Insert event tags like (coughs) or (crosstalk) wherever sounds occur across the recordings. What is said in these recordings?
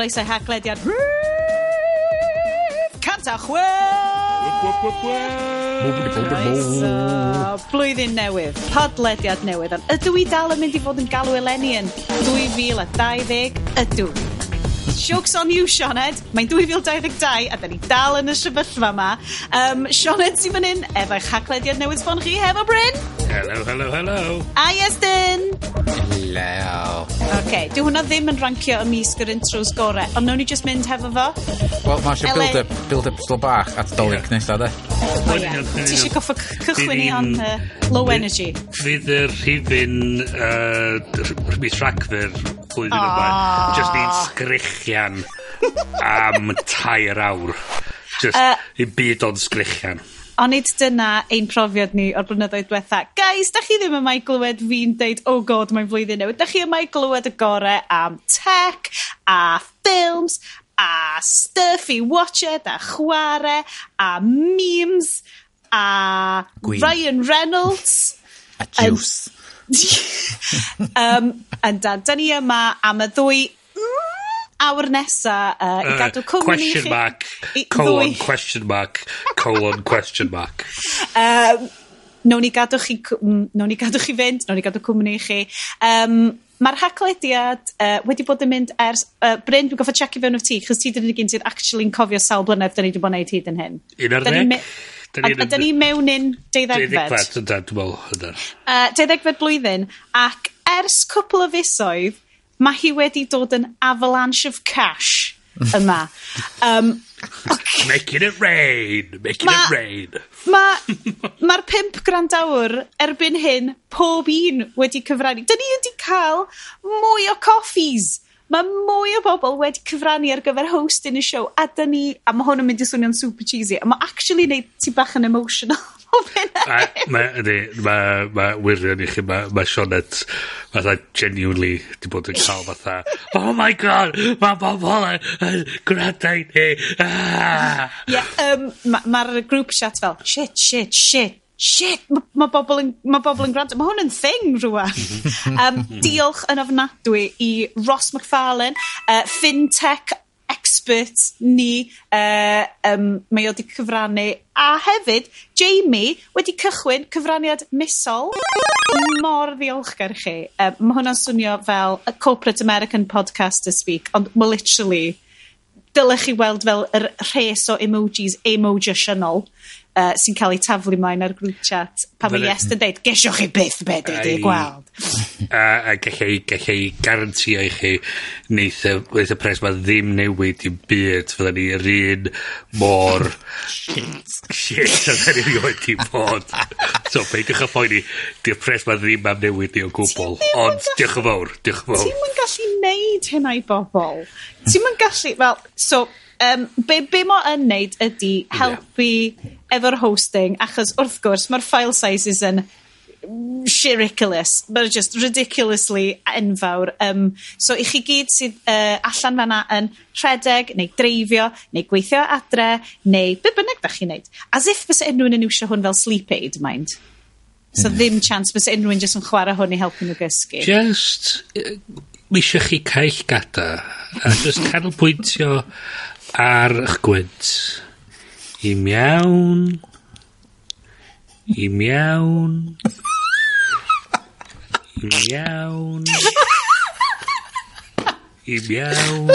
Croeso i haglediad Canta chwil! Blwyddyn newydd, podlediad newydd, ond ydw i dal yn mynd i fod yn galw eleni yn 2020? Ydw. Jokes on you, Sioned. Mae'n 2022 a da ni dal yn y sefyllfa yma. Um, Sioned sy'n fan hyn efo'ch haglediad newydd sbon chi hefo Bryn. Hello, hello, hello. A Iestyn. Hello. OK, dyw hwnna ddim yn rancio ymysg yr intros gore, ond nawn ni just mynd hefo fo. Wel, mae eisiau build-up build up still bach at dolyg yeah. nesaf, de. O ie, ti eisiau goffa cychwyn i on uh, low energy. Fydd yr rhifin uh, mis Rhagfyr flwyddyn yma, ah. just ni'n sgrichian am tair awr. Just, uh, i byd o'n sgrichian. A nid dyna ein profiad ni o'r blynyddoedd diwetha. Guys, da chi ddim yma i glywed fi'n deud, oh god, mae'n flwyddyn newydd. Da chi yma i glywed y gore am tech, a ffilms, a stuff i watched, a chwarae, a memes, a Gwyn. Ryan Reynolds. a juice. (laughs) um, and da, da ni yma am y ddwy Mm, awr nesa uh, i uh, gadw cwmni i chi. Question mark, colon, ddwy. question mark, colon, (laughs) question mark. Um, nawn ni gadw chi, nawn ni gadw chi fynd, nawn ni gadw cwmni i chi. Um, Mae'r haglediad uh, wedi bod yn mynd ers... Uh, Bryn, dwi'n goffa checio fewn o ti, chos ti dyn ni gyn sy'n actually'n cofio sawl blynedd dyn ni wedi bod yn neud hyd yn hyn. Un ar ddeg? A da ni mewn un deuddegfed. Deuddegfed, dwi'n meddwl. Deuddegfed blwyddyn, ac ers cwpl o fusoedd, mae hi wedi dod yn avalanche of cash yma. (laughs) Um, okay. Making it rain, making ma, it rain. Mae'r ma, ma pimp grandawr erbyn hyn, pob un wedi cyfrannu. Dyna ni wedi cael mwy o coffees. Mae mwy o bobl wedi cyfrannu ar gyfer host y siow a dyna ni, a mae hwn yn mynd i swnio'n super cheesy, a mae actually neud ti bach yn emotional. Mae ydi, ma', ma' wirion i chi, mae ma' Sionet fatha genuinely 'di bod yn cael fatha oh my god, mae bobl yn, yn gwrando ni, aah. Ie, Mae'r ma' ma'r group chat fel shit, shit, shit, shit, mae ma bobl yn, ma bobl yn gwrando. Mae hwn yn thing rwan. um, (laughs) diolch yn ofnadwy i Ross McFarlane, uh, FinTech expert ni uh, um, mae o wedi cyfrannu a hefyd Jamie wedi cychwyn cyfraniad misol. Mor ddiolchgar i chi. Yy mae hwnna'n swnio fel a corporate American podcaster speak ond mae literally dylech chi weld fel yr rhes o emojis emojisiynol uh, sy'n cael ei taflu mlaen ar grŵp chat pa mae yes yn deud gesio chi byth be dwi wedi gweld. (laughs) A, a gallai, gallai garantio i chi neith y, neith y pres ma ddim newid i'n byd. Fydda ni yr un mor shit. Shit a dda ni wedi bod so peidiwch a phoeni di'r pres ma ddim am newid ni o gwbl. Ond diolch yn fawr diolch yn fawr. Ti'n mynd gallu neud hynna i bobl ti'n mynd gallu fel so um, be' be' mo yn neud ydy helpu efo'r hosting, achos wrth gwrs mae'r file sizes yn shiriculous. but just ridiculously enfawr, Um, so i chi gyd sydd uh, allan fanna yn rhedeg, neu dreifio, neu gweithio adre, neu be' bynnag da chi'n neud, as if fysa unrhyw un yn iwsio hwn fel sleep aid mind. 'Sa mm. ddim chance fysa unrhyw un jyst yn chwarae hwn i helpu nhw gysgu. Just, uh, mi isio chi caill gada, a just canolbwyntio ar eich gwynt. I mewn. I mewn. I mewn. I mewn.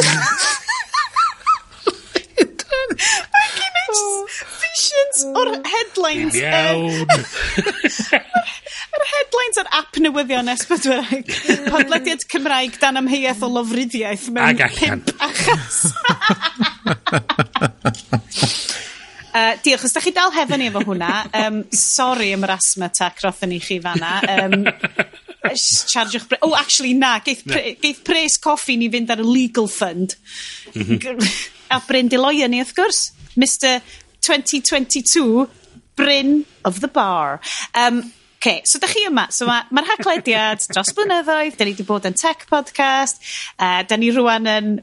o'r headlines iawn yr headlines ar app newyddion S4C podlediad Cymraeg dan amheuaeth o lofruddiaeth mewn pimp achas (laughs) (laughs) Uh, diolch, os da chi dal hefo ni efo hwnna, um, sorry am yr asthma attack rothyn ni chi fanna. Um, charge'ch... Bre- oh, actually, na, geith, pre- geith pres coffi ni fynd ar y legal fund. Mhm. A Bryn Deloia ni, wrth gwrs. Mr 2022, Bryn of the Bar. Um, Okay, so da chi yma. So mae'r ma, haglediad dros blynyddoedd, da ni wedi bod yn tech podcast, uh, da ni rwan yn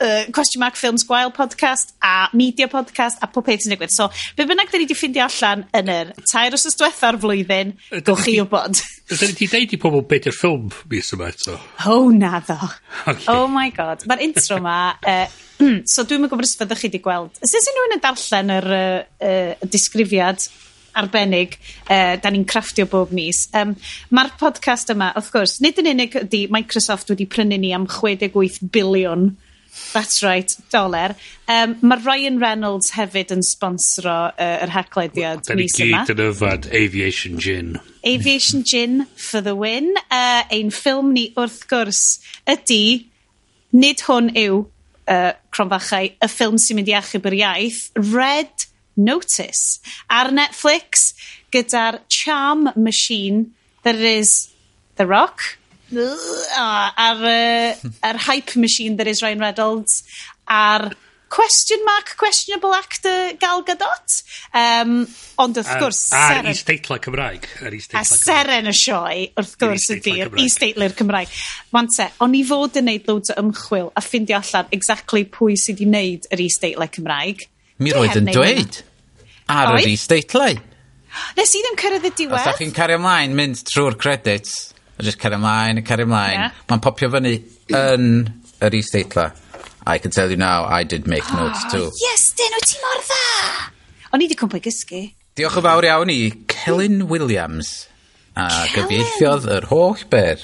uh, Question Mark Films Gwael podcast a Media podcast a pob peth sy'n digwydd. So, be bynnag da ni wedi ffindio allan yn yr tair os ystwetha'r flwyddyn, gowch chi wybod. Da ni wedi deud i pobl beth yw'r ffilm mis yma eto. Oh, na ddo. Okay. Oh my god. Mae'r intro ma, uh, (clears throat) so dwi'n gwybod os fyddwch chi wedi gweld. Sut sy'n rhywun yn darllen yr uh, uh, disgrifiad arbennig uh, da ni'n craftio bob mis. Um, Mae'r podcast yma, of gwrs, nid yn unig ydy Microsoft wedi prynu ni am 68 biliwn That's right, doler. Um, mae Ryan Reynolds hefyd yn sponsro uh, yr haclediad well, mis yma. Da ni gyd yn yfad Aviation Gin. Aviation Gin for the win. Uh, ein ffilm ni wrth gwrs ydy, nid hwn yw uh, cronfachau, y ffilm sy'n mynd i achub yr iaith, Red Notice ar Netflix gyda'r charm machine that is The Rock, ar uh, (laughs) ar hype machine that is Ryan Reynolds, a'r question mark questionable actor Gal Gadot. Um, ond wrth gwrs... A'r isteitla Cymraeg. Ar a seren y sioe, wrth gwrs, ydy'r isteitla'r Cymraeg. Wan te, o'n i fod yn neud loads o ymchwil a ffindio allan exactly pwy sydd wedi wneud yr isteitlau Cymraeg. Mi roedd yn e. dweud ar yr isteitlau. Nes i ddim cyrraedd y diwedd. Os da chi'n cario ymlaen, mynd trwy'r credits, a just cario mlaen a cario mlaen. Yeah. Mae'n popio fyny yn yr isdeitla. I can tell you now, I did make oh, notes too. Yes, dyn nhw ti mor dda! O'n i di cwmpa i gysgu. Diolch yn fawr iawn i Celyn Williams. A gyfieithiodd yr holl ber.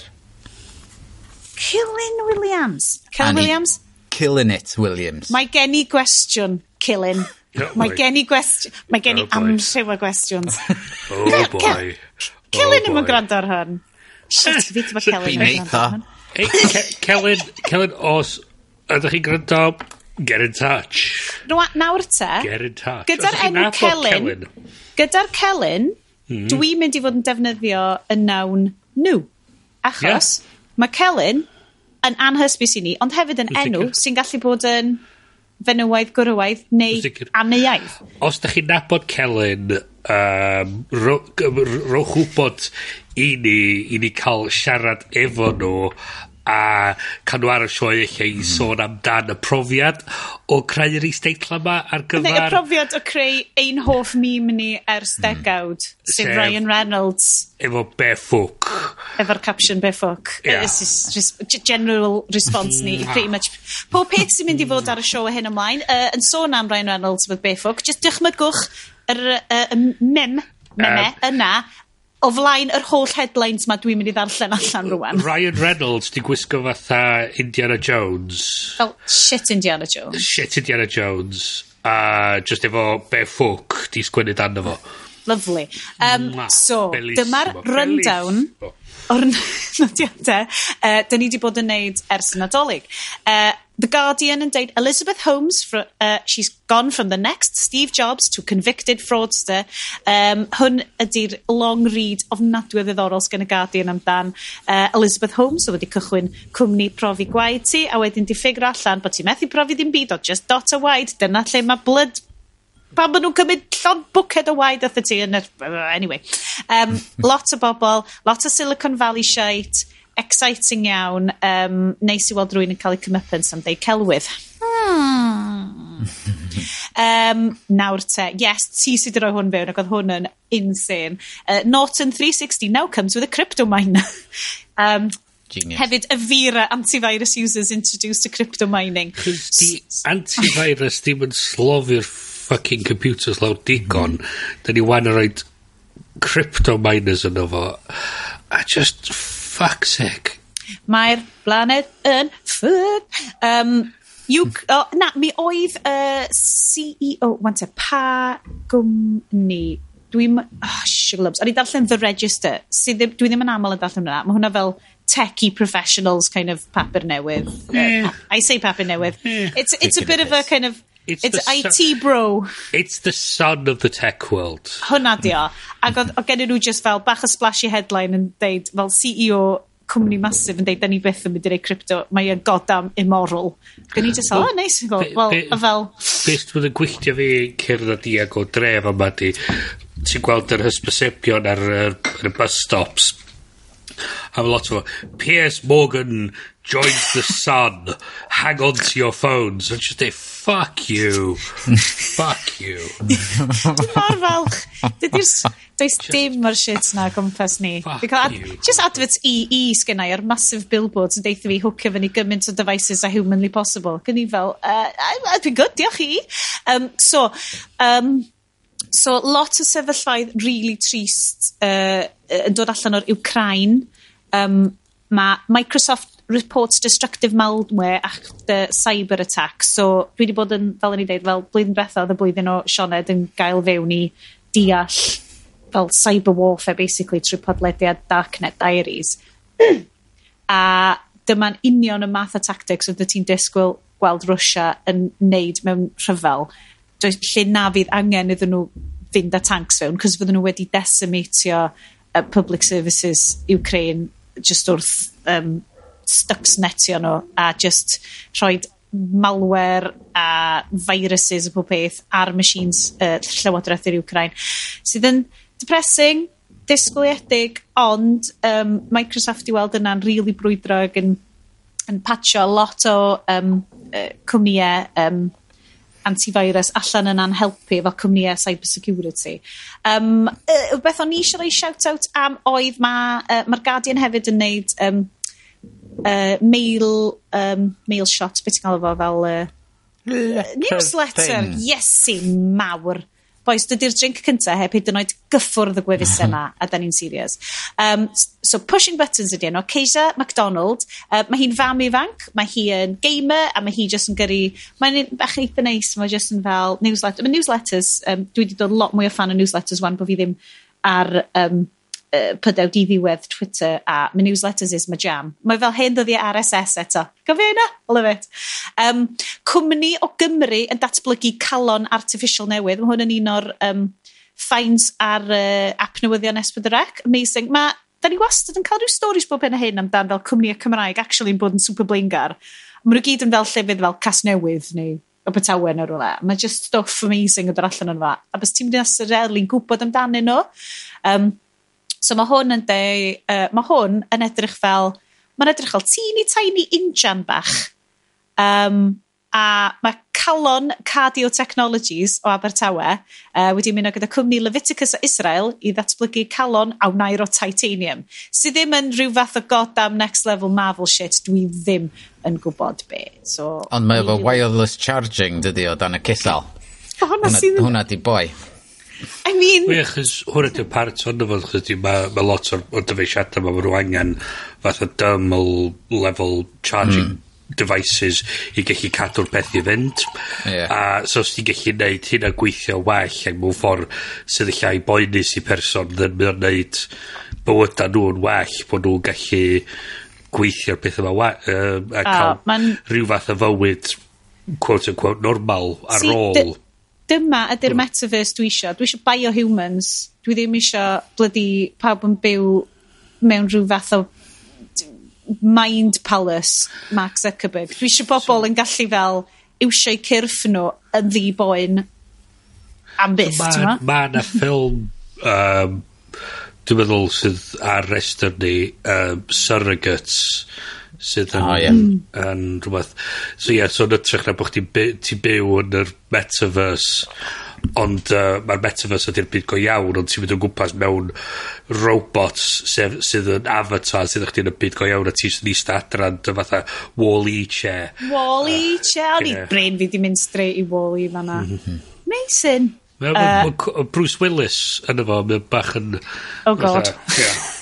Cilyn Williams. Cilyn Williams? Killing it Williams. Mae gen i gwestiwn, Cilyn. (laughs) Oh mae gen i gwestiwn, mae gen i oh amryw o gwestiwns. (laughs) Oh boy. Cilyn ddim yn gwrando ar hwn. Shit, fi ti'n Celyn. Fi'n eitha. Celyn, Celyn, os ydych chi'n gwrando, get in touch. Rwa, nawr te. Get in touch. Gyda'r enw Celyn, gyda'r Celyn, mm. dwi'n mynd i fod yn defnyddio y nawn nhw. Achos, yeah. mae Celyn yn anhysbys i ni, ond hefyd yn enw sy'n gallu bod yn fenywaidd, gwrywaidd neu aneuaidd. Os da chi'n nabod Celyn, um, rowch wybod i ni, i ni ca'l siarad efo nhw a ca'l nhw ar y sioe lle i hmm. sôn amdan y profiad o creu'r isteitla yma ar gyfer... Neu y profiad o creu ein hoff mîm ni ers hmm. degawd, mm. sef Ryan Reynolds. Efo be. Efo'r caption be ffwc. is Res general response ni, hmm. pretty much. Pob peth sy'n mynd i fod ar y sioe hyn ymlaen, uh, yn sôn am Ryan Reynolds efo be ffwc, just dychmygwch yr uh, mem meme um, yna o flaen yr holl headlines ma dwi'n mynd i ddarllen allan rwan. Ryan Reynolds di gwisgo fatha Indiana Jones. Fel oh, shit Indiana Jones. Shit Indiana Jones. A uh, just efo be ffwc di sgwennu dan efo. Lovely. Um, Mwa, so, dyma'r rundown o'r (laughs) nodiadau uh, dyn ni wedi bod yn neud ers y nadolig. Uh, The Guardian yn deud Elizabeth Holmes, fr- uh, she's gone from the next Steve Jobs to convicted fraudster. Um, hwn ydy'r long read ofnadwy o ddiddorol sgan y Guardian amdan uh, Elizabeth Holmes, so wedi cychwyn cwmni profi gwaed ti, a wedyn di ffigur allan bod ti methu profi ddim byd o just dot a waed, dyna lle mae blood pan maen nhw'n cymryd llon bwced o waed athyn ti yn yr... Anyway. Um, lot o bobl, lot o Silicon Valley shite, exciting iawn, um, neis i weld rwy'n yn cael ei cymypyn am deud celwydd. Hmm. (laughs) um, nawr te, yes, ti sydd wedi rhoi hwn fewn ac oedd hwn yn insane. Uh, Norton 360 now comes with a crypto miner. um, (laughs) Genius. Hefyd, y Vera antivirus users introduced to crypto mining. Di antivirus ddim yn slofi'r fucking computers lawr digon. Mm-hmm. Mm. Da ni wan yn rhoi crypto miners yno fo. A just fuck's sake. Mae'r blaned yn ffyd. Um, you, oh, na, mi oedd uh, CEO, wante, pa gwmni, dwi'n, oh, sugar o'n i darllen The Register, sydd ddim, dwi ddim yn aml yn darllen hwnna, mae hwnna fel techie professionals kind of papur newydd. Yeah. Uh, I say papur newydd. Yeah. It's, it's a bit of a kind of It's, it's the IT bro. It's the son of the tech world. Hwna di o. Ac oedd gen nhw just fel bach o splashy headline yn deud, fel CEO cwmni masif yn deud, da ni beth yn mynd i rei crypto, mae e'n godam immoral. Gen ni just, oh, nice, be- Wel, a fel... Beth yn gwylltio fi cerdded di ag o dref yma di, ti'n gweld yr hysbysebion ar y bus stops. A lot o, Piers Morgan join the sun, hang on to your phones, and just say, fuck you, fuck you. Mor falch. Does dim o'r shit na gwmpas ni. Fuck cael, you. Just adverts EE sgynnau ar massive billboards yn deitha fi hwcio fyny gymaint o devices a humanly possible. Gyn i fel, uh, dwi'n good, diolch i. Um, so, um, so lot o sefyllfaidd really trist uh, yn dod allan o'r Ukraine. Um, mae Microsoft reports destructive malware after cyber attack. So, dwi wedi bod yn, fel yn i dweud, fel blwyddyn diwetha oedd y blwyddyn o Sioned yn gael fewn i deall fel cyber warfare, basically, trwy podlediad Darknet Diaries. (clears throat) a dyma'n union y math o tactics oedd ti'n disgwyl gweld Russia yn neud mewn rhyfel. Does lle na fydd angen iddyn nhw fynd â tanks fewn, cos fydden nhw wedi decimatio uh, public services Ukraine just wrth um, stuxnetio nhw a just rhoi malware a viruses a pob peth ar machines uh, Llywodraeth yr Ukraine sydd yn depressing disgwyliedig ond um, Microsoft i weld yna'n rili really brwydro ac yn, yn patio lot o um, uh, cwmnïau um, antivirus allan yna'n helpu efo cwmnïau cybersecurity. Um, uh, beth o'n i eisiau rhoi shout-out am oedd mae'r uh, ma Guardian hefyd yn neud um, uh, mail um, mail shot beth ti'n galw fo fel Uh, newsletter, ...newsletter Iesu mawr. Boes, dydy'r drink cynta heb hyd yn oed gyffwrdd y gwefus 'ma (laughs) a da ni'n serious. Um, so Pushing Buttons ydy enw. Keisha MacDonald uh, mae hi'n fam ifanc, mae hi yn gamer a mae hi jyst yn gyrru mae'n un bach eitha neis mae jyst yn fel newsletter Mae newsletters um, dwi wedi dod lot mwy o fan o newsletters 'wan bo' fi ddim ar um, pydew di ddiwedd Twitter a my newsletters is my jam. Mae fel hen ddyddiau RSS eto. Gofio yna? Love it. Um, cwmni o Gymru yn datblygu calon artificial newydd. Mae hwn yn un o'r um, finds ar uh, app newyddion S4C. Amazing. Mae da ni wastad yn cael rhyw stories bob hyn a hyn amdan fel cwmnïau Cymraeg actually yn bod yn super blingar. Mae nhw gyd yn fel llefydd fel cas newydd neu o Betawen neu rhywle. Mae just stuff amazing yn dod allan yn fa. A bys ti'n mynd i asyrelu'n gwybod amdanyn nhw. Um, So mae hwn yn de, uh, mae hwn yn edrych fel, mae'n edrych fel teeny tiny injan bach. Um, a mae Calon Cardio Technologies o Abertawe uh, wedi mynd o gyda cwmni Leviticus o Israel i ddatblygu Calon awnair o Titanium, sydd ddim yn rhyw fath o goddam next level Marvel shit, dwi ddim yn gwybod be. So, Ond mae efo wireless charging dydy o dan y cysal. Hwna, hwnna di boi. I mean... Wel, achos hwn ydy'r part honno fo, achos mae ma', lot o'r, o'r dyfeisiadau mae ma' nhw angen o dermal level charging mm. devices i gallu cadw'r peth i fynd. Yeah. A so os ti'n gallu neud hynna gweithio well ac mewn ffordd sydd llai boenus i person then mynd o'n neud bywyda nhw'n well bod nhw'n gallu gweithio'r peth yma we, uh, a cael oh, man... rhyw fath o fywyd quote unquote normal ar See, ôl dyma ydi'r metaverse dwi isio. Dwi isio biohumans. Dwi ddim isio blydi pawb yn byw mewn rhyw fath o mind palace Mark Zuckerberg. Dwi isio bobl yn gallu fel iwsio'u cyrff nhw yn ddi boen am byth, so Ma, ma na ffilm, um, dwi'n meddwl sydd ar rester ni, um, Surrogates, sydd yn, oh, yeah. yn hmm. rhywbeth so ie yeah, so yn ytrach na bod ti'n by, ti byw yn yr metaverse ond uh, mae'r metaverse ydy'r byd go iawn ond ti'n mynd o gwmpas mewn robots sef, sydd yn avatar sydd chdi'n y byd go iawn a ti'n sy'n eist adran dy fatha wall-e chair wall-e uh, chair o'n i brain fi di mynd straight i wall-e fanna mm -hmm. Mason Mae uh, Bruce Willis yn efo, mae'n bach yn... Oh god. Fatha, yeah.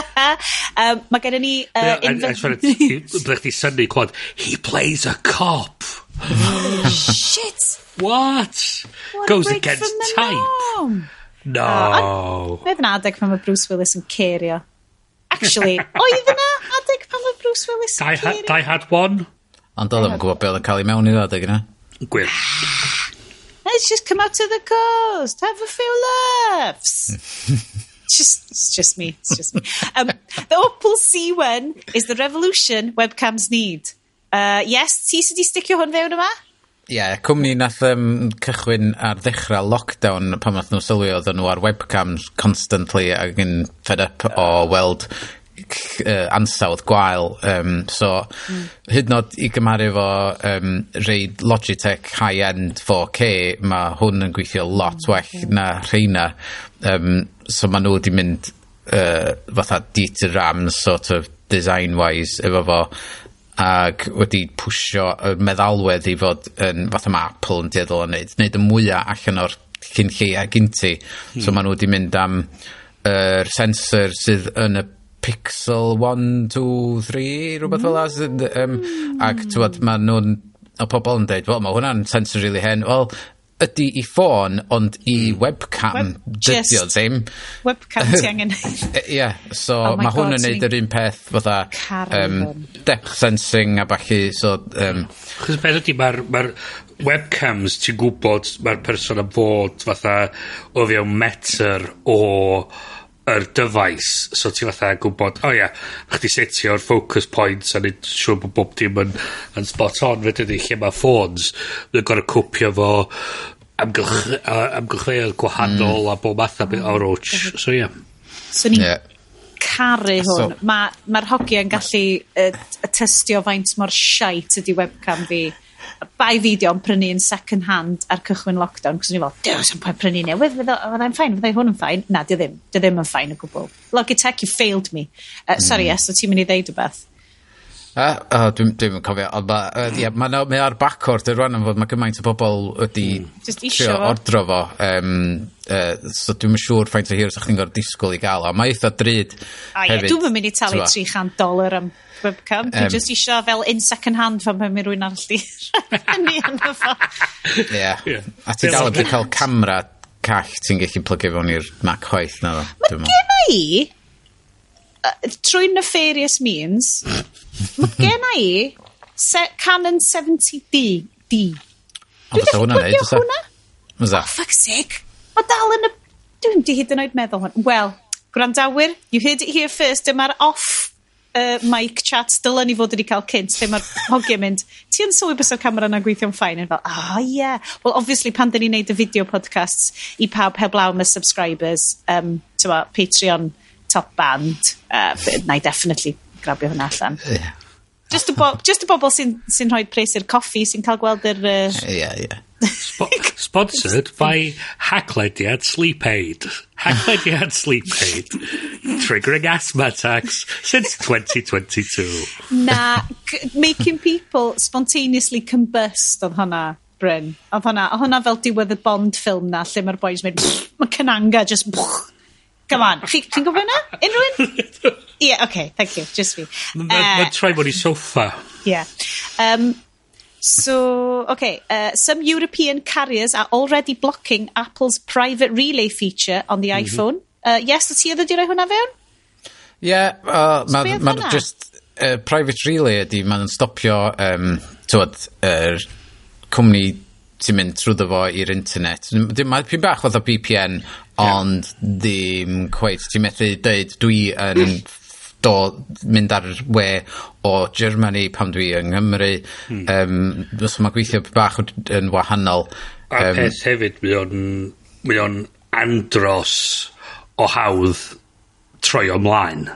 (laughs) um, mae gen ni yy inven-... Byddai chdi synnu clywed he plays a cop. Oh, (laughs) shit! What? What Goes against type. Norm. No. Ah, oedd yna adeg pan mae Bruce Willis yn cerio. Actually, (laughs) oedd yna adeg pan mae Bruce Willis yn cerio? Die Hard 1? Ond oedd yn gwybod beth oedd yn cael ei mewn i'r adeg yna. Gwir. Ah, let's just come out to the coast, have a few laughs just, it's just me. It's just me. Um, the Opal C1 is the revolution webcams need. Uh, yes, ti sydd wedi sticio hwn fewn yma? Ie, yeah, cwmni nath um, cychwyn ar ddechrau lockdown pan nath nhw sylwi oedden nhw ar webcams constantly ac yn fed up o weld uh, ansawdd gwael um, so mm. hyd nod i gymaru fo um, reid Logitech high-end 4K mae hwn yn gweithio lot mm. well na rheina um, so ma' nhw wedi mynd uh, fatha Dieter Ram sort of design wise efo fo ac wedi pwysio y meddalwedd i fod yn fatha mae Apple yn dieddol o wneud, wneud y mwyaf allan o'r cyn lleia gynti hmm. so ma' nhw wedi mynd am yr uh, sensor sydd yn y Pixel 1, 2, 3 rhywbeth fel as um, ac hmm. tywod ma' nhw'n o pobl yn dweud, wel, mae hwnna'n sensor really hen. Wel, ydy i ffôn ond i hmm. webcam Web, dydi o ddim. webcam ti angen (laughs) ie yeah, so oh mae hwn yn neud yr un peth fatha um, depth sensing a bachu so um, chos beth ydy, mae'r ma webcams ti'n gwybod mae'r person yn fod fatha o fewn metr o yr dyfais. So ti fatha gwybod o oh, ia yeah, chdi setio'r focus points a nid siŵr bod bob dim yn, yn spot on fe dydy lle mae ffôns. Yn gorau cwpio fo amgylch- yy gwahanol... mm. ...a bob math o be- o hmm. rwtsh, so ia. 'Swn caru hwn. Ma' hogi yn gallu yy testio faint mor shite ydy webcam fi. Bai fideo yn prynu yn second hand ar cychwyn lockdown, cos ni fel, does sy'n point prynu newydd, fydd o fyddai'n ffein, fyddai hwn yn ffain. Na, 'di ddim. 'Di ddim yn ffain o gwbl. Logitech, you failed me. Uh, yy sori, hmm. Est, o't ti'n mynd i ddeud wbath? A? O, dwi'm, dwi'm yn cofio. Ond ma, uh, yeah, mae ma, ma ar bacwrdd rwan yn fod mae gymaint o bobl wedi mm. trio ordro fo. Um, uh, so dwi'n siŵr faint o hir sa'ch chi'n gorfod disgwyl i gael o. Mae eitha drud A hefyd. Dwi'n mynd i talu 300 dolar am webcam. Dwi um, just isio fel in second hand fan pan mae rwy'n arall di rhannu (laughs) yna fo. Ie. A ti dal yn cael camera call ti'n gallu plygu fewn i'r Mac chwaith na ddo. Mae gen i trwy nefarious means, mae gen i se, Canon 70D. D. Dwi'n wedi gwybod hwnna? Fysa. Oh, fuck's sake. Mae dal yn y... Dwi'n di hyd yn oed meddwl hwn. Wel, gwrandawyr, you heard it here first. Dyma'r off uh, mic chat dylen ni fod wedi cael cynt lle mae'r hogiau mynd ti yn sylwi bys o'r camera na'n gweithio'n ffain yn fel ah oh, yeah well obviously pan dyn ni'n neud y video podcasts i pawb heblaw am subscribers um, tyma Patreon top band, uh, na i definitely grabio hwnna allan. Yeah. Just y, bo just y bobl sy'n sy rhoi pres i'r coffi, sy'n cael gweld yr... Uh... yeah. Yeah. Sp sponsored by Hacklediad Sleep Aid. Hacklediad Sleep Aid. Triggering asthma attacks since 2022. na, making people spontaneously combust oedd hwnna. Bryn. Oedd hwnna, oedd hwnna fel diwedd y Bond ffilm na, lle mae'r boys mynd, mae Cananga just... Come on. Ti, gwybod hwnna? Unrhywun? Yeah, (laughs) okay, thank you. Just me. Mae'n uh, troi bod i soffa. Yeah. Um, So, okay, uh, some European carriers are already blocking Apple's private relay feature on the mm -hmm. iPhone. Uh, yes, ti oedd wedi rhoi hwnna fewn? Ie, yeah, uh, mae'n ma, ma just uh, private relay ydy, mae'n stopio, um, tywed, yr er, cwmni ti'n mynd trwy fo i'r internet. Mae'n pyn bach fath o BPN, ond ddim cweith. Ti'n methu dweud dwi yn mm. do, mynd ar we o Germany pam dwi yng Nghymru. Hmm. Um, Fos mae gweithio bach yn wahanol. A um, peth hefyd, mae o'n, mae o'n andros o hawdd troi ymlaen.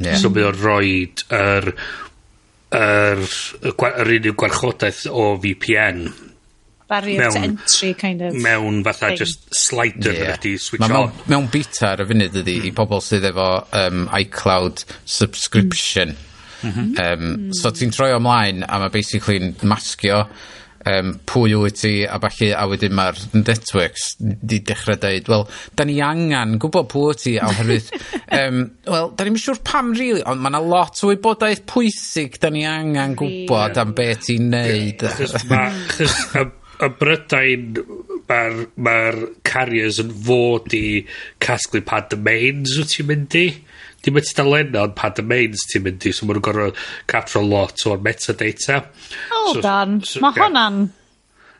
Yeah. So mae o'n rhoi yr, yr, yr, yr unrhyw gwarchodaeth o VPN barrier mewn, to entry kind of mewn fatha thing. just slider yeah. ydy switch Ma on mewn beta ar y funud ydy mm. i pobl sydd efo um, iCloud subscription mm -hmm. um, so ti'n troi ymlaen a mae basically'n masgio um, pwy wyt ti a falle a wedyn mae'r networks di dechrau dweud wel da ni angen gwybod pwy wyt ti a oherwydd (laughs) um, wel da ni'n siŵr pam rili really, ond mae yna lot o wybodaeth pwysig da ni angen gwybod am beth ti'n neud yeah y brydain mae'r ma carriers yn fod i casglu pa domains wyt ti'n mynd i. Dim y tudalenna ond pa domains ti'n mynd i. So ma' nhw'n gorfod capture lot o'r metadata. Hold so, on. So, mae yeah. hwnna'n...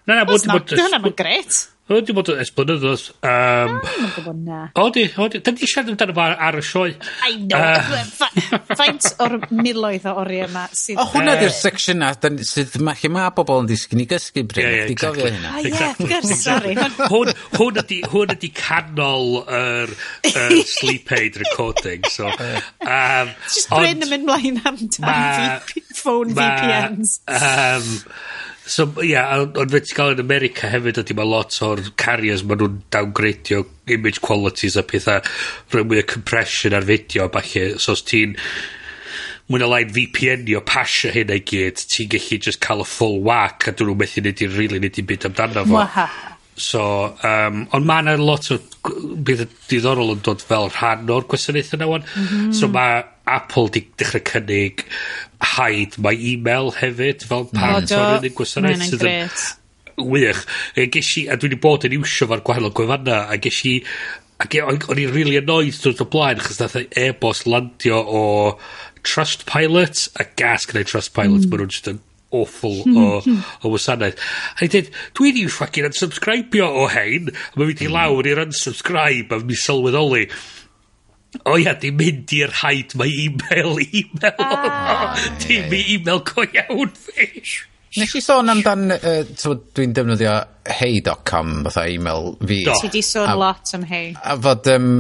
Na, na, bod... Hwnna'n gret. Wel dwi bod yn blynyddodd Um, Na dwi'm yn gwbod na. Odi odi 'dan 'di siarad amdano fo ar ar y sioe. I know fai- faint o'r miloedd o oriau yma sydd... O hwnna 'di'r section na. ni sydd ma' lle mae bobl yn disgyn i gysgu Bryn. Ie ie exactly. Ah, ie wrth gwrs sori. Hwn hwn ydi hwn ydi canol yr yr (laughs) sleep aid recording so (laughs) um, Just Bryn yn mynd mlaen am dan phone VPNs. Ma' yym So, ia, yeah, ond fe ti gael yn America hefyd ydy mae lot o'r carriers maen nhw'n downgradio image qualities a pethau rhoi mwy o compression ar fideo a falle. So, os ti'n mwy na lain VPN i o pasio hyn i gyd, ti'n gallu just cael y full whack a dyn nhw'n methu nid i'n rili really, nid i'n byd amdano fo. Waha. So, um, ond mae yna lot o bydd y diddorol yn dod fel rhan o'r gwasanaeth yna 'wan. Mm -hmm. So mae Apple 'di dechrau cynnig haid mae e-mail hefyd fel mm. part o'r unig mm, gwasanaeth... Ma' hynna'n grêt. ...wych. E, yy gesh i, a dwi wedi bod yn iwsio fo'r gwahanol gwefanna, a ges i, ac e, o'n i'n really annoyed drwy'r o blaen, achos nath e e-bost landio o Trustpilot, a gas gyda'i Trustpilot, mm. maen nhw'n jyst yn awful (laughs) o, o wasanaeth. A i dweud, dwi di ffacin unsubscribio o hein, a mae'n mynd i hmm. lawr i'r unsubscribe, a mi sylweddoli, o ia, di mynd i'r haid mae e-mail, (laughs) e-mail ah, di mi e-mail go iawn fi. Nes i sôn amdan, uh, dwi'n defnyddio hey.com fatha e-mail fi. Do. Ti di sôn a, lot am hey. A fod, um,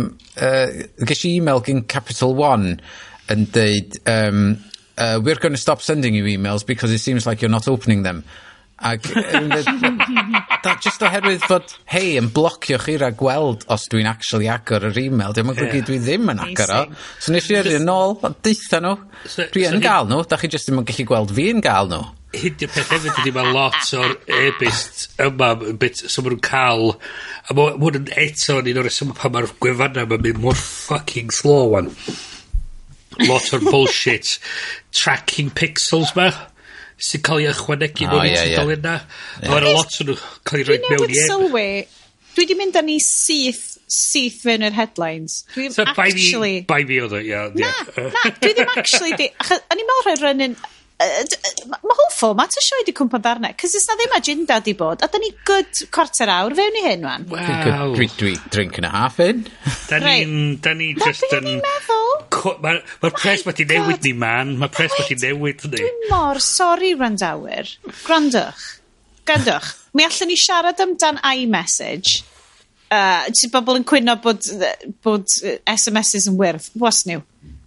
uh, ges i e-mail gyn Capital One yn deud, um, uh, we're going to stop sending you emails because it seems like you're not opening them. Ac (laughs) that just oherwydd fod hei yn blocio chi rhag gweld os dwi'n actually agor yr email diolch yn golygu yeah. dwi ddim yn agor o. So nes i yrru yn ôl deitha nhw so, dwi yn so gael nhw da chi jyst ddim yn gallu gweld fi yn gael nhw Hyd i'r peth hefyd ydy mae lot o'r e-byst yma bit, so maen nhw'n cael a maen yn eto yn un o'r reswm pan mae'r gwefannau mae'n mynd mor fucking slow wan lot o'r bullshit tracking pixels ma sy'n cael ei ychwanegu ah, mewn i tudalenna. Mae'r lot o'n nhw cael ei roi mewn i... Dwi'n sylwi, dwi di mynd â ni syth syth fewn yr headlines. Dwi'n so actually... By me oedd o, ia. Na, na, dwi ddim actually di... achos, O'n i'n meddwl rhoi yy d- ma' ma' whole format y sioe 'di cwmpo amdarne 'c'os do's 'na ddim agenda 'di bod a da ni good chwarter awr fewn i hyn 'wan. Waw. Dwi dwi drink and a half in. 'Da ni'n, 'da ni jyst yn... Na be o'n i'n meddwl. Ma'r ma oh pres ma' 'di newid ni man, ma'r pres ma' 'di newid ni. Dwi mor sori Randawyr. Grandwch. Grandwch. mi allan ni siarad amdan iMessage Uh, Ti'n bobl yn cwyno bod, bod SMSs yn wyrdd. Was new?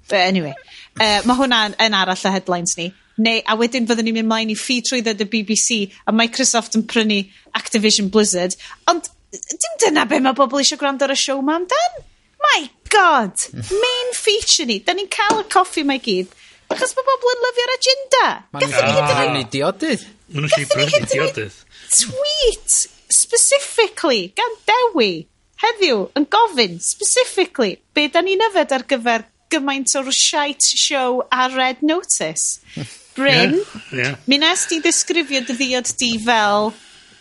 But anyway, uh, mae hwnna yn arall y headlines ni neu, a wedyn fyddwn ni'n mynd mlaen i ffid trwydded y BBC, a Microsoft yn prynu Activision Blizzard. Ond, dim dyna be mae bobl eisiau gwrando ar y siow ma amdan. My god! (laughs) Main feature ni. Da ni'n cael y coffi mae gyd. Achos mae bobl yn lyfio'r agenda. Gatho ni hyd yn oed... diodydd. Gatho ni hyd yn oed tweet specifically gan Dewi heddiw yn gofyn specifically be da ni'n yfed ar gyfer gymaint o'r shite show a red notice. (laughs) Bryn, yeah, yeah. mi nes ti ddisgrifio dy ddiod di fel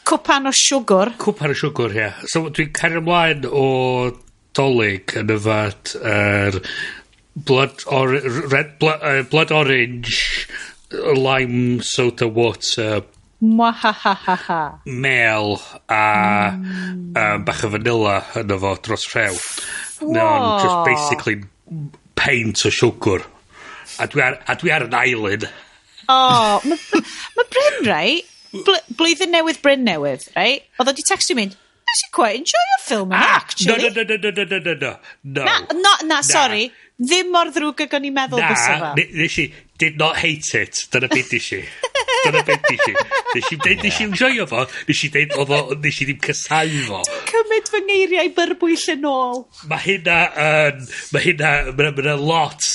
cwpan o siwgr. Cwpan o siwgr, ie. Yeah. So, dwi'n cario ymlaen o dolyg yn yfad yr blood, or, red, blood, uh, blood orange, lime soda water, Mwahahaha. Mel a mm. um, bach o vanilla yn fo dros rhew. No, just basically paint o siwgr. A dwi ar, a dwi ar an island. O, mae ma' Bryn rai, bl- blwyddyn newydd Bryn newydd, rai, oedd o 'di tecstio fi mynd, nes i quite enjoy enjoio'r ffilm yma ah, actually. No, no, no, no, no, no, no, no. Na, no, na, sori. Ddim mor ddrwg ag o'n i'n meddwl fysa fo. Na, ne- nes i, did not hate it. Dyna beth nes i. Dyna beth nes i. Nes i dweud, nes i (laughs) enjoyo fo. Nes i dweud, oedd o, nes i ddim cysau fo. Dwi'n cymryd fy ngeiriau byrbwyll yn ôl. Mae hynna yn, mae hynna, mae hynna lot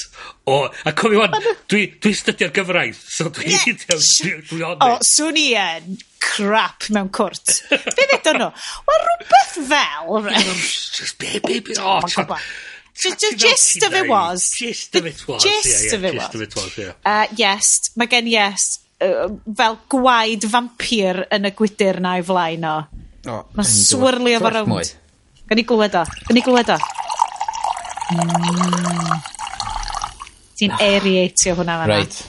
O, a cofio 'wan, dwi, dwi studio'r gyfraith, so dwi... Ie! o, 'swn i yn crap mewn cwrt. Be ddedon nhw? Wel, rhywbeth fel... Just be, be, be... O, The, the gist of it was... Gist of it was. Gist of it was. Gist of it was, ie. Uh, yes, mae gen yes, uh, fel gwaed vampir yn y gwydyr na i flaen o. Oh, Mae swirlio fo rownd. Gan i glwed o. Gan i glwed o. Mm. Ti'n ah. aereatio hwnna fan'na. Reit,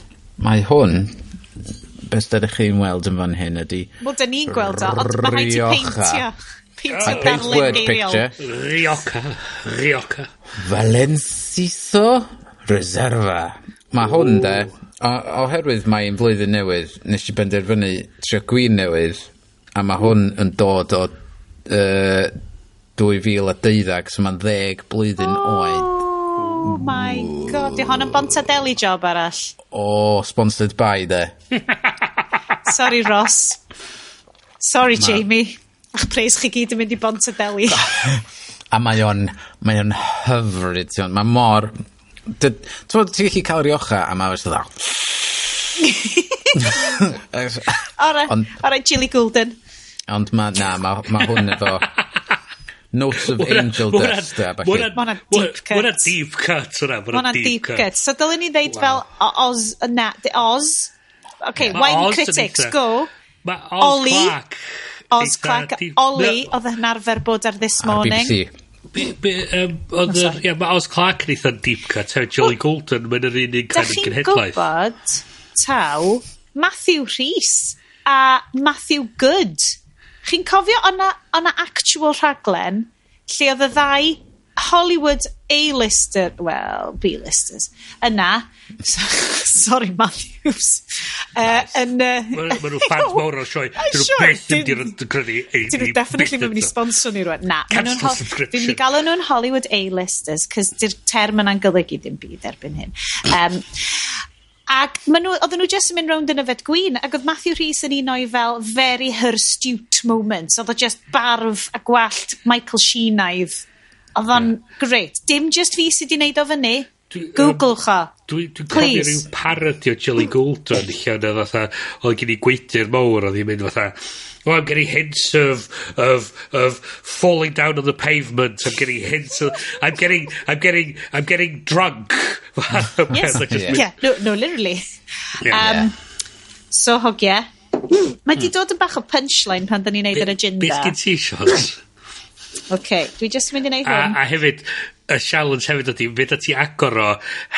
mae hwn, beth dydych chi'n weld yn fan hyn ydy... Wel, da ni'n gweld o, ond mae rhaid ti peintio. Peintio darlun geiriol. Rioca, Rioca. Valenciso Reserva. Mae hwn de, oherwydd mae'n flwyddyn newydd, nes i benderfynu trio gwyn newydd, a mae hwn yn dod o uh, 2012, so mae'n ddeg blwyddyn oh. oed. Oh my god, di hon yn Bontadeli job arall. O, oh, sponsored by de. (laughs) Sorry Ross. Sorry Ma. Jamie. Ach preis chi gyd yn mynd i Bontadeli. (laughs) a mae o'n, mae o'n hyfryd, ti'n mae mor, ti'n gallu cael riocha a mae o'n dda. Ora, ora, Gilly Goulden. Ond ma, na, mae ma hwn efo... (laughs) Notes of wna, Angel wna, Dust. Mae hwnna'n deep cut. Mae hwnna'n deep cut. Mae hwnna'n deep cut. So dylwn ni ddeud wow. fel Oz, na, Oz. OK, yeah. Wine Oz Critics, go. Mae Oz Oli, Clark. Oz Clark, Oli, oedd yn arfer bod ar This ah, Morning. BBC. Oedd yr, ie, mae Oz Clark yn eitha'n deep cut, hefyd Jolly Golden, mae'n yr unig kind of genhedlaeth. Da chi'n gwybod, taw, Matthew Rhys a Matthew Good Chi'n cofio o'na, ona actual rhaglen lle oedd y ddau Hollywood A-lister, well, B-listers, yna, (laughs) sorry Matthews, (laughs) uh, yn... Mae nhw fans (laughs) mawr o'r sioe. Dyn nhw beth yn dyn crynu. Dyn nhw definitely mynd i sponsor ni rwan. Na, dyn nhw'n galw nhw'n Hollywood A-listers, cys dy'r term yna'n golygu ddim byd erbyn hyn. Um, Ac ma' nhw, oedden nhw jyst yn mynd rownd yn yfed gwyn, ac oedd Matthew Rhys yn un o'i fel very hirsute moments. Oedd o just barf a gwallt Michael Sheenaidd. Oedd o'n yeah. great. Dim just fi sydd wedi wneud o fyny. Google cho. Dwi'n dwi cofio rhyw parody o Jelly Gouldron lle oedd fatha, oedd gen i gweidyr mawr, oedd hi'n mynd fatha, oh, I'm getting hints of, of, of falling down on the pavement. I'm getting hints of, I'm getting, I'm getting, I'm getting drunk. (laughs) Yes. Like just- Yeah. Yeah, no, no, literally. Yeah. Um, So, hogia. Mae di dod yn bach o punchline pan da ni'n neud yr Beth agenda. gen ti, Sean? OK, dwi just yn mynd i neud A, hwn. a hefyd, y challenge hefyd ydy, fe da ti agor o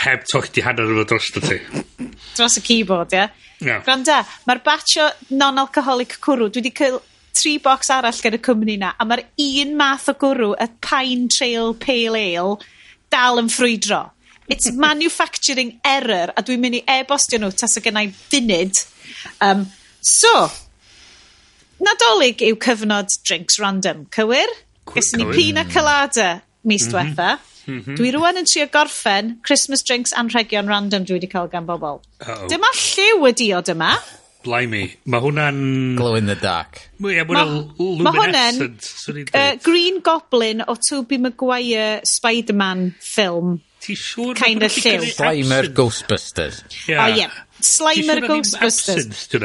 heb toch di hanner efo dros ti. (laughs) dros y keyboard, ie? Yeah? Yeah. Gwranda, mae'r batch o non-alcoholic cwrw, dwi wedi cael tri bocs arall gan y cwmni na, a mae'r un math o gwrw, y Pine Trail Pale Ale, dal yn ffrwydro. It's (laughs) manufacturing error, a dwi'n mynd i e-bostio nhw tas o gennau funud. Um, so, nadolig yw cyfnod drinks random, cywir? Ges ni pina colada mis mhm. diwetha. Mm -hmm. Dwi rwan yn trio gorffen Christmas drinks anrhegion random dwi wedi cael gan bobl. Uh -oh. Dyma lliw y diod yma. Blimey. Mae hwnna'n... Glow in the dark. Ie, mae hwnna'n ma luminescent. Uh, Green Goblin o Tobey Maguire Spider-Man film. Ti siŵr? Kind of lliw. Slimer Ghostbusters. Yeah. Oh, yeah. Slimer Ghostbusters. Ti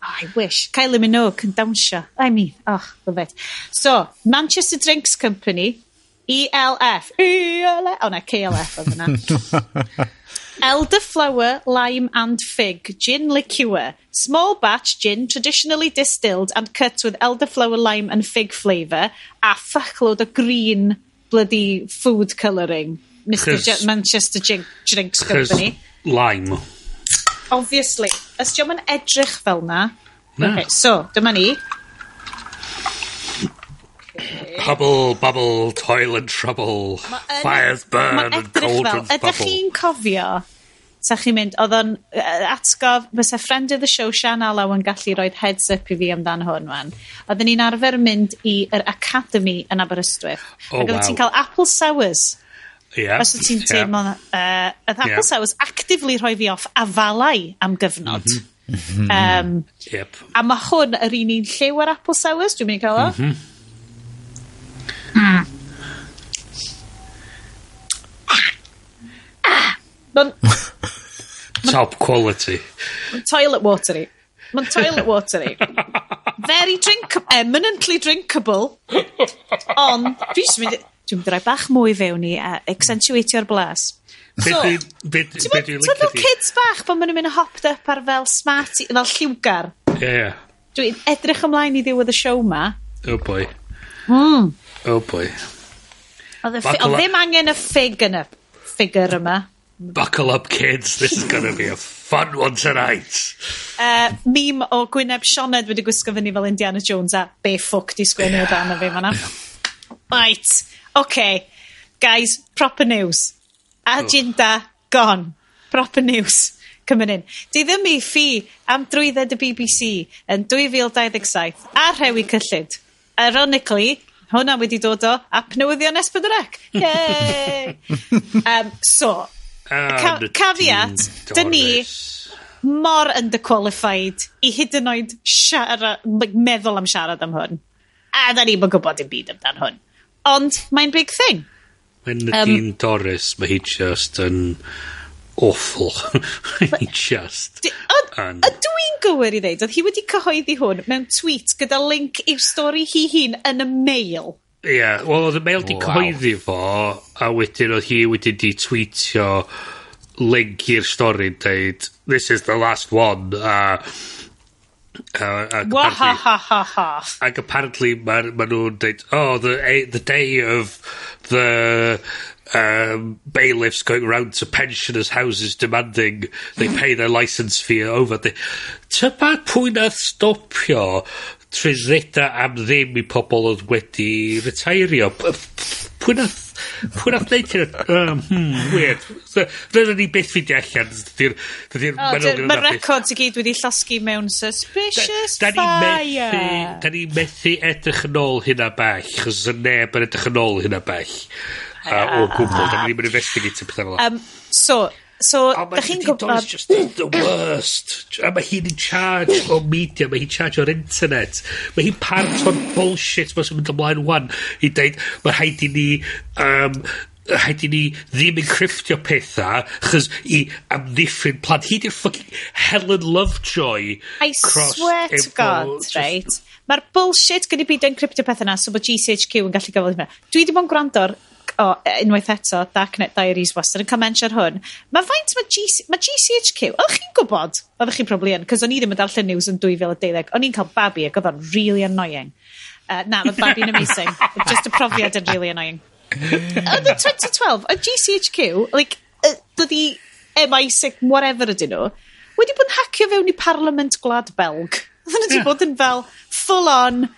Oh, I wish. Kylie Minogue yn dawnsio. I mean, oh, love it. So, Manchester Drinks Company, ELF. ELF. O na, KLF oedd yna. (laughs) Elderflower, lime and fig. Gin liqueur. Small batch gin, traditionally distilled and cut with elderflower, lime and fig flavour. A fuckload o green bloody food colouring. Mr. J Manchester Gin- Drinks Company. lime. Obviously. Ys diom yn edrych fel na. Na. Okay, so, dyma ni. Bubble, bubble, toil and trouble, yn, fires burn and cauldrons bubble. Ydych chi'n cofio, sa chi'n mynd, oedd o'n atgof, a friend of the show Sian Alaw yn gallu rhoi heads up i fi amdan hwn, man. Oedden ni'n arfer mynd i'r yr Academy yn Aberystwyth. Oh, Ac wow. ti'n cael apple sours. Yeah. Os ti'n teimlo, uh, uh, apple yeah. sours actively rhoi fi off afalau am gyfnod. Mm -hmm. um, yep. A mae hwn yr un un lliw ar apple sours, dwi'n mynd i cael o. Mm -hmm. Hmm. Ma'n... Top quality. Ma'n toilet watery. Mae'n toilet watery. Very drinkable. Eminently drinkable. On, fi jyst mynd... Dwi'n mynd i roi bach mwy fewn i a accentuatio'r blas. So, ti'n kids bach pan maen nhw'n mynd hopped up ar fel smart, fel lliwgar? Ie. Yeah. Dwi'n edrych ymlaen i ddiwedd y show ma. Oh boy. Mm. Oh boy. Oedd ddim angen y ffig yn y ffigur yma. Buckle up kids, this is gonna be a fun one tonight. Uh, meme o Gwyneb Sioned wedi gwisgo fyny fel Indiana Jones a be ffwc di sgwennu yeah. o dan o fi fanna. Right, okay. Guys, proper news. Agenda gone. Proper news. Coming in. Di ddim i ffi am drwydded y BBC yn 2027 a Rhewi Cyllid. Ironically, hwnna wedi dod o ap newyddion S4C. Yay! (laughs) um, so, ah, ca caveat, dyn ni mor underqualified i hyd yn oed siarad, meddwl am siarad am hwn. A da ni'n gwybod dim byd amdan hwn. Ond mae'n big thing. Mae'n um, dyn Doris, mae hi just yn... Um, awful. (laughs) just yn... Ydw i'n gywir i ddeud, oedd hi wedi cyhoeddi hwn mewn tweet gyda link i'w stori hi hun yn y mail. Ie, yeah, wel oedd y mail wedi wow. cyhoeddi fo, a wedyn oedd hi wedi di tweetio link i'r stori yn dweud, this is the last one, a... Uh, Wahahaha. Ac apparently, mae ma nhw'n dweud, oh, the, eh, the day of the um, bailiffs going around to pensioners' houses demanding they pay their license fee over. the... Tyma pwy na stopio trisreda am ddim i pobl oedd wedi retairio. Pwy na Pwy na neud hyn? Um, hmm, weird. Dyna ni beth fynd allan. Mae'r records i gyd wedi llosgu mewn suspicious da, da fire. Da ni methu edrych yn ôl hynna bell. Chos y neb yn edrych yn ôl hynna bell uh, o gwbl. Da ni ddim yn investigator pethau fel. Um, so, So, oh, da chi'n gwybod... just the worst. A mae hi'n in charge o media, mae hi'n charge o'r internet. Mae hi'n part o'r bullshit mae'n mynd ymlaen wan. I dweud, mae rhaid i ni... Um, rhaid i ni ddim encryptio pethau chys i amddiffyn plant. Hi di'r fucking Helen Lovejoy. I swear to God, right? Mae'r bullshit gyda byd encryptio pethau na, so bod GCHQ yn gallu gafodd hynny. Dwi ddim yn gwrando'r o, e, unwaith eto, Darknet Diaries wastad yn cael mention hwn. Mae faint mae, GC, mae GCHQ, oeddech chi'n gwybod? Oeddech chi'n probably yn, cos o'n i ddim yn darllen news yn 2012. O'n i'n cael babi ac oedd o'n really annoying. Uh, na, oedd babi'n (laughs) amazing. Just y profiad yn really annoying. Yn 2012, oedd GCHQ, like, dydi MI6, whatever ydyn nhw, wedi bod yn hacio fewn i Parliament Gwlad Belg. Oedden nhw wedi bod yn fel full on,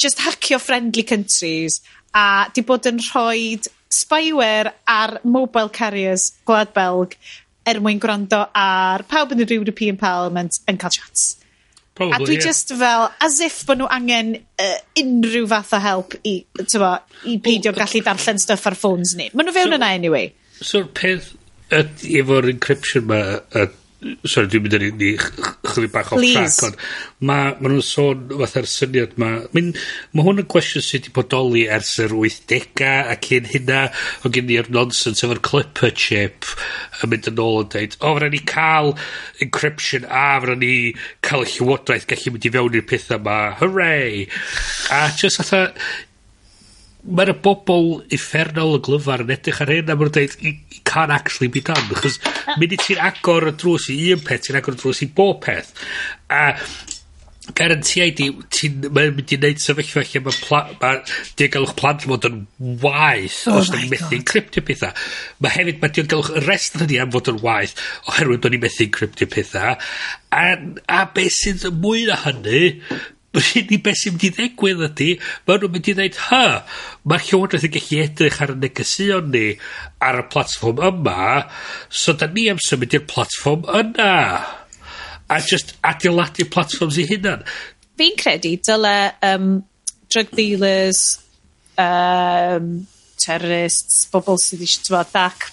just hacio friendly countries, a di bod yn rhoi spyware ar mobile carriers gwlad Belg er mwyn gwrando ar pawb yn y European Parliament yn cael chats. Probably, a dwi yeah. just fel, as if bod nhw angen uh, unrhyw fath o help i, tywa, i peidio well, gallu darllen stuff ar ffôns ni. Maen nhw fewn so, yna anyway. So'r peth efo'r encryption ma, uh, sorry, dwi'n mynd yn ni chydig bach off track, ond ma, ma nhw'n sôn fatha'r syniad ma. Myn, ma hwn yn gwestiwn sydd wedi bodoli ers yr 80au ac hyn hynna, o gen i'r nonsens efo'r clipper chip yn mynd yn ôl yn dweud, o, fyna ni cael encryption a fyna ni cael y llywodraeth gallu mynd i fewn i'r pethau ma, hooray! A just fatha, mae'r bobl effernol y glyfar yn edrych ar hyn a mae'n dweud deud it can't actually be done achos mynd i ti'n agor y drws i un peth ti'n agor y drws i bob peth. A garantiau di ti'n mae'n mynd i wneud sefyllfa lle ma' pla, ma diogelwch plant fod yn waith oh os ni'n methu encryptio pethau mae hefyd ma' diogelwch y rest hynny am fod yn waith oherwydd bod ni'n methu encryptio pethau a, a beth sydd mwy na hynny Rydyn ni beth sy'n mynd i ddigwydd ydy, mae nhw'n mynd i ddeud, ha, mae'r llywodraeth yn gallu edrych ar y negesion ni ar y platform yma, so da ni am symud i'r platform yna. A just adeiladu platforms i hunan. Fi'n credu dyle um, drug dealers, um, terrorists, bobl sydd eisiau, ti'n dac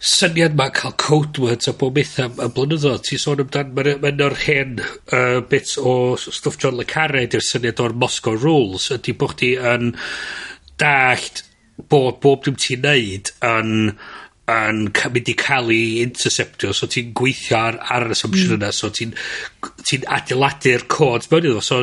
syniad ma cael code words a bob beth am y blynyddoedd. Ti'n sôn amdan, mae'n ma o'r hen uh, bit o stwff John Le Carre, di'r syniad o'r Moscow Rules, ydy bod chdi yn dallt bod bob dim ti'n neud yn yn ca- mynd i cael ei interceptio, so ti'n gweithio ar ar yr assumption yna so ti'n ti adeiladu'r cod mewn iddo so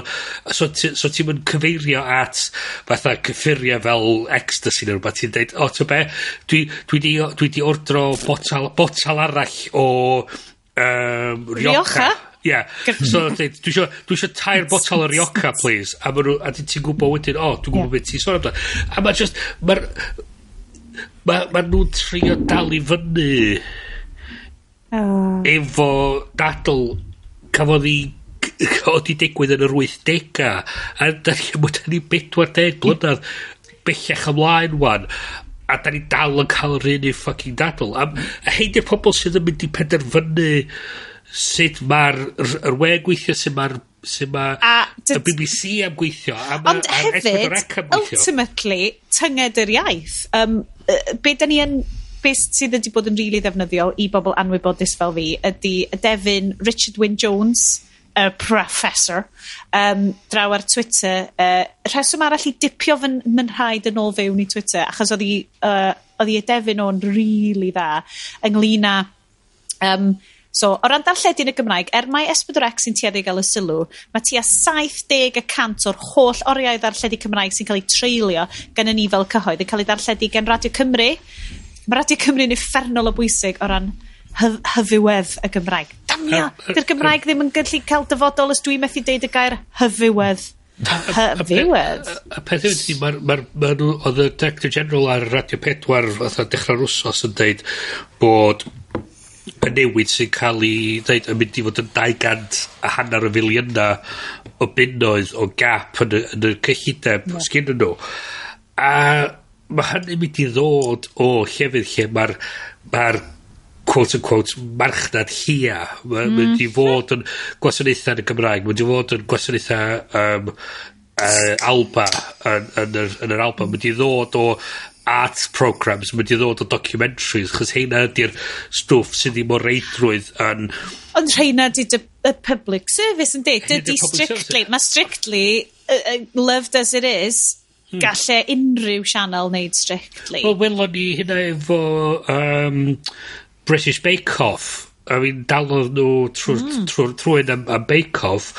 so ti so ti'n mynd cyfeirio at fatha cyffurie fel ecstasy neu rhywbeth, ti'n dweud, o ti'n be dwi dwi 'di dwi 'di ordro botal botal arall o um, Rioja. Ie. So deud dwi isio dwi isio tair botel o Rioja please. a ma' nw a 'dyn ti'n gwybod wedyn o dwi'n gwbo beth ti'n sôn amdano. a ma' just, mae'r, Mae ma nhw'n trio dal i fyny... Oh. ...efo dadl cafodd 'i oedd i digwydd yn yr wythdega a da ni, ma' 'dan ni bedwar deg blynadd bellach ymlaen 'wan a da ni dal yn cael yr un i ffucking dadl a, a heidi'r pobol sydd yn mynd i penderfynu sut mae'r yr, yr we gweithio sut mae'r Sut ma... A... Y BBC am gweithio. A ma, Ond hefyd, ultimately, tynged yr iaith. Um, be da ni yn beth sydd wedi bod yn rili really ddefnyddiol i bobl anwybodus fel fi ydy y defyn Richard Wynne Jones, y professor, um, draw ar Twitter. Uh, rheswm arall i dipio fy mynhaid yn ôl fewn i Twitter, achos oedd hi, uh, oedd hi y defyn o'n rili really dda ynglyn â um, So, o ran darlledu yn y Gymraeg, er mae S4C sy'n tueddu i gael y sylw, mae tua 70% o'r holl oriau darlledu Cymraeg sy'n cael ei treulio gan y ni fel cyhoedd yn cael ei darlledu gan Radio Cymru. Mae Radio Cymru'n effernol o bwysig o ran hyf hyfywedd y Gymraeg. Damia! Dy'r Gymraeg ddim yn gallu cael dyfodol os dwi'n methu deud y gair hyfywedd. Hyfywedd. Y peth yw, mae'r ma, ma, ma, Director General ar Radio 4 fatha dechrau'r wsos yn deud bod y newid sy'n cael ei ddeud yn mynd i fod yn dau gant a hanner y filiynau o bunnoedd o gap yn y, yn y cyllideb yeah. sgyn nhw. A mae hynny'n mynd i ddod o llefydd lle mae'r ma quote unquote marchnad hia. Mae'n mm. mynd i fod yn gwasanaethau yn y Gymraeg. Mae'n mynd i fod yn gwasanaethau um, uh, Alba yn, yn, yr, yn yr Alba. Mae'n mynd i ddod o art programs mynd i ddod o documentaries chos heina ydy'r stwff sydd ddim o reidrwydd yn ond rheina di y public service yn dweud dydy strictly mae strictly uh, uh, loved as it is hmm. galle unrhyw sianel wneud strictly wel welon ni hynna efo um, British Bake Off I mean dalodd nhw hmm. trwy'n mm. trwy, trwy, am, am Bake Off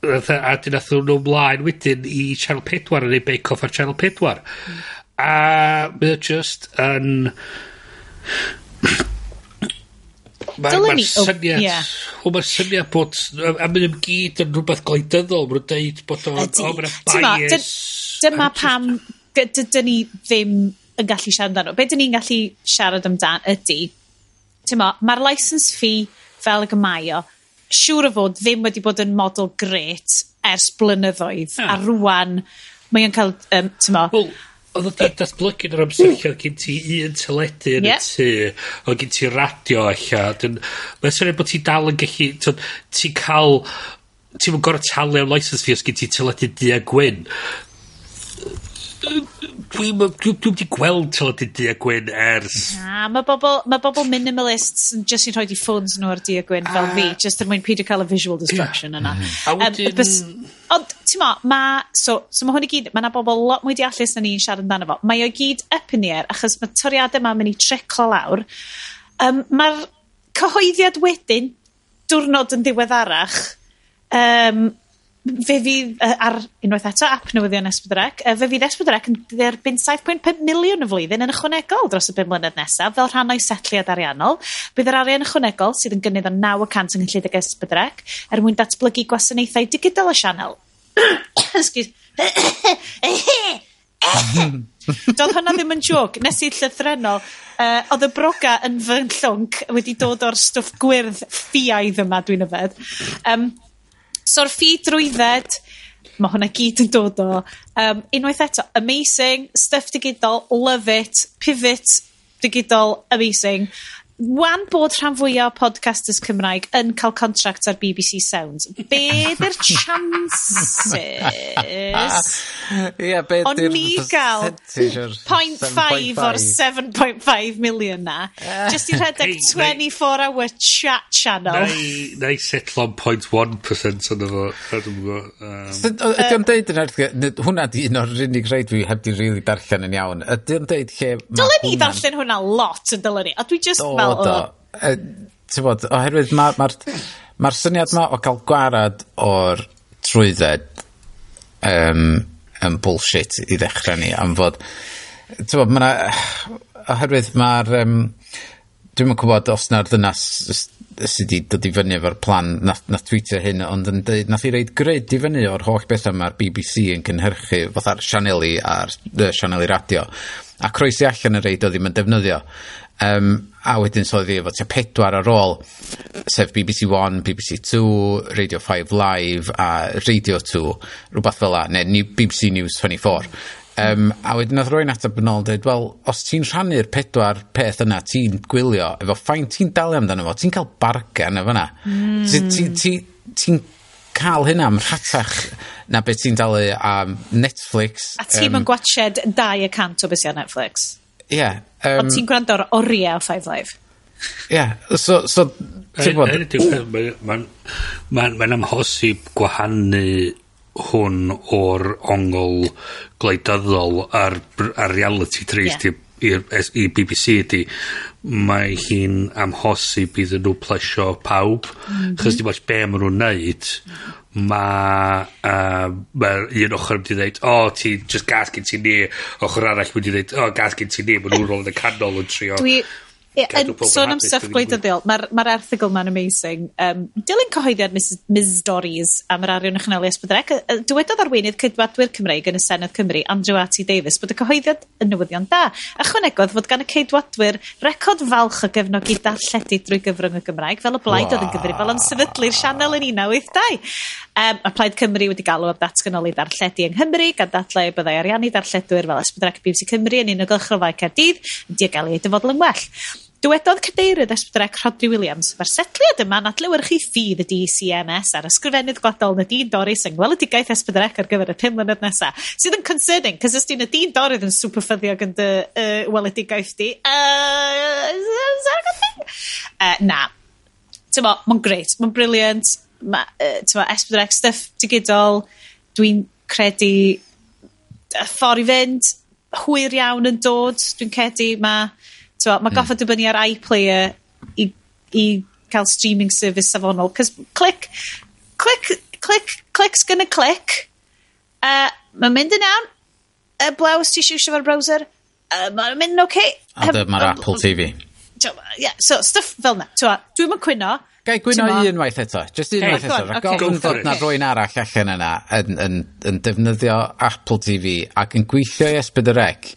a dyn nhw ymlaen wedyn i Channel 4 yn ei Bake Off ar Channel 4 mm. A mae o just yn (coughs) Mae'r Ma', ma'r oh, syniad... Ie. Wel ma'r syniad bod... A mae ym gyd yn rhywbeth gwleidyddol. Mae'n nhw'n deud bod o... Ydy. O, ma' 'na bias. Dyma pam dydyn ni ddim yn gallu siarad amdano. Be dyn ni'n gallu siarad amdano ydy, tyma, mae'r license fee fel y gymaio, siŵr o fod ddim wedi bod yn model gret ers blynyddoedd, ah. a rwan mae o'n cael, um, tyma, well, Oedd ti'n datblygu yn yr amser lle odd gen ti un teledu yn y tŷ, oedd gen ti radio allan. mae'n syniad bod ti dal yn gallu, t'od, ti'n cael, ti'n mynd gorau talu am license fee os gen ti teledu du a gwyn. Dwi'm, dwi, dwi wedi gweld teledu du a gwyn ers... Na, mae bobl, ma bobl minimalists yn jyst yn rhoi di ffôns nhw ar di a gwyn fel ah. fi, jyst er mwyn peidio cael y visual destruction yna. Mhm. A wedyn... Um, ond, ti'n mo, ma, so, so mae hwn i gyd, mae na bobl lot mwy deallus na ni'n siarad amdano fo. Mae o gyd up in the air, achos mae toriadau yma'n mynd i triclo lawr. Um, Mae'r cyhoeddiad wedyn, diwrnod yn ddiweddarach, um, fe fydd uh, ar, unwaith eto, ap newyddion Esbydrec, uh, fe fydd Esbydrec yn dderbyn saith pwynt pump miliwn y flwyddyn yn ychwanegol dros y 5 mlynedd nesaf fel rhan o'i setliad ariannol. Bydd yr arian ychwanegol sydd yn gynnydd o 9% yng Nghyllid ag Esbydrec er mwyn datblygu gwasanaethau digidol y sianel. (coughs) Excuse. (coughs) Doedd hwnna ddim yn joc. Nes i llythrenol, uh, oedd y broga yn fy llwnc wedi dod o'r stwff gwyrdd ffiaidd yma, dwi'n yfed. Um, so'r ffi drwydded, mae hwnna gyd yn dod o Um, unwaith eto, amazing, stuff digidol, love it, pivot digidol, amazing wan bod rhan fwyaf o podcasters Cymraeg yn cael contract ar BBC Sounds, be ydy'r (laughs) chances yeah, be o'n ni gael 0.5 o'r 7.5 million na, eh. just i rhedeg 24 hour chat channel. Na i setlo 0.1% o'n efo. Ydy o'n deud yn erthig, hwnna di un o'r unig rhaid fi heb di rili darllen yn iawn. Ydy o'n deud lle... Dylen ni darllen hwnna lot yn dylen ni, a dwi just fel, gweld o yy bod, oherwydd mae'r ma' ma, ma'r syniad 'ma o ca'l gwarad o'r trwydded um, yn bullshit i ddechrau ni am fod ti'n bod, mae'na, oherwydd mae'r, um, dwi'n yn gwbod os 'na'r ddynas sydd wedi dod i fyny efo'r plan na, na tweetio hyn ond yn dweud, nath i reid grid i fyny o'r holl betha ma'r BBC yn cynhyrchu fatha'r sianeli a'r yy sianeli radio a croesi allan y reid doedd ddim yn defnyddio. Um, a wedyn sylwi efo tua pedwar ar ôl sef BBC One, BBC Two, Radio 5 Live a Radio 2 rhywbeth fel la neu BBC News 24 um, a wedyn oedd rwy'n ateb yn ôl dweud wel os ti'n rhannu'r pedwar peth yna ti'n gwylio efo ffain ti'n dalu amdano fo ti'n cael bargen efo yna mm. ti'n ti, ti, ti cael hynna am rhatach na beth ti'n dalu am Netflix a ti'n um, gwachod 2% o beth Netflix. Ie. Yym... Ond ti'n gwrando ar oriau o Five Live. yeah, So, so ti'n gwybod... Mae'n ma ma amhosib gwahanu hwn o'r ongl gwleidyddol ar, ar reality treist yeah. i, i BBC ydy mae hi'n amhosib iddyn nhw plesio pawb mm -hmm. chos dim oes be maen nhw'n neud mm -hmm ma' yym ma'r un ochr mynd dweud, o, oh, ti just gas gen ti ni. Ochr arall mynd dweud, o, oh, gas gen ti ni. Ma' nhw'n nôl yn y canol yn trio... Dwi Ie, yn sôn am stuff gwleidyddol, mae'r ma, erthigol ma'n amazing. Um, dilyn cyhoeddiad Ms, Ms Dorries am yr arian ychwanegol i Esbydrec, dywedodd arweinydd cydwadwyr Cymreig yn y Senedd Cymru, Andrew R.T. Davies, bod y cyhoeddiad yn newyddion da. Ychwanegodd fod gan y Cydwadwyr record falch o gefnogi darlledu drwy gyfrwng y Gymraeg, fel y blaid oedd yn gyfrifol am sefydlu'r sianel yn 1982. Um, ma' Plaid Cymru wedi galw am datganoli darlledu yng Nghymru gan dadlau y byddai ariannu darlledwyr fel Ysbyddac BBC Cymru yn unol gylchgraddau Caerdydd yn diogelu ei dyfodol yn well. Dywedodd cadeirydd Ysbydrec Rodri Williams, mae'r setliad yma'n adlewyrchu ffydd y DCMS ar ysgrifennydd gwadol na dyn Doris yng ngweledigaeth Ysbydrec ar gyfer y pum mlynedd nesaf. Sydd yn concerning, cos os di'n y dyn Doris yn superffyddiog yn dy uh, weledigaeth di, uh, is, is that a good thing? Uh, na. Ti'n mo, mae'n great, mae'n brilliant, ma' uh, ti'n Ess Pedwar stuff digidol dwi'n credu y ffordd i fynd. Hwyr iawn yn dod. Dwi'n credu ma' t'mo' ma' hmm. goffa dibynnu ar iPlayer i, i cael streaming service safonol 'c'os clic, clic, clic, clic's gonna clic. uh, mae'n mynd yn iawn. Y blew os ti isio iwsio browser. uh, mae'n mynd yn oce. A dyma'r Apple TV. Yeah, so stuff fel 'na. Dwi'n mynd cwyno. Gai i gwyno unwaith eto? just unwaith eto. Hey, gofyn okay. bod na rwy'n arall allan yna yn, yn, yn defnyddio Apple TV ac yn gweithio i S4C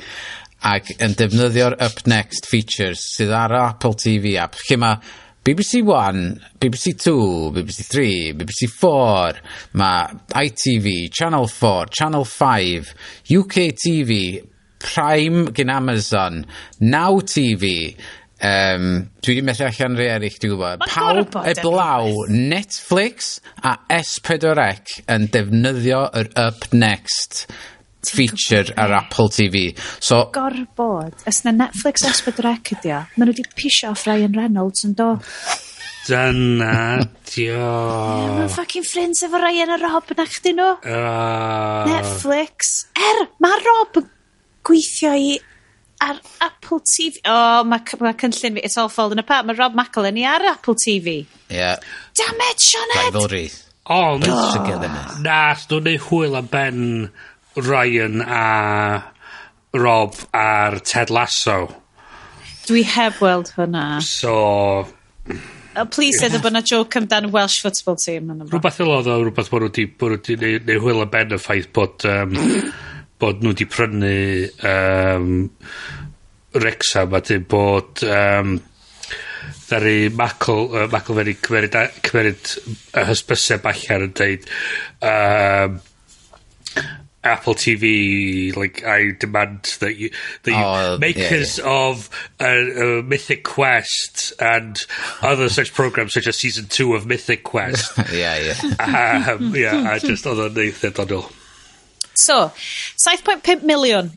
ac yn defnyddio'r Up Next features sydd ar Apple TV app. Lle mae BBC One, BBC Two, BBC Three, BBC Four, mae ITV, Channel 4, Channel 5, UK TV, Prime gyn Amazon, Now TV, Um, dwi wedi methu allan rhai eraill, dwi'n gwybod. Pawb eblaw Netflix a S4C yn defnyddio yr Up Next feature ar Apple TV. So, Gorbod. Ys na Netflix S4C ydi o? Maen nhw wedi pisio off Ryan Reynolds yn do. Dyna dio. Mae'n fucking ffrind efo Ryan a Rob yn achdi nhw. Uh. Netflix. Er, mae Rob yn gweithio i ar Apple TV. O, oh, mae ma cynllun fi, it's all falling apart. Mae Rob McElhenney ar Apple TV. Yeah. Damn it, Sioned! Rivalry. Ond, oh, na, dwi'n neud hwyl am ben Ryan a Rob ar Ted Lasso. Dwi heb weld hwnna. So... Uh, please edrych bod yna joke amdan Welsh football team. Rhywbeth yw'r oedd o, rhywbeth bod nhw wedi neu hwyl a ben y ffaith bod um, bod nhw wedi prynu um, Wrecsam a 'dyn bod um, ddari Macl yy Maclfeddyg cymeryd cymeryd y hysbyseb allan yn dweud um, Apple TV like I demand that you that you oh, makers yeah, yeah. of uh, uh, Mythic Quest and other such programs such as season 2 of Mythic Quest. (laughs) Yeah yeah. Um, yeah I just oedd o'n neith edrych So, 7.5 miliwn.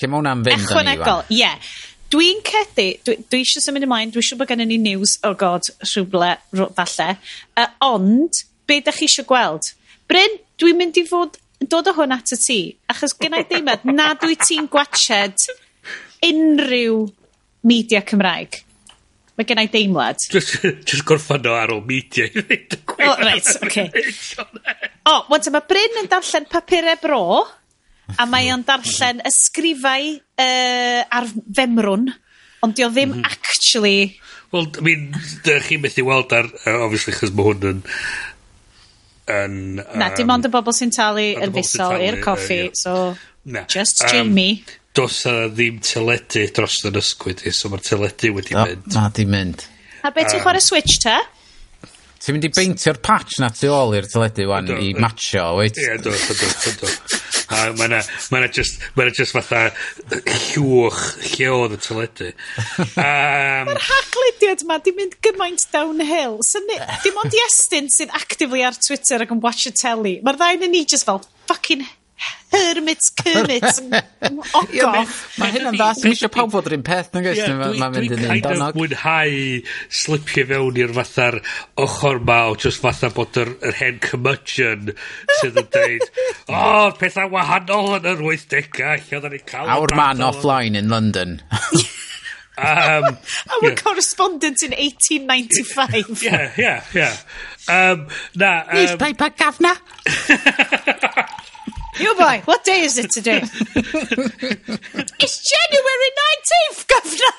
Lle mae hwnna'n fynd Ychwanegol, ie. Yeah. Dwi'n cedi, dwi, dwi eisiau symud ymlaen, dwi eisiau bod gennym ni news, oh god, rhywle, falle. Uh, ond, be da chi eisiau gweld? Bryn, dwi'n mynd i fod dod o hwn at y ti, achos gennau deimlad, nad wyt ti'n gwached unrhyw media Cymraeg. Mae gen i deimlad. Just, just gorffan o ar ôl media i fynd y oh, gwaith. O, reit, okay. O, wanta, mae Bryn yn darllen papurau bro, a mae o'n darllen ysgrifau uh, ar femrwn, ond di o ddim mm -hmm. actually... Wel, I mean, chi'n methu weld ar, uh, obviously, chys mae hwn yn yn... Um, na, dim ond y bobl sy'n talu yn fusol i'r coffi, uh, yeah. so... Na. Just Jamie. Um, do's a ddim teledu dros yn ysgwyd i, so mae'r teledu wedi o, mynd. Na, di mynd. A be ti'n chwarae Switch ta? Ti'n mynd i beintio'r patch na tu ôl i'r teledu wan do, i matcho, wait. Ie, do, do, do, do. A mae na, mae na just, mae na just fatha llwch lle oedd y teledu. Um, Mae'r hachludiad ma di mynd gymaint downhill. So ni, dim ond Iestyn sydd actively ar Twitter ac yn watch y telly. Mae'r ddain yn ni just fel fucking Hermits Cymits Ogof hyn yn dda. Ti'm eisiau pawb fod yr un peth nag oes? dwi'n kind of mwynhau slipio fewn i'r fatha'r Ochr 'ma o just fatha bod yr yr hen curmudgeon sydd yn deud (laughs) o oh, pethau wahanol yn yr wythdega lle oddan ni'n ca'l our man offline in London. (laughs) Um, (laughs) our yeah. correspondent in 1895 yeah yeah yeah um, na um, newspaper governor You boy, what day is it today? (laughs) it's January 19th, Governor.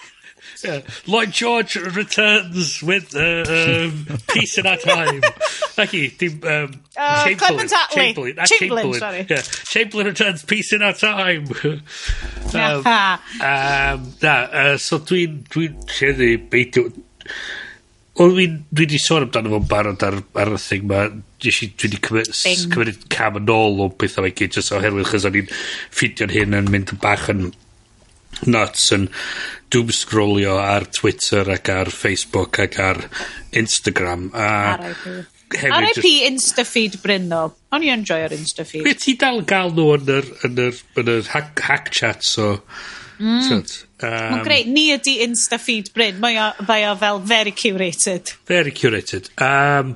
yeah. Lloyd George returns with uh, um, peace in our time. Lucky, dim, um, Uh, Chamberlain. Chamberlain, Chamberlain, Chamberlain. sorry. Yeah, Chamberlain returns peace in our time. (laughs) (laughs) um, um, na, uh, so dwi'n dwi'n beidio Wel fi'n, dwi wedi sôn amdano fo'n barod ar, ar y thing 'ma, dwi wedi cymy- s- cymryd cam yn ôl o beth 'ma gyd jyst oherwydd chys o'n i'n ffidio'n hyn yn mynd yn bach yn nuts yn doomscrollio ar Twitter ac ar Facebook ac ar Instagram a hefyd... RIP just... Instafeed Bryn ddo. O'n i enjoyo'r Instafeed. Be ti dal gael nhw yn yr, yn yr, yn yr hack, hack chat so... Mm. Um, Mae'n greu. Ni ydi Insta feed Bryn. Mae o, mae o fel very curated. Very curated. Um,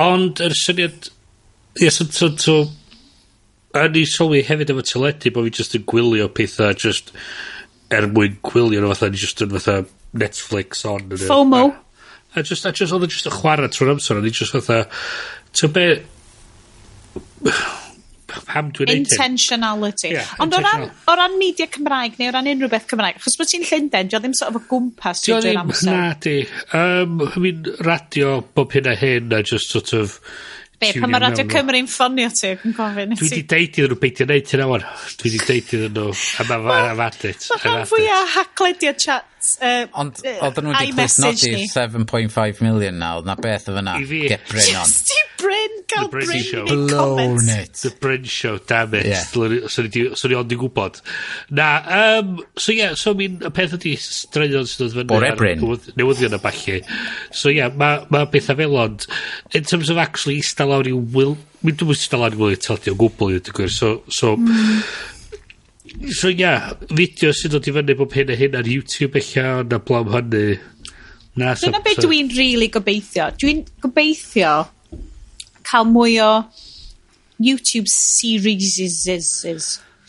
ond yr syniad... Ie, so, so, so, a ni sylwi hefyd efo teledu bod fi just yn gwylio pethau just er mwyn gwylio nhw fatha ni just yn fatha Netflix on. FOMO. A, just, a just, oedd yn just yn chwarae trwy'r amser. a ni just fatha... So be pam dwi'n neud hyn? Intentionality. Yeah, Ond o ran, o ran media Cymraeg neu o ran unrhyw beth Cymraeg, achos bod ti'n Llundain, dio ddim sort of o gwmpas trwy'r drwy'r amser. Na di. Um, I mean, radio bob hyn a hyn a just sort of... Be, pan mae Radio Cymru'n ffonio ti, yn gofyn. Dwi wedi deud iddyn nhw beidio neud hyn awan. Dwi wedi deud iddyn nhw, a mae fan am adit. Mae rhan fwyaf haclediad chat Uh, Ond uh, oedden nhw wedi plisnodi 7.5 million nawr, na beth o fyna. I fi. Get Bryn on. Just i Bryn, gael Bryn i comments. It. The Bryn Show, damn it. Yeah. Swn i ond i gwybod. Na, um, so ie, yeah, so mi'n y peth ydi straeon sydd oedd fyny. Bore Bryn. Newyddion y balli. So ie, yeah, mae ma bethau fel ond, in terms of actually istal lawr i wyl, mi dwi'n istal lawr i wyl i todi o gwbl i wedi gwir. So, so mm. So ia, fideo sy'n dod i fyny bob hyn a hyn ar YouTube eich na blawn hynny. Na, Dyna beth dwi'n really gobeithio. Dwi'n gobeithio cael mwy o YouTube series.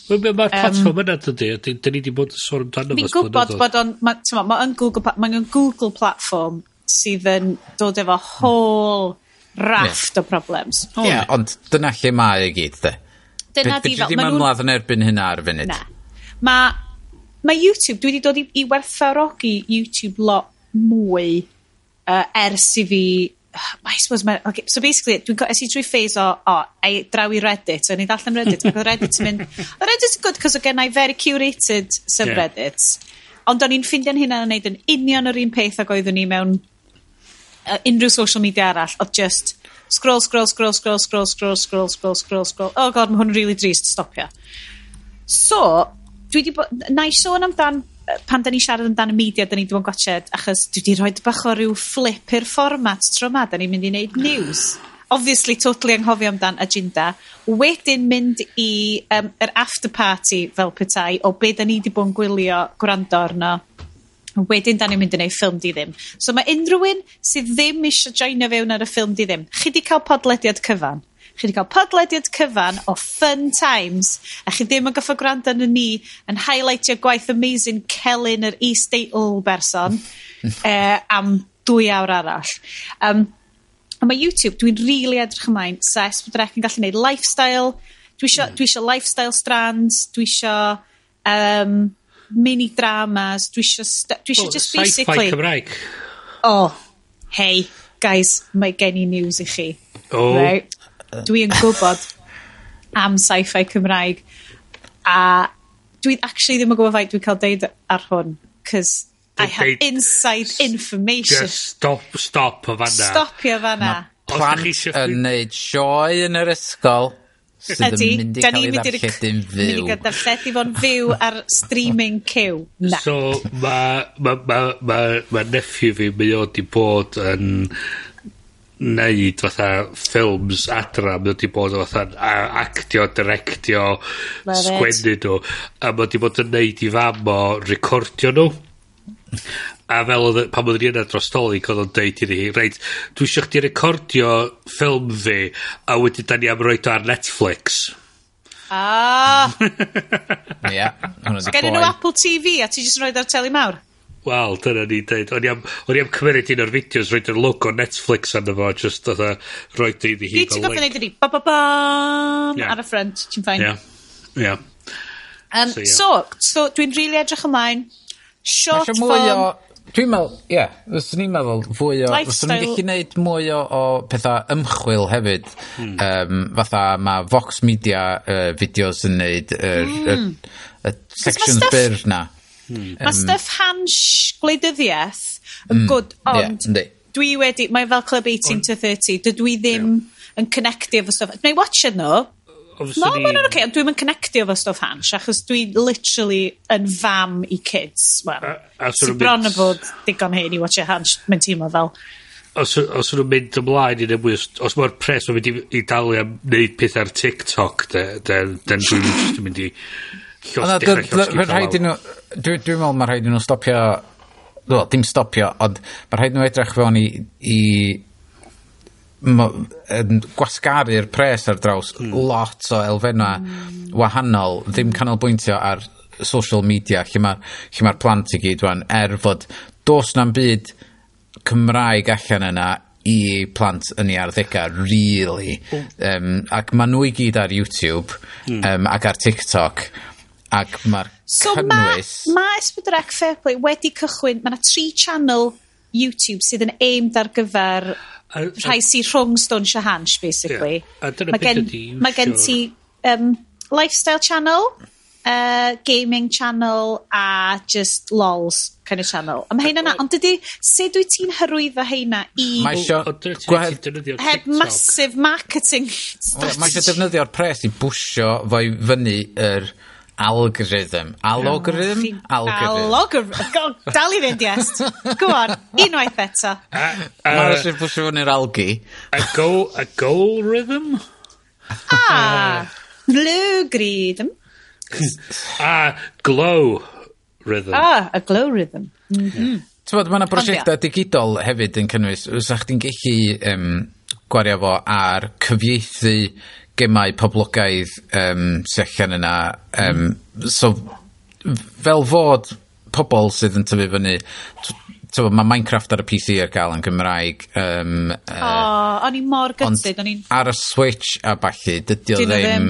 Mae'r ma platform yna dydy, dyn ni wedi bod yn sôn amdano fo. Fi'n gwybod bod o'n, mae'n Google, ma Google platform sydd yn dod efo whole raft o problems. Ie, ond dyna lle mae e i gyd, de. Dyna di fel... Fedri di'm ymladd yn erbyn hynna ar y funud. Na. Ma, ma YouTube, dwi wedi dod i, i werthfawrogi YouTube lot mwy uh, ers i fi I suppose mae... Okay, so basically, dwi'n es i trwy ffeis o, o, ei draw i Reddit, o'n i ddarllen Reddit, ac oedd Reddit yn mynd, oedd Reddit yn good, cos o gennau very curated subreddits. Yeah. Ond o'n i'n ffindio'n hynna yn neud yn union yr un peth ac oeddwn ni mewn uh, unrhyw social media arall, oedd just scroll, scroll, scroll, scroll, scroll, scroll, scroll, scroll, scroll, scroll. Oh god, mae hwn yn really drist, stopio. So, dwi di bod, na i sôn amdan, pan da ni siarad amdan y media, da ni ddim yn gwachod, achos dwi di rhoi bach o ryw flip i'r fformat tro ma, da ni'n mynd i wneud news. Obviously, totally anghofio amdan agenda. Wedyn mynd i um, yr after party fel petai o be da ni di bod yn gwylio gwrando arno wedyn da ni'n mynd i wneud ffilm di ddim. So mae unrhyw un sydd ddim eisiau joinio fewn ar y ffilm di ddim, chi 'di cael podlediad cyfan. Chi 'di cael podlediad cyfan o fun times, a chi ddim yn goffo gwrando yn ni yn highlightio gwaith amazing Celyn yr is-deitl berson uh, (laughs) am dwy awr arall. Um, a mae YouTube, dwi'n rili really edrych ymlaen, 'sa S4C yn gallu gwneud lifestyle, dwi isio, hmm. dwi isio lifestyle strands, dwi isio, um, mini dramas, dwi isio, dwi isio oh, just basically... Sci-fi Cymraeg. Oh, hey, guys, mae gen i news i chi. Oh. Right? Dwi yn gwybod am sci-fi Cymraeg. A dwi actually ddim yn gwybod faint dwi'n cael deud ar hwn. Cos I have inside information. Just stop, stop o fanna. Stop i o fanna. Mae plant yn neud sioe yn yr ysgol sydd yn mynd i cael ei ddarlledu'n fyw. Ydy, mynd i gael darlledu fo'n fyw ar streaming cyw. Na. So, mae ma, ma, ma, ma nephew fi, mae o di bod yn neud fatha ffilms adra, mae wedi bod fatha actio, directio, sgwennu nhw, a mae wedi bod yn neud i fam o recordio nhw a fel oedd, pan oedd yna dros Dolig, oedd o'n deud iddi hi, reit, dwi eisiau chdi recordio ffilm fi, a wedyn da ni am roed ar Netflix. Ah! (laughs) Ie. Ia. Gen nhw Apple TV, a ti jyst yn rhoi ar teli mawr? Wel, dyna ni dweud. O'n i am, on i am cymryd un o'r fideos, roed yr logo Netflix arno fo, just oedd roed i hi. Ti'n gofyn neud ydi, ba ba ba, yeah. ar y ffrant, ti'n ffain. Ie. yeah. Um, so, yeah. so, so dwi'n rili really edrych ymlaen. Short form... Mwy o Dwi'n meddwl, ie, yeah, fyswn i'n meddwl fwy o fyswn i'n gallu gwneud mwy o o pethau ymchwil hefyd. Hmm. Um, fatha mae Vox Media yy fideos yn neud yr y y hmm. sections byr 'na. Hmm. Ma' stuff hans gwleidyddiaeth yn hmm. good ond dwi wedi mae fel Club eighteen to thirty dydw i ddim yn connectio efo stuff. nai watch nhw obviously... No, ma' hwnna'n oce, ond dwi'm yn connectio efo stwff hans, achos dwi literally yn fam i kids, wel, of bron o fod digon hyn i watcha hans, mae'n teimlo fel. Os, os nhw'n mynd ymlaen i neu os mae'r pres mae'n mynd i, i dalu am wneud peth ar TikTok, then dwi'n just yn mynd i dechrau llosgi rhaid i nhw, dwi'n dwi meddwl mae rhaid i nhw stopio, dim stopio, ond mae rhaid nhw edrych fewn i, i yn gwasgaru'r pres ar draws hmm. lot o elfennau hmm. wahanol ddim canolbwyntio ar social media lle mae'r ma plant i gyd wan er fod dos na'n byd Cymraeg allan yna i plant yn ei arddegau, really. Um, ac mae nhw i gyd ar YouTube um, ac ar TikTok ac mae'r so cynnwys so ma, ma Esbydrec Fairplay wedi cychwyn mae yna tri channel YouTube sydd yn aimed ar gyfer A, rhai sy rhwng Stone Hans, basically. Yeah. A dyna ma beth ydi. Mae gen ti um, lifestyle channel, uh, gaming channel a just lols kind of channel. A mae heina na, ond dydy, sut wyt ti'n hyrwyddo heina i... Mae isio... Heb massive marketing strategy. Mae eisiau defnyddio'r pres i bwysio fo i fyny yr... Er Algorithm. Algorithm? Algorithm. Dal i fynd, yes. Go on, unwaith eto. Mae'r sy'n pwysio fyny'r algi. A goal, a goal rhythm? Ah, blue rhythm. a glow rhythm. Ah, a glow rhythm. Mm -hmm. Mae yna brosiectau digidol hefyd yn cynnwys. Wysa'ch chdi'n gallu um, gwario fo ar cyfieithu gemau poblogaidd um, sy allan yna. Um, so, fel fod pobl sydd yn tyfu fyny, Tyfo, mae Minecraft ar y PC ar gael yn Gymraeg. Um, o, uh, o'n i mor gytid. Ond ar y Switch a balli, dydy o ddim... ddim.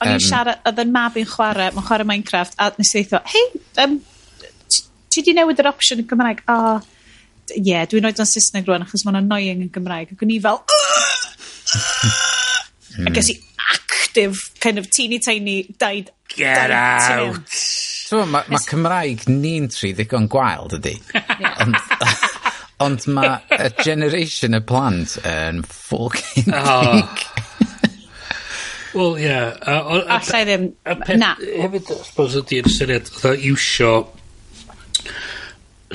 O'n i'n siarad, oedd yn mab i'n chwarae, mae'n chwarae Minecraft, a nes i ddeitho, hei, um, ti di newid yr opsiwn yn Gymraeg? O, ie, yeah, dwi'n oed yn Saesneg rwan, achos mae'n annoying yn Gymraeg. Ac o'n i fel... Mm. A ges i active, kind of teeny tiny died. Get out! So, mae ma Cymraeg ni'n tri ddigon gwael, dydy. ond, (laughs) ond mae y generation y plant yn fucking oh. (laughs) Wel, ie. Yeah. Alla i ddim. Na. Hefyd, I suppose, ydy'r syniad, dda, iwsio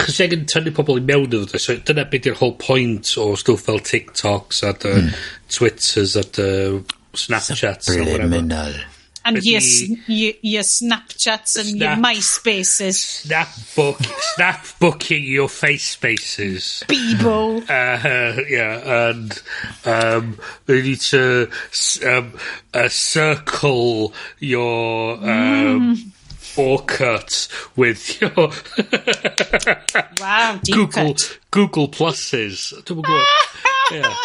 achos ti angen tynnu pobl i mewn iddo so dyna beth yw'r whole point o stwff fel Tiktoks hmm. a dy Twitters a dy Snapchats a whatever. And your, your, your Snapchats and Snap, your MySpaces. Snapbook, Snapbooking your FaceSpaces. Bebo. Uh, uh, yeah, and um, you need to um, uh, circle your... Um, mm cut with your (laughs) Wow, Google cut. Google pluses. (laughs) Yeah.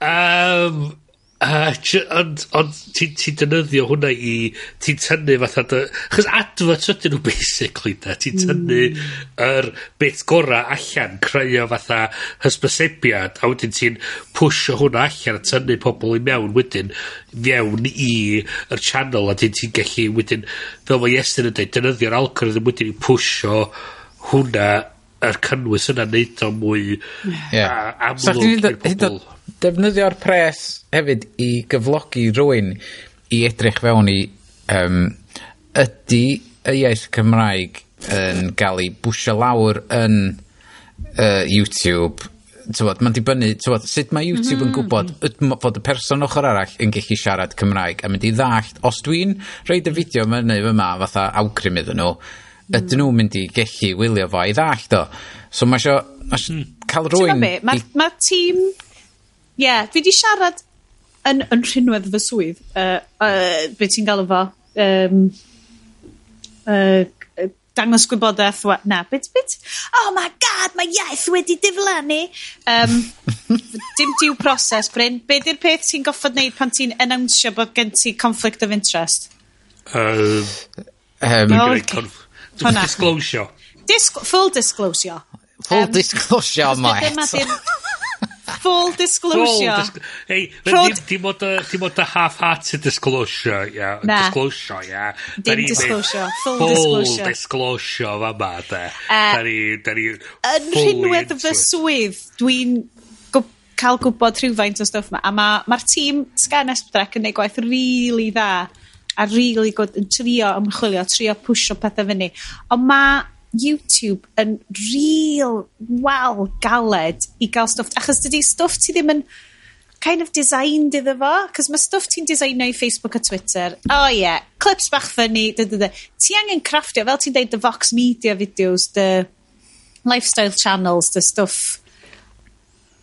Um, A jy- ond, ond ti'n ti defnyddio hwnna i, ti'n tynnu fatha dy... Chos adverts ydyn nhw basically da, ti'n hmm. tynnu mm. yr bit gora allan, creu o fatha hysbysebiad, a wedyn ti'n pwysio hwnna allan, a tynnu pobl i mewn wedyn, mewn i yr channel, a ti'n ti gallu wedyn, fel mae Iestyn yn dweud, defnyddio'r algorithm wedyn i pwysio hwnna, yr cynnwys yna, neud o mwy yeah. amlwg i'r pobl defnyddio'r pres hefyd i gyflogi rhywun i edrych fewn i um, ydy y iaith Cymraeg yn ga'l ei bwysio lawr yn uh, YouTube? Tywod, mae'n dibynnu tywod, sut mae YouTube yn mm. gwbod yd- m- fod y person ochr arall yn gallu siarad Cymraeg a mynd i ddallt os dwi'n rhoid y fideo 'ma fyny yma fatha awgrym iddyn nhw mm. ydyn nhw'n mynd i gallu wylio fo i ddallt o? So mae isio ma' isio mm. ca'l rywun i... T'bo' be' ma'r ma'r tîm Ie, fi 'di siarad yn, yn rhinwedd fy swydd, Uh, uh, be ti'n galw fo, Um, uh, dangos gwybodaeth, wa- na, bit, bit. oh my god, mae iaith wedi diflannu. Um, (laughs) dim diw proses, Bryn. Be di'r peth ti'n goffod wneud pan ti'n enawnsio bod gen ti conflict of interest? Um, um, Dwi'n gwneud conf... Hwnna. disclosio. Disc full disclosure. full disclosure, Os 'di ddim mate. Full disclosure. Full disclosure. Hey, dim ond y, dim ond y half-hearted disclosure, ia. Yeah. Na. Disclosure, ia. Yeah. Dim disclosure. Full, full disclosure. Full disclosure, fa ma, de. Uh, da ni, da ni... Yn rhinwedd fy swydd, dwi'n cael gwybod rhywfaint o stwff yma. A mae'r ma, tîm Sgan Esbdrec yn gwneud gwaith rili really dda a rili really yn trio ymchwilio, trio pwysio pethau fyny. Ond mae YouTube yn real wel galed i gael stwff. Achos dydy stwff ti ddim yn kind of designed iddo fo. Cos mae stwff ti'n designio i Facebook a Twitter. Oh, yeah. clips bach ffynnu. Ti angen crafftio fel ti'n deud, the Vox Media videos, the lifestyle channels, the stwff.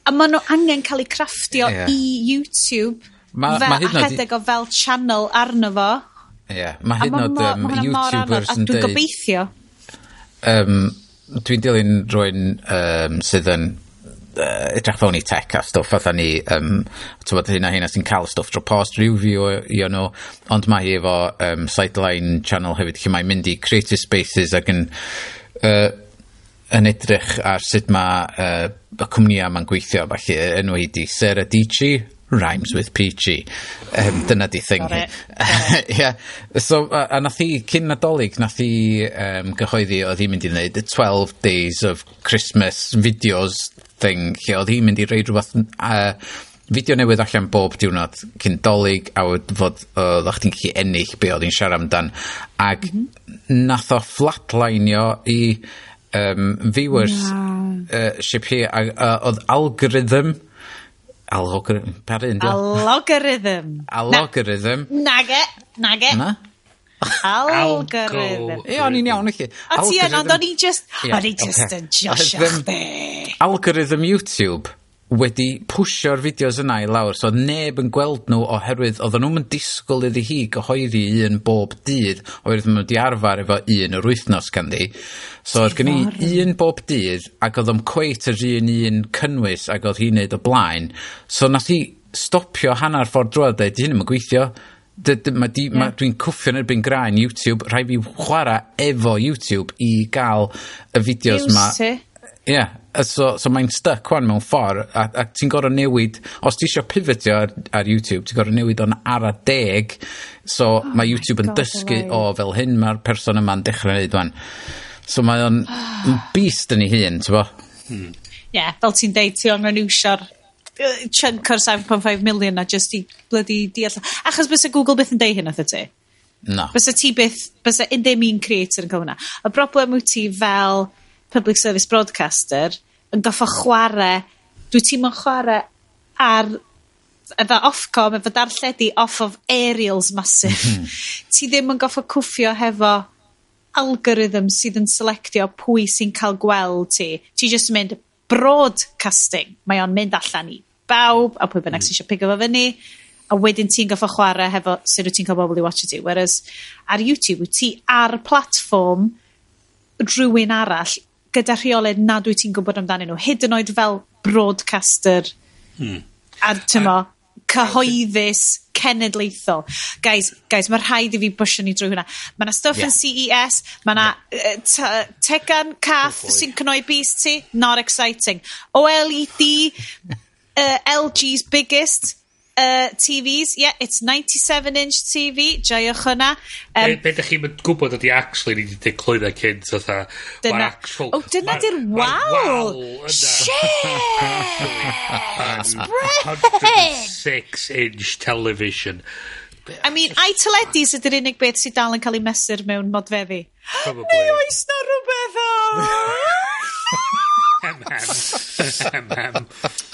A maen nhw angen cael eu crafftio yeah. i YouTube. Ma, fel, ma a rhedeg o fel channel arno fo. Ie, yeah, mae hyn oed um, YouTubers yn deud... A dwi'n gobeithio um, dwi'n dilyn rwy'n um, sydd yn uh, edrych fewn i tech a stwff fatha ni um, tywod hyn a hyn a sy'n cael stwff dro post review i o'n nhw ond mae hi efo um, sideline channel hefyd lle mae'n mynd i creative spaces ac yn uh, yn edrych ar sut mae uh, y cwmnïa ma'n gweithio falle enw hi di Sarah Dici rhymes with peachy. Um, dyna di thing hi. (laughs) yeah. So, a, a nath hi, cyn nadolig, nath hi um, gyhoeddi, oedd hi'n mynd i wneud y 12 days of Christmas videos thing, lle oedd hi'n mynd i reid rhywbeth uh, fideo newydd allan bob diwrnod cyn dolyg a fod oedd o'ch ti'n gallu ennill be oedd hi'n siarad amdan ac mm -hmm. nath o flatlineio i um, viewers no. uh, ship hi a a, oedd algorithm A logarithm. Pa'r un, diolch. A logarithm. A logarithm. Nage, nage. Na? Algorithm. Ie, o'n i'n iawn i chi. O ti yn, ond o'n i just, o'n i just yn josiach chdi. Algorithm YouTube wedi pwsio'r fideos yna i lawr so odd neb yn gweld nhw oherwydd oedden nhw'n disgwyl iddi hi gyhoeddi un bob dydd oherwydd nhw wedi arfer efo un yr wythnos ganddi. So oedd gen i un bob dydd ac oedd o'n cweit yr un un cynnwys ac oedd hi'n neud o blaen. So nath hi stopio hanner ffordd drwadd a deud 'di hyn yn gweithio. Dy- dy- ma' di ma' dwi'n cwffio'n erbyn graen YouTube rhaid fi chwarae efo YouTube i gael y fideos 'ma Ie yy so so mae'n stuck 'wan mewn ffordd a a ti'n gorau newid os ti eisiau pivotio ar ar YouTube ti'n gorau newid o'n ara deg so oh mae YouTube yn dysgu o fel hyn mae'r person yma'n dechrau neud 'wan so mae o'n ah. beast yn ei hun ti'n t'bo? yeah, hmm. fel ti'n deud ti angen iwsio'r chunk o'r seven pont five million a just i bloody deall achos bysa Google byth yn deud hyn oedd ti. No. Bysa ti byth bysa un ddim un creator yn cael hwnna. Y broblem wyt ti fel public service broadcaster yn goffo chwarae, dwi ti'n mynd chwarae ar efo Ofcom, efo darlledu off of aerials massive. Mhm. (laughs) ti ddim yn goffo cwffio hefo algorithm sydd yn selectio pwy sy'n cael gweld ti. Ti just yn mynd broadcasting. Mae o'n mynd allan i bawb, a pwy bynnag mhm. sy'n eisiau pigo fo fyny, a wedyn ti'n goffo chwarae hefo sut wyt ti'n cael bobl i watch ti. Whereas ar YouTube, wyt ti ar platform rhywun arall gyda rheole nad wyt ti'n gwybod amdanyn nhw, hyd yn oed fel broadcaster hmm. a tymo, cyhoeddus cenedlaethol. Guys, guys, mae rhaid i fi bwysio ni drwy hwnna. Mae yna stuff yn yeah. CES, mae yna yeah. tegan cath oh sy'n cnoi bus ti, not exciting. OLED, (laughs) uh, LG's biggest, uh, TVs, yeah, it's 97-inch TV, joiwch hwnna. Um, be, ydych chi'n gwybod ydi actually ni wedi clwyddo e cyn, fatha, dyna, actual... Oh, dyna di'r wawl! Wow, Shit! (laughs) 106-inch television. I mean, ai teledus ydy'r unig beth sydd dal yn cael ei mesur mewn modfeddi? (gasps) Probably. Neu oes na rhywbeth o! (laughs)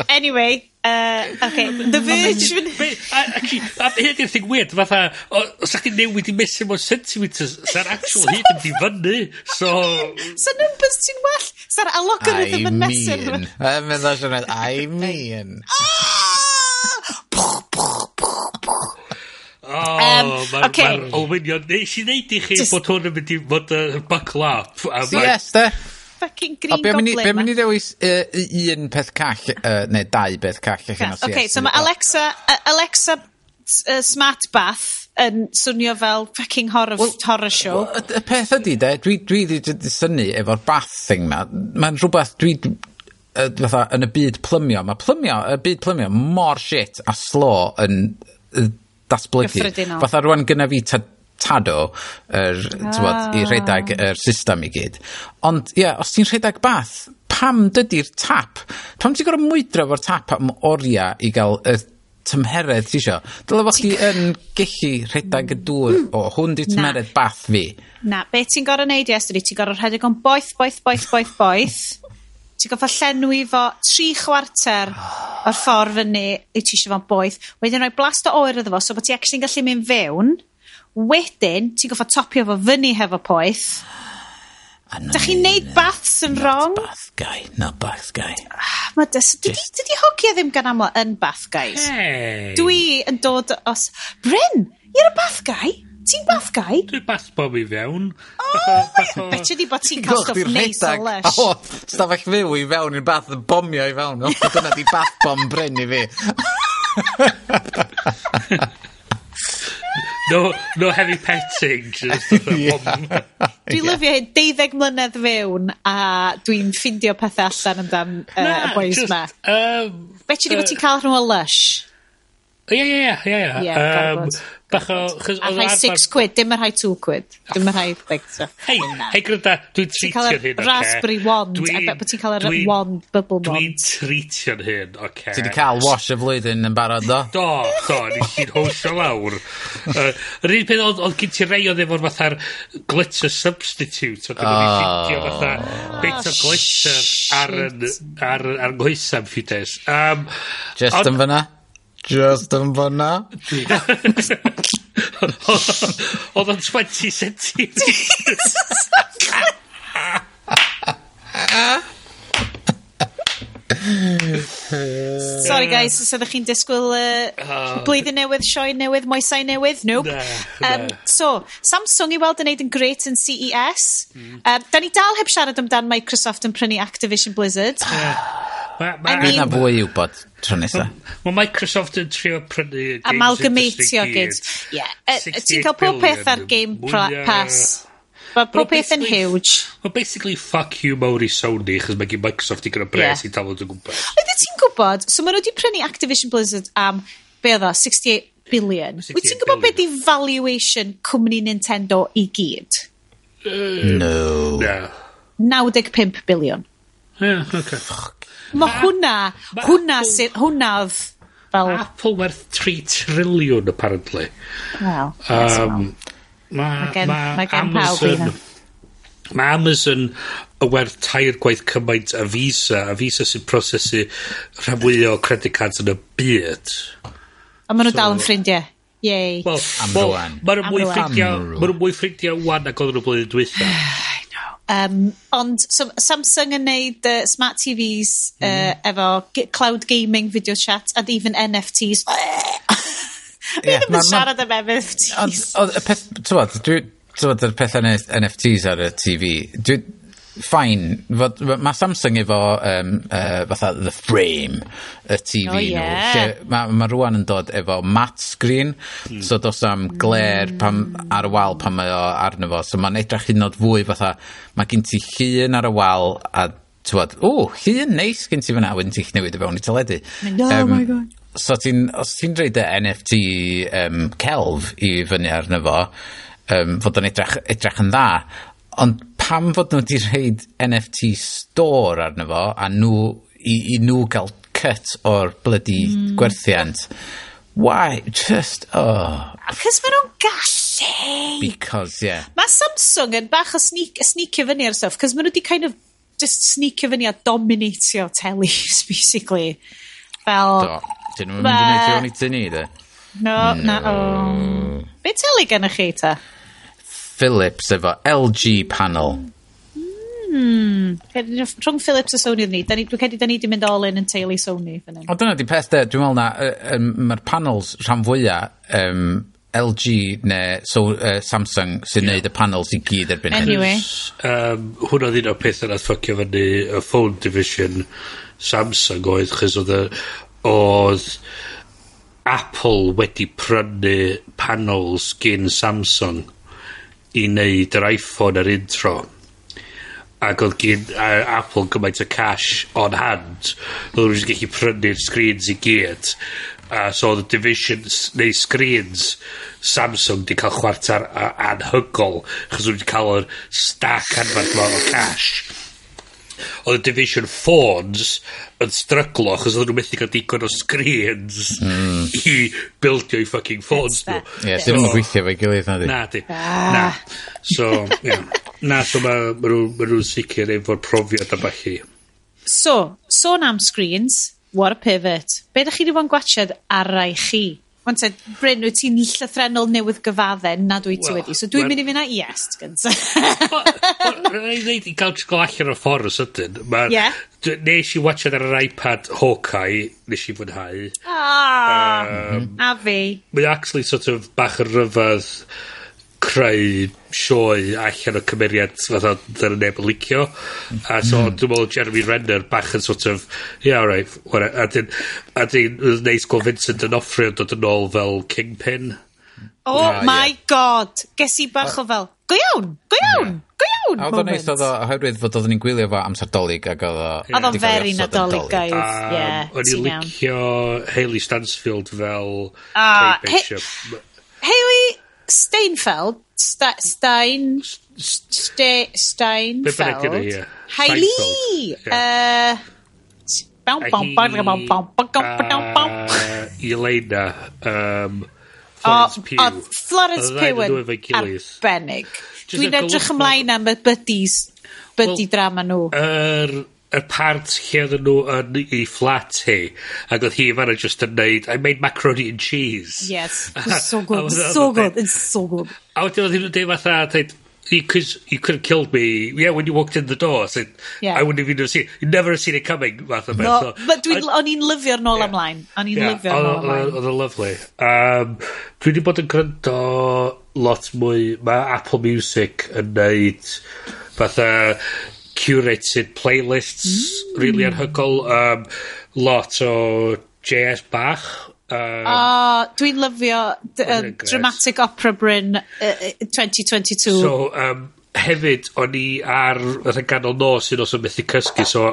anyway, uh, okay, The Virgin... Actually, hyn ydy'r thing weird, fatha, os ydych chi'n newid i mesur mewn centimetres, sa'r actual hyd yn di fyny, so... Sa numbers ti'n well, sa'r algorithm yn mesur. I mean, meddwl sy'n meddwl, I mean. O, oh, um, okay. mae'r ma olwynion, nes i ddeud i chi bod hwn yn mynd i fod yn backlap. Yes, de ffycin Green Goblin 'ma. Be am i ni ddewis uh, un peth call uh, neu dau beth call allan o CSI? Oce so mae Alexa uh, Alexa uh, smart bath yn swnio fel fucking horror horror show. Y peth ydy de dwi dwi 'di synnu efo'r bath thing 'ma mae'n rhywbeth dwi fatha yn y byd plymio mae plymio y byd plymio mor shit a slo yn datblygu fatha rwan gynna fi tado er, ah. i rhedag yr system i gyd. Ond ia os ti'n rhedeg bath pam dydy'r tap? Pam ti'n gor'o mwydro 'fo'r tap am oria i gael y tymheredd tisio dyle bo chdi yn gellu rhedeg y dŵr hmm. o hwn 'di tymheredd bath fi. Na be ti'n gor'o neud Iestyn ti'n gor'o rhedeg o'n boeth boeth boeth boeth boeth. Ti'n gorffod llenwi fo tri chwarter o'r ffor fyny i tisio fo'n boeth. Wedyn rhoi blast o oer iddo fo so bod ti actually'n gallu mynd fewn. Wedyn, ti'n goffa topio fo fyny hefo poeth. Da chi'n neud baths yn wrong? bath guy, not bath guy. Ah, Mae dys... Dydy hogia ddim gan aml yn bath guys. Hey. Dwi yn dod os... Bryn, you're a bath guy? Ti'n bath guy? Dwi bath bob i fewn. Oh, o, betio di bod ti'n cael stwff neis o lush. O, stafell fyw i fewn i'r bath yn bomio i fewn. Dyna di bath bom Bryn i fi. (laughs) No, no heavy petting. Just (laughs) yeah. (laughs) Dwi'n yeah. lyfio hyn, deuddeg mlynedd fewn, a dwi'n ffindio pethau allan amdan uh, Na, y boys just, ma. Um, Bet uh, ni bod ti'n cael rhywun lush? Ie, ie, ie, ie. Bach o... A rhai 6 quid, dim y rhai 2 quid. Dim y rhai like stuff. Hei, hei gryda, dwi'n treatio'n hyn, oce? raspberry wand, dwi, a bet bod ti'n cael yr wand, bubble wand. Dwi'n treatio'n hyn, oce? Ti di cael wash y flwyddyn yn barod, do? Do, do, ni chi'n hwsio lawr. (laughs) Yr un peth oedd gyd ti rei oedd efo'r fatha'r glitter substitute, oedd gyd ti'n fatha bit o glitter ar oh, yn, ar, ar, nghoesam, ffydes. Um, Just yn fyna? Just yn fyna? (laughs) Oedd o'n 20 centimetres. Sorry guys, os ydych chi'n disgwyl uh, ah. blwyddyn newydd, sioe newydd, moesau newydd, nope. Na, um, na. So, Samsung i weld yn neud yn great yn CES. Mm. Um, da ni dal heb siarad amdan Microsoft yn prynu Activision Blizzard. Ah. Mae ma, ma, ma fwy i wybod tro nesa. (laughs) Mae Microsoft yn trio prynu games Amalgamatio gyd. Ie. Yeah. Ti'n cael pob peth ar Game Pass. Mae pob peth yn huge. Mae basically fuck you mawr i Sony, chos mae gen Microsoft i gyda bres yeah. i tafod o gwmpas. Oedde ti'n gwybod, so maen nhw wedi prynu Activision Blizzard am, be oedd o, 68 billion. Wyt ti'n gwybod beth i valuation cwmni Nintendo i gyd? No. no. 95 biliwn. Yeah, okay. Ma' hwnna, hwnna sy'n, hwnna odd fel... Apple werth 3 triliwn, apparently. Wel, um, ma, ma, ma gen pawb un. Mae Amazon y werth tair gwaith cymaint a Visa, a Visa sy'n prosesu rhan fwyaf o credit cards yn y byd. A maen nhw so, dal yn ffrindiau. Yay. Wel, well, maen nhw'n mwy ffrindiau, maen nhw'n mwy ffrindiau wan ac oedd nhw'n blwyddyn dwytha. (sighs) Um, ond, so Samsung yn neud uh, smart TVs mm. Mm-hmm. uh, efo cloud gaming, video chat, and even NFTs. (laughs) Fi ddim yn siarad am NFTs. Ond, y peth, tywod, tywod, y NFTs ar y TV, dwi, ffain, fod ma' Samsung efo um, uh, fatha the frame y tee vee oh, nhw... Ie. ...lle mae ma' rwan yn dod efo mat sgrin hmm. so do's na'm glêr pam, ar y wal pan mae o arno fo so mae'n edrych hyn yn fwy fatha mae gen ti llun ar y wal a Tywod, o, llun neis gen ti fyna, wedyn ti'n newid y fewn i teledu. Oh my God. So ti'n os ti'n roid y NFT um, celf i fyny arno fo um, fod o'n edrych, edrych yn dda ond pam fod nhw wedi rhoid NFT store arno fo a nhw, i, i nhw gael cut o'r blydi mm. gwerthiant. Why? Just, oh. Acos maen nhw'n gallu. Because, yeah. Mae Samsung yn bach o sneak, sneakio fyny ar stuff, cos maen nhw wedi kind of just sneakio fyny a dominatio teles, (laughs) basically. Fel... Do, dyn nhw'n mynd i wneud i ni, de. No, mm. na, o. Oh. Be teli gennych chi, ta? Philips efo LG panel. Hmm. Rhwng Philips a Sony ni. Da ni dwi'n credu da ni wedi mynd all in yn teulu Sony. O dyna di peth de, dwi'n meddwl na, uh, um, mae'r panels rhan fwyaf um, LG neu so, uh, Samsung sy'n yeah. neud y panels i gyd erbyn hyn. Anyway. Um, hwn oedd un o'r peth yna ffocio fyny y phone division Samsung oedd, chys oedd oedd Apple wedi prynu panels gyn Samsung i wneud yr iPhone yr intro. Ac oedd gyn uh, Apple gymaint o cash on hand. Oedd nhw'n gallu prynu'r screens i gyd. A uh, so oedd y divisions neu screens Samsung di cael chwarter anhygol chos nhw wedi cael yr stack anfarth o cash oedd y division phones yn stryglo achos oedd nhw methu cael digon o screens mm. i bildio'u ffycin ffôns nhw. Ie, dyn nhw'n gweithio fe gilydd na di. Na di. Na. So, yeah. na, so mae ma nhw'n ma nhw sicr efo'r profiad a bachu. So, sôn am screens, what a pivot. Be da chi wedi bod yn gwachod ar rai chi? Wan te, Bryn, wyt ti'n llythrenol newydd gyfadden nad wyt ti well, wedi. So dwi'n mynd i fyna yes, gynta. (laughs) Rhaid i ddeud i gael ti'n gael allan o'r ffordd o sydyn. Yeah. Nes i watchad ar yr iPad Hawkeye, nes i fwynhau. Oh, um, a fi. Mae actually sort of bach yn ryfedd creu sioe allan o cymeriad fatha dyle neb yn licio. A so mm. dwi'n meddwl Jeremy Renner bach yn sort of yeah alright a dyn a dyn neis gweld Vincent yn offrio dod yn ôl fel Kingpin. Oh yeah, my yeah. god ges i bach o ah. fel go iawn go iawn go iawn a oedd o'n neis oedd o oherwydd fod oedden ni'n gwylio fo amser dolyg ac oedd o oedd o'n very nadolig guys. Yeah o'n i'n licio Hayley Stansfield fel ah, Kate Bishop. Hayley Steinfeld. Sta, Stein. Ste, Steinfeld. Hailey! Uh, uh, Elena. Um, oh, Florence Pugh. O, Florence Pugh yn arbennig. Dwi'n edrych ymlaen am y buddies, buddy drama nhw. Yr y part lle oedden nhw yn ei flat hi, ac oedd hi fanna just yn neud, I made macaroni and cheese. Yes, (laughs) it's so good, it's so good, it's so good. A wedyn oedd hi'n dweud fatha, dweud, you, you could have killed me, yeah, when you walked in the door, I said yeah. I wouldn't have even seen, you never have seen it coming, fath o beth. No, so, but dwi'n, o'n i'n lyfio'r nôl yeah. ymlaen, o'n i'n yeah, lyfio'r nôl ymlaen. Oedd o'n lyflu. Um, dwi wedi bod yn gryndo lot mwy, mae Apple Music yn neud fatha, uh, curated playlists mm. really anhygol. Um, lot o JS bach. Um, oh, dwi'n lyfio uh, Dramatic Opera Bryn uh, 2022. So, um, hefyd, o'n i ar y ganol nos un os o'n methu cysgu, so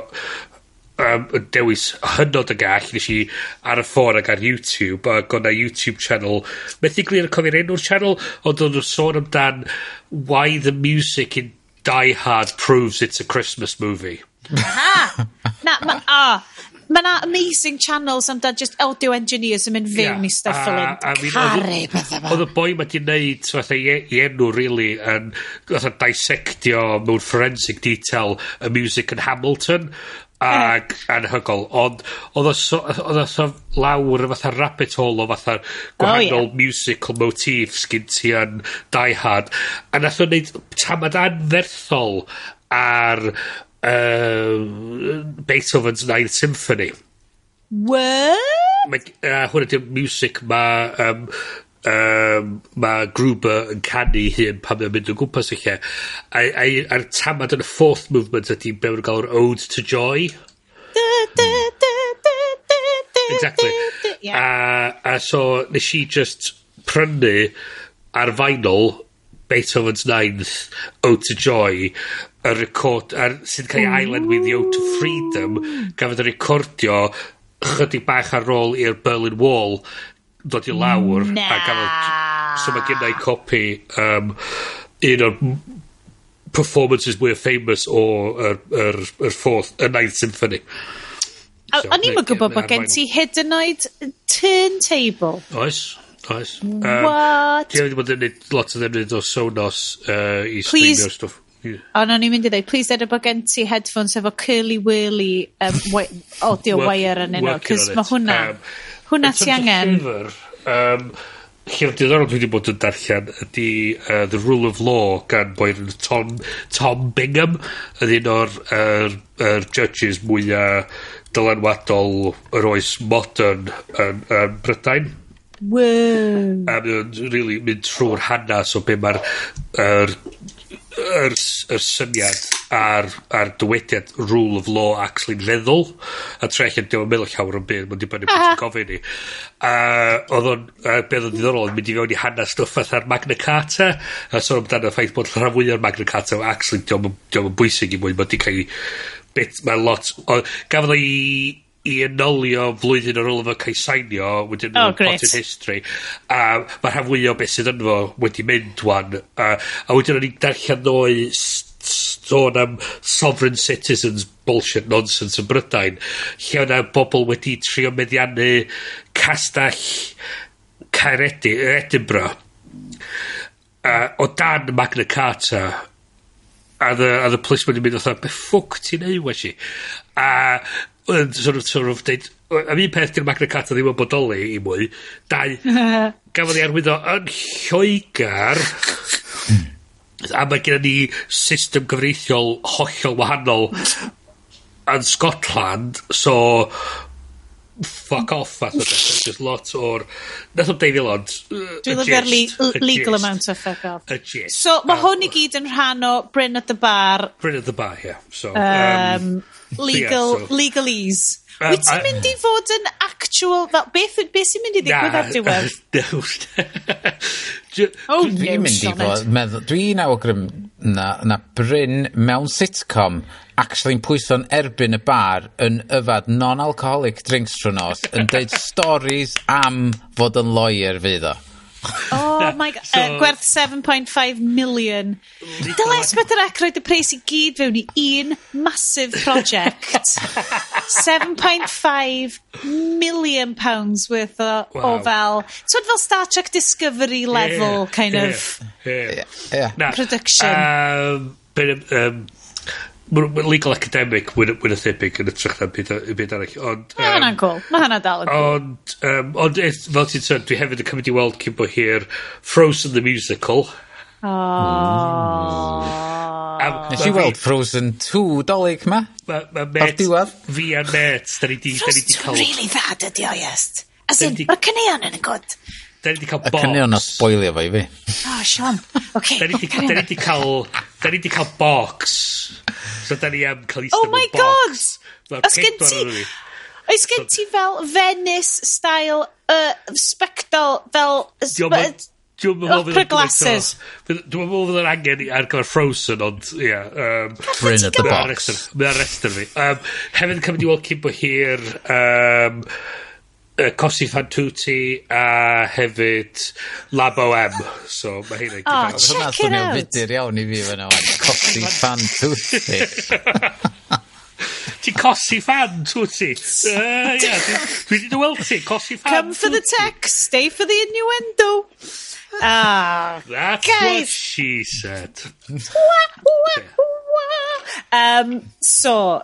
um, yn dewis hynod y gall nes i ar y ffôn ac ar YouTube ac o'na YouTube channel methu glir yn cofio'r enw'r channel ond o'n nhw'n sôn amdan why the music in Die Hard proves it's a Christmas movie. Ha! na, ma, oh, ma na amazing channels amdan just audio engineers yn mynd fewn yeah. i stuff fel hyn. Caru pethau fel. Oedd y boi ma di wneud fatha i, i enw really yn fatha dissectio mewn forensic detail y music yn Hamilton Ag anhygol. Ond, oedd o so, odd o so lawr fatha rabbit hole o fatha gwahanol... O ie. ...musical motifs gyn ti yn Die Hard. A nath o neud tamad anferthol ar uh, Beethoven's Ninth Symphony. What? Mae, uh, hwnna di'r music ma' um, um, ma' Gruber yn canu hyn pan mae'n mynd o gwmpas y lle. A a'i a'r tamad yn y fourth movement ydy be' ma' nw'n yr ode to joy. Exactly. A, a so nes i just prynu ar vinyl Beethoven's Ninth, Ode to Joy, y record, ar, sydd cael ei island with the Ode to Freedom, gafodd y recordio chydig bach ar ôl i'r Berlin Wall dod i lawr... Na! ...a gafodd... So mae genna i copi um, un o'r m- performances mwy famous o yr yr yr fourth y Ninth Symphony. A o'n i'm yn gwybod bod gen ti hyd yn oed turntable. Oes, oes. um, What? Ti wedi bod yn neud lot o ddefnydd o Sonos uh, i streamio stwff. Ond o'n i'n mynd i ddweud, please dweud bod gen ti headphones efo curly-whirly um, audio wire yn yno, cos mae hwnna... Um, Hwnna ti angen. Llyfr, um, llyfr diddorol dwi wedi bod yn darllen ydy uh, The Rule of Law gan boi Tom, Tom Bingham yn un o'r er, er judges mwyaf dylanwadol yr oes modern yn, yn Brydain. Wow. A mynd, really, mynd trwy'r hanas o be mae'r er, yr y syniad a'r, a'r dywediad rule of law actually'n feddwl, a tra ella diom yn meddwl llawer o'n byd, mae'n dibynnu beth ti'n gofyn ni A oedd o'n, a be oedd yn ddiddorol, yn mynd i fewn i hanes stwff fatha'r Magna Carta, a sôn amdano'r ffaith bod rhan fwy o'r Magna Carta, actually diolch yn bwysig i mwy, mae'n di cael bet, mae lot, o, gafodd o'i i enolio flwyddyn ar ôl iddo fo ca'l ei sainio wedyn oh, great. potted history a mae rhan fwy o beth sydd ynddo fo wedi mynd 'wan a, a wedyn o'n i'n darllen ddoe sôn am sovereign citizens bullshit nonsense yn Brydain lle o'na bobl wedi trio meddiannu castell Caeredi, Edinburgh uh, o dan Magna Carta a the, a the policeman yn mynd oedd beth ffwc ti'n ei wesi a yn sort of sort of deud, am un peth 'di'r Magna Carta ddim yn bodoli i mwy, dau (laughs) gafodd ei arwyddo yn Lloegar hmm. a mae gen ni system gyfreithiol hollol wahanol yn Scotland, so fuck off fath o beth. Just lot o'r... Nath o'n deud fel ond... Dwi'n lyfio'r le- legal amount of fuck off. A gist. So, mae hwn i gyd yn rhan o Bryn at the Bar. Bryn at the bar, yeah. So, um, (laughs) legal, yeah, so, legalese. Um, Wyt ti'n mynd i fod yn actual... Fel, beth, beth sy'n mynd i ddigwydd ar diwedd? (laughs) (laughs) oh, dwi'n mynd i fod... Meddwl, dwi'n awgrym na, na Bryn mewn sitcom actually'n pwyso'n erbyn y bar yn yfad non-alcoholic drinks trwy nos yn deud stories am fod yn lawyer fydd o. Oh (laughs) my god, so, uh, gwerth 7.5 million. Dyle S4C roed y pres i gyd fewn i un massive project. (laughs) 7.5 million pounds worth o, wow. o fel, So fel Star Trek Discovery level yeah, kind yeah, of yeah, yeah. yeah. production. Um, but, um, ma' ma' legal academic wyn na mwy thebyg yn ytrach na byd a- byd arall ond... Ma' hwnna'n cool. Mae hwnna dal yn cŵl. Ond, um, ond eith, fel ti'n sôn, dwi hefyd yn cymryd i weld cyn bod hir Frozen the Musical. Hmm. A- Nes i ma' weld Frozen 2 dolyg ma? Ma, ma Ar met, diwedd. fi a met, da ni di, da ni Frost di really dda, dydi o, yes. As in, Ydi. mae'r caneuon yn y god. Da ni wedi cael box. Y cynnig o'n spoilio fo i fi. Oh, Sean. Okay, da ni wedi cael... Da ni wedi cael box. So da ni am cael eistedd oh my god! Os gen ti... Oes gen ti fel Venice style uh, spectol fel... Oh, dwi'n meddwl fydd yn glasses. Dwi'n meddwl fydd yn angen ar gyfer Frozen, ond ia. Um, Bryn at the box. Mae ar rester fi. Um, hefyd yn cymryd i weld cyn bo hir... Um, uh, Cosi fan Tuti a hefyd Labo M so mae hynna'n oh, check hwnna swnio'n fudur iawn i fi fyna wan. Cosi fan twti Ti'n cosi fan twti uh, yeah, dwi wedi dy weld ti cosi fan come for the text stay for the innuendo. Ah, That's guys. what she said. Wah, wah, wah. Um, so,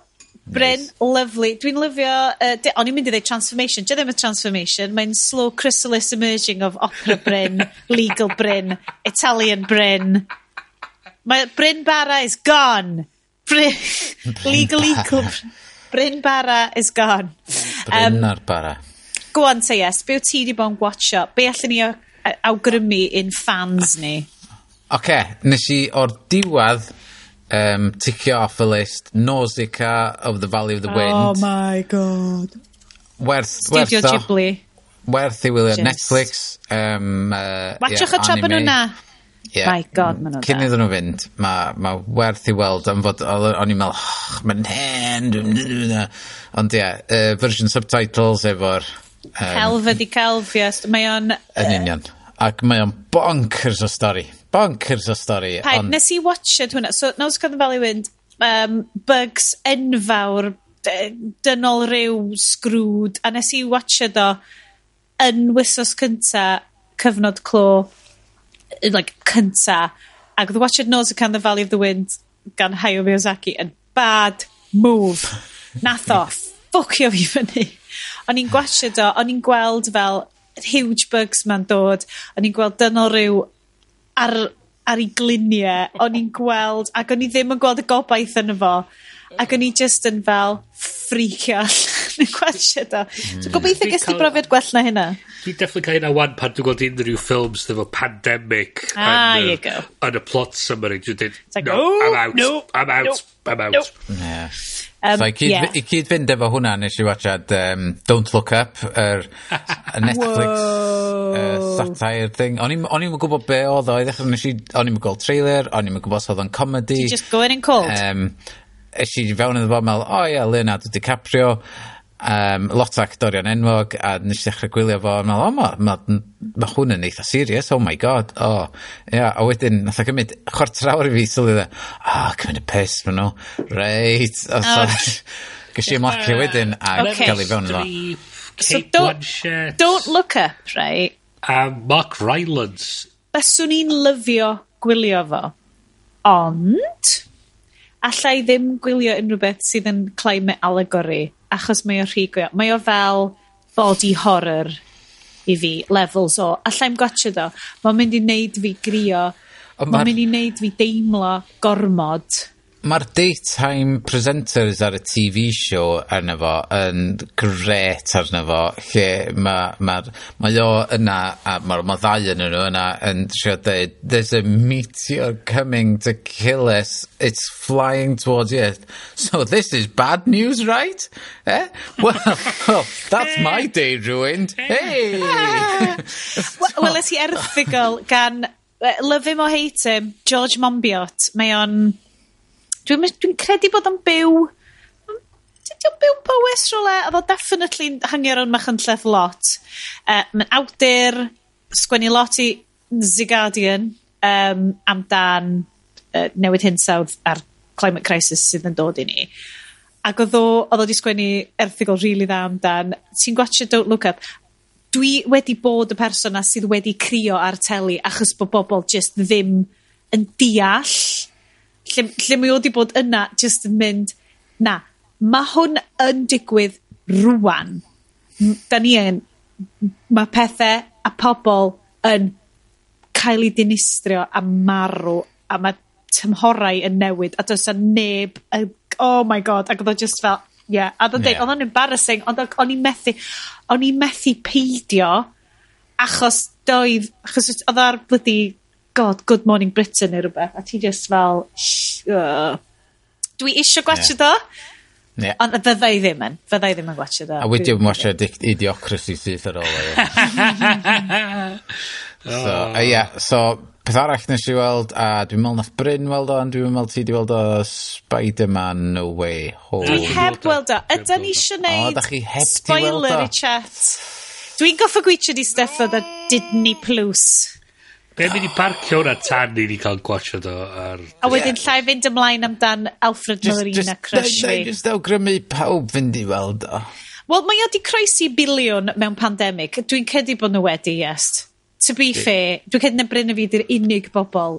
Bryn, lovely. Dwi'n lyfio, Uh, di- o'n i'n mynd i ddweud transformation. 'Di ddim yn transformation, mae'n slow chrysalis emerging of opera Bryn, (laughs) legal Bryn, Italian Bryn. Mae Bryn Barra is gone. Bryn, (laughs) legal legal Bryn Barra is gone. Bryn um, ar bara. Go on say yes, be o ti di bod yn watcho? Be allan ni a- awgrymu in fans ni? Oce, okay, nes i o'r diwad um, ticio off the list. Nausicaa of the Valley of the oh Wind. oh my god. Werth Studio werth o. Ghibli. Werth i wylio Netflix um, uh, watchwch yeah, y tra bod nhw'na yeah. my god maen nhw'n cyn iddyn nhw fynd mae ma werth i weld am fod o'n i'n meddwl oh, mae'n hen ond ie yeah, uh, version subtitles efo'r um, celf ydi celf yes. mae o'n yn union ac mae o'n bonkers o stori. Bonkers o stori. Paid, on... nes i watched hwnna. So, naws gwrdd fel i um, bugs enfawr, dynol ryw, sgrwd, a nes i watched o yn wysos cynta, cyfnod clo, like, cynta, ac The Watched Nose Can the Valley of the Wind gan Hayao Miyazaki yn bad move. (laughs) Nath o, ffwcio fi fyny. O'n i'n gwachod o, o'n i'n gweld fel huge bugs ma'n dod. O'n i'n gweld dynol ryw ar, ar ei gliniau, O'n i'n gweld, ac o'n i ddim yn gweld y gobaith yn fo. Ac o'n i just yn fel ffricio allan yn gwasio do. So hmm. gobeithio ges ti brofiad gwell na hynna. Dwi'n definitely cael hynna wan pan dwi'n gweld unrhyw ffilms efo pandemic ah, yn, y, yn y plot summary. Dwi'n dweud, like, no, no, I'm out, I'm out, no, I'm out. No. I'm out. No. Yeah. Um, so i, cyd, yeah. i cyd fynd efo hwnna nes i watchad um, Don't Look Up yr er, Netflix uh, satire thing. O'n i'm yn gwybod be oedd o. I ddechrau nes i o'n i'm yn gweld trailer o'n i'm yn gwybod oedd o'n comedy. Did you just go in and cold um, es i fewn iddo fo meddwl o oh, ia yeah, Leonardo DiCaprio um, lot o actorion enwog a nes i ddechrau gwylio fo a meddwl, o ma, ma, ma hwn yn eitha serious, oh my god, o. Oh. Yeah, a wedyn, nath o gymryd chwarter awr i fi sylwi dde, o, oh, cymryd y piss ma nhw, reit, o, so, gysi ymlacio wedyn a okay. gael i fewn yno. So don't, Blanchett, don't look up, right? A Mark Rylance. Byswn i'n lyfio gwylio fo, ond allai ddim gwylio unrhyw beth sydd yn climate allegory achos mae o rhy go... Mae o fel body horror i fi, levels o, allai'm gotcha fo, mae'n mynd i wneud fi grio, ma'n mynd i wneud fi deimlo gormod, mae'r daytime presenters ar y TV show arno fo yn gret arno fo lle ma, ma, mae o yna a mae'r ma ddau yn nhw yna yn trio dweud there's a meteor coming to kill us. It's flying towards the earth. So this is bad news right? Eh? Well, (laughs) well that's my day ruined. Hey. (laughs) Well, weles i (laughs) erthigol gan love him or hate him George Monbiot. Mae o'n Dwi'n dwi credu bod o'n byw... Dwi'n byw bywys rhywle, oedd o definitely hangio ar around Machynlleth lot. Uh, Mae'n awdur, sgwennu lot i The Guardian um, amdan uh, e, newid hinsawdd a'r climate crisis sydd yn dod i ni. Ac oedd o, oedd o di sgwennu erthigol rili really dda amdan, ti'n gwachio Don't Look Up, dwi wedi bod y person sydd wedi crio ar teli achos bod bobl just ddim yn deall lle, lle mae o wedi bod yna just yn mynd, na, mae hwn yn digwydd rwan. Da ni yn, mae pethau a pobl yn cael ei dinistrio a marw a mae tymhorau yn newid a does neb, oh my god, ac oedd o just fel, yeah. A oedd o'n yeah. oedd o'n embarrassing, ond o'n i'n methu, o'n i'n methu peidio achos doedd, achos oedd o'r blydi god, Good Morning Britain neu rhywbeth, a ti just fel, uh. dwi eisiau gwachio yeah. do, Yeah. Ond fydda i ddim yn. Fydda i ddim yn gwachio do. A wedi yn watcha Idiocracy syth ar ôl. (laughs) so, uh, yeah, so, peth arall nes i weld, a dwi'n meddwl nath Bryn weld o, ond dwi'n meddwl ti di weld o Spider-Man No Way Home. Dwi heb gweld o. Ydy ni eisiau gwneud spoiler i chat. Dwi'n goffa gweithio di stuff o the Didney Plus. Be' mynd i parcio hwnna tan i ni ca'l gwatsiad o ar... A wedyn llai fynd ymlaen amdan Alfred Molina Crush fi. Just awgrymu pawb fynd i weld o. Wel, mae o 'di croesi biliwn mewn pandemig. Dwi'n credu bod nhw wedi, yes. To be fair, dwi'n credu na Bryn y fi 'di'r unig bobl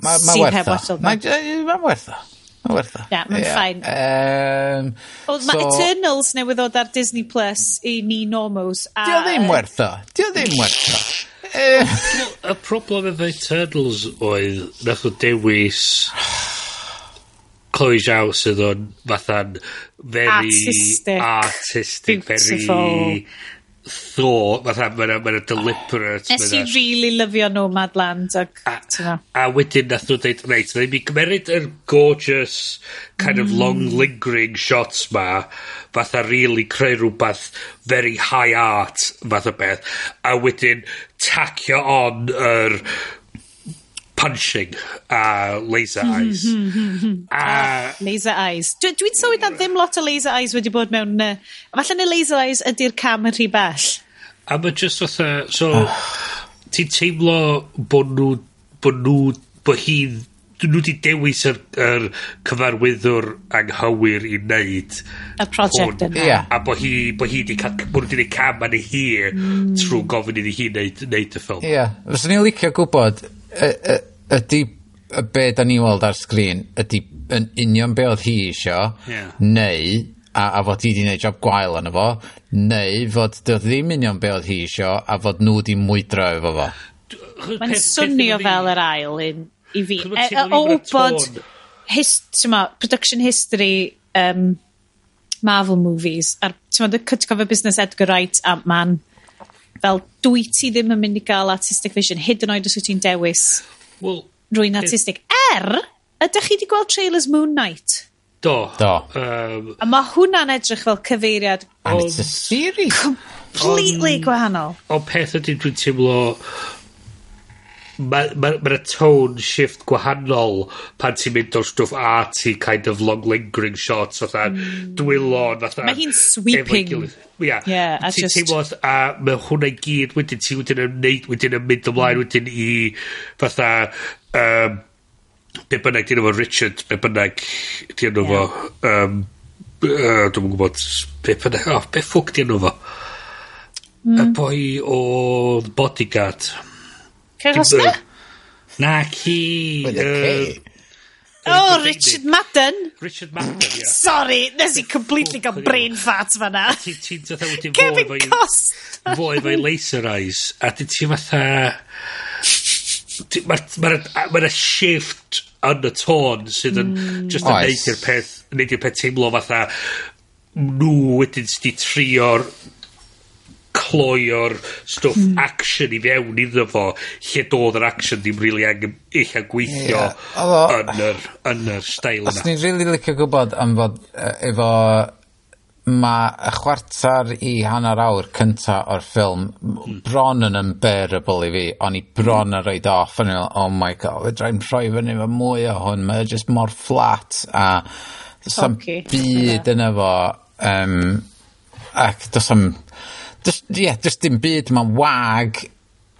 ma, ma sydd heb watshiad o. Mae'n werth o. Ma'n werth o. Na, mae'n yeah. ffain. Um, Ond so, mae Eternals newydd ddod ar Disney Plus i ni normos. A... Dio ddim werth o. Dio ddim werth o. Y problem efo Eternals oedd nath o dewis Chloe Zhao sydd o'n fatha'n very artistic, artistic very thaw, fatha, ma' ma' deliberate... Nes i really lyfio Nomadland ag, t'mo'. A wedyn nath nhw dweud, reit, rhaid mi gymeryd yr gorgeous kind of mm. long lingering shots 'ma, fatha really creu rhywbeth very high art fath o beth, a wedyn tacio on yr punching uh, a hmm, hmm, hmm, uh, ah, laser eyes. a... Laser eyes. Dwi'n dwi sylwi na ddim lot o laser eyes wedi bod mewn... Uh, falle na laser eyes ydy'r cam yn rhy bell. A mae just fatha... So, (sighs) ti'n teimlo bod nhw... bod nhw... bod hi... nhw wedi dewis yr, yr cyfarwyddwr anghywir i wneud y prosiect yna yeah. a bod hi bod hi wedi cael bod nhw wedi cam yn ei hi mm. trwy gofyn iddi hi wneud, wneud y ffilm ie yeah. fyswn i'n licio gwybod y- y- ydi y be 'da ni weld ar sgrin ydy yn union be oedd hi isio... Ie. ...neu a, a fod hi wedi gwneud job gwael arno fo neu fod dy ddim union be oedd hi isio a fod nhw wedi mwydro efo fo. Mae'n swnio fel yr ail un i fi. Chos bo' ti'n E- o bod y wybod tone. his, t'mo, production history um, Marvel movies a'r t'mo, y cydgofio busnes Edgar Wright Ant-Man fel dwi ti ddim yn mynd i gael artistic vision hyd yn oed os wyt ti'n dewis well, rwy'n artistic. Er ydych chi wedi gweld trailers Moon Knight? Do, do. Um, a mae hwnna'n edrych fel cyfeiriad and it's a series. completely gwahanol. o peth ydy dwi'n teimlo ma' ma' ma' tone shift gwahanol pan ti'n mynd o'r stwff arty kind of long lingering shots fatha hmm. dwylo fatha... mae hi'n sweeping. Ia. Ie a jyst... Ti'n teimlo a mae hwnna i gyd wedyn ti wedyn yn neud wedyn yn mynd ymlaen hmm. wedyn i fatha um, be bynnag 'di enw Richard be bynnag 'di enw fo yym yy dwi'm yn be bynnag oh, be ffwc 'di enw fo? Y hmm. boi o Bodyguard. Craig Oscar? Na, ci. With a K. Oh, Richard Madden. Richard Madden, ie. (laughs) Sorry, nes i completely oh, gael brain fart fanna. Ti'n ti'n fatha e wedyn Kevin Cost. Foi fo'i laser eyes. A ti'n ti fatha... Mae'r shift yn y tôn sydd yn... Mm. Just yn neud i'r peth... Neud i'r peth teimlo fatha... Nhw wedyn sydd wedi trio'r cloio'r stwff hmm. action i fewn iddo fo lle doedd yr action ddim really angen eich gweithio yn yr, yn yr steil yna. Os ni'n rili licio gwybod am fod e, efo mae y chwarter i hanner awr cynta o'r ffilm hmm. bron yn unbearable i fi. O'n i bron yn rhaid off. yn i'n oh my god, fedrai'n rhoi fyny fo mwy o hwn. mae'n just mor flat a does am byd yna fo. Um, ac does am Just, yeah, just dim byd, mae'n wag,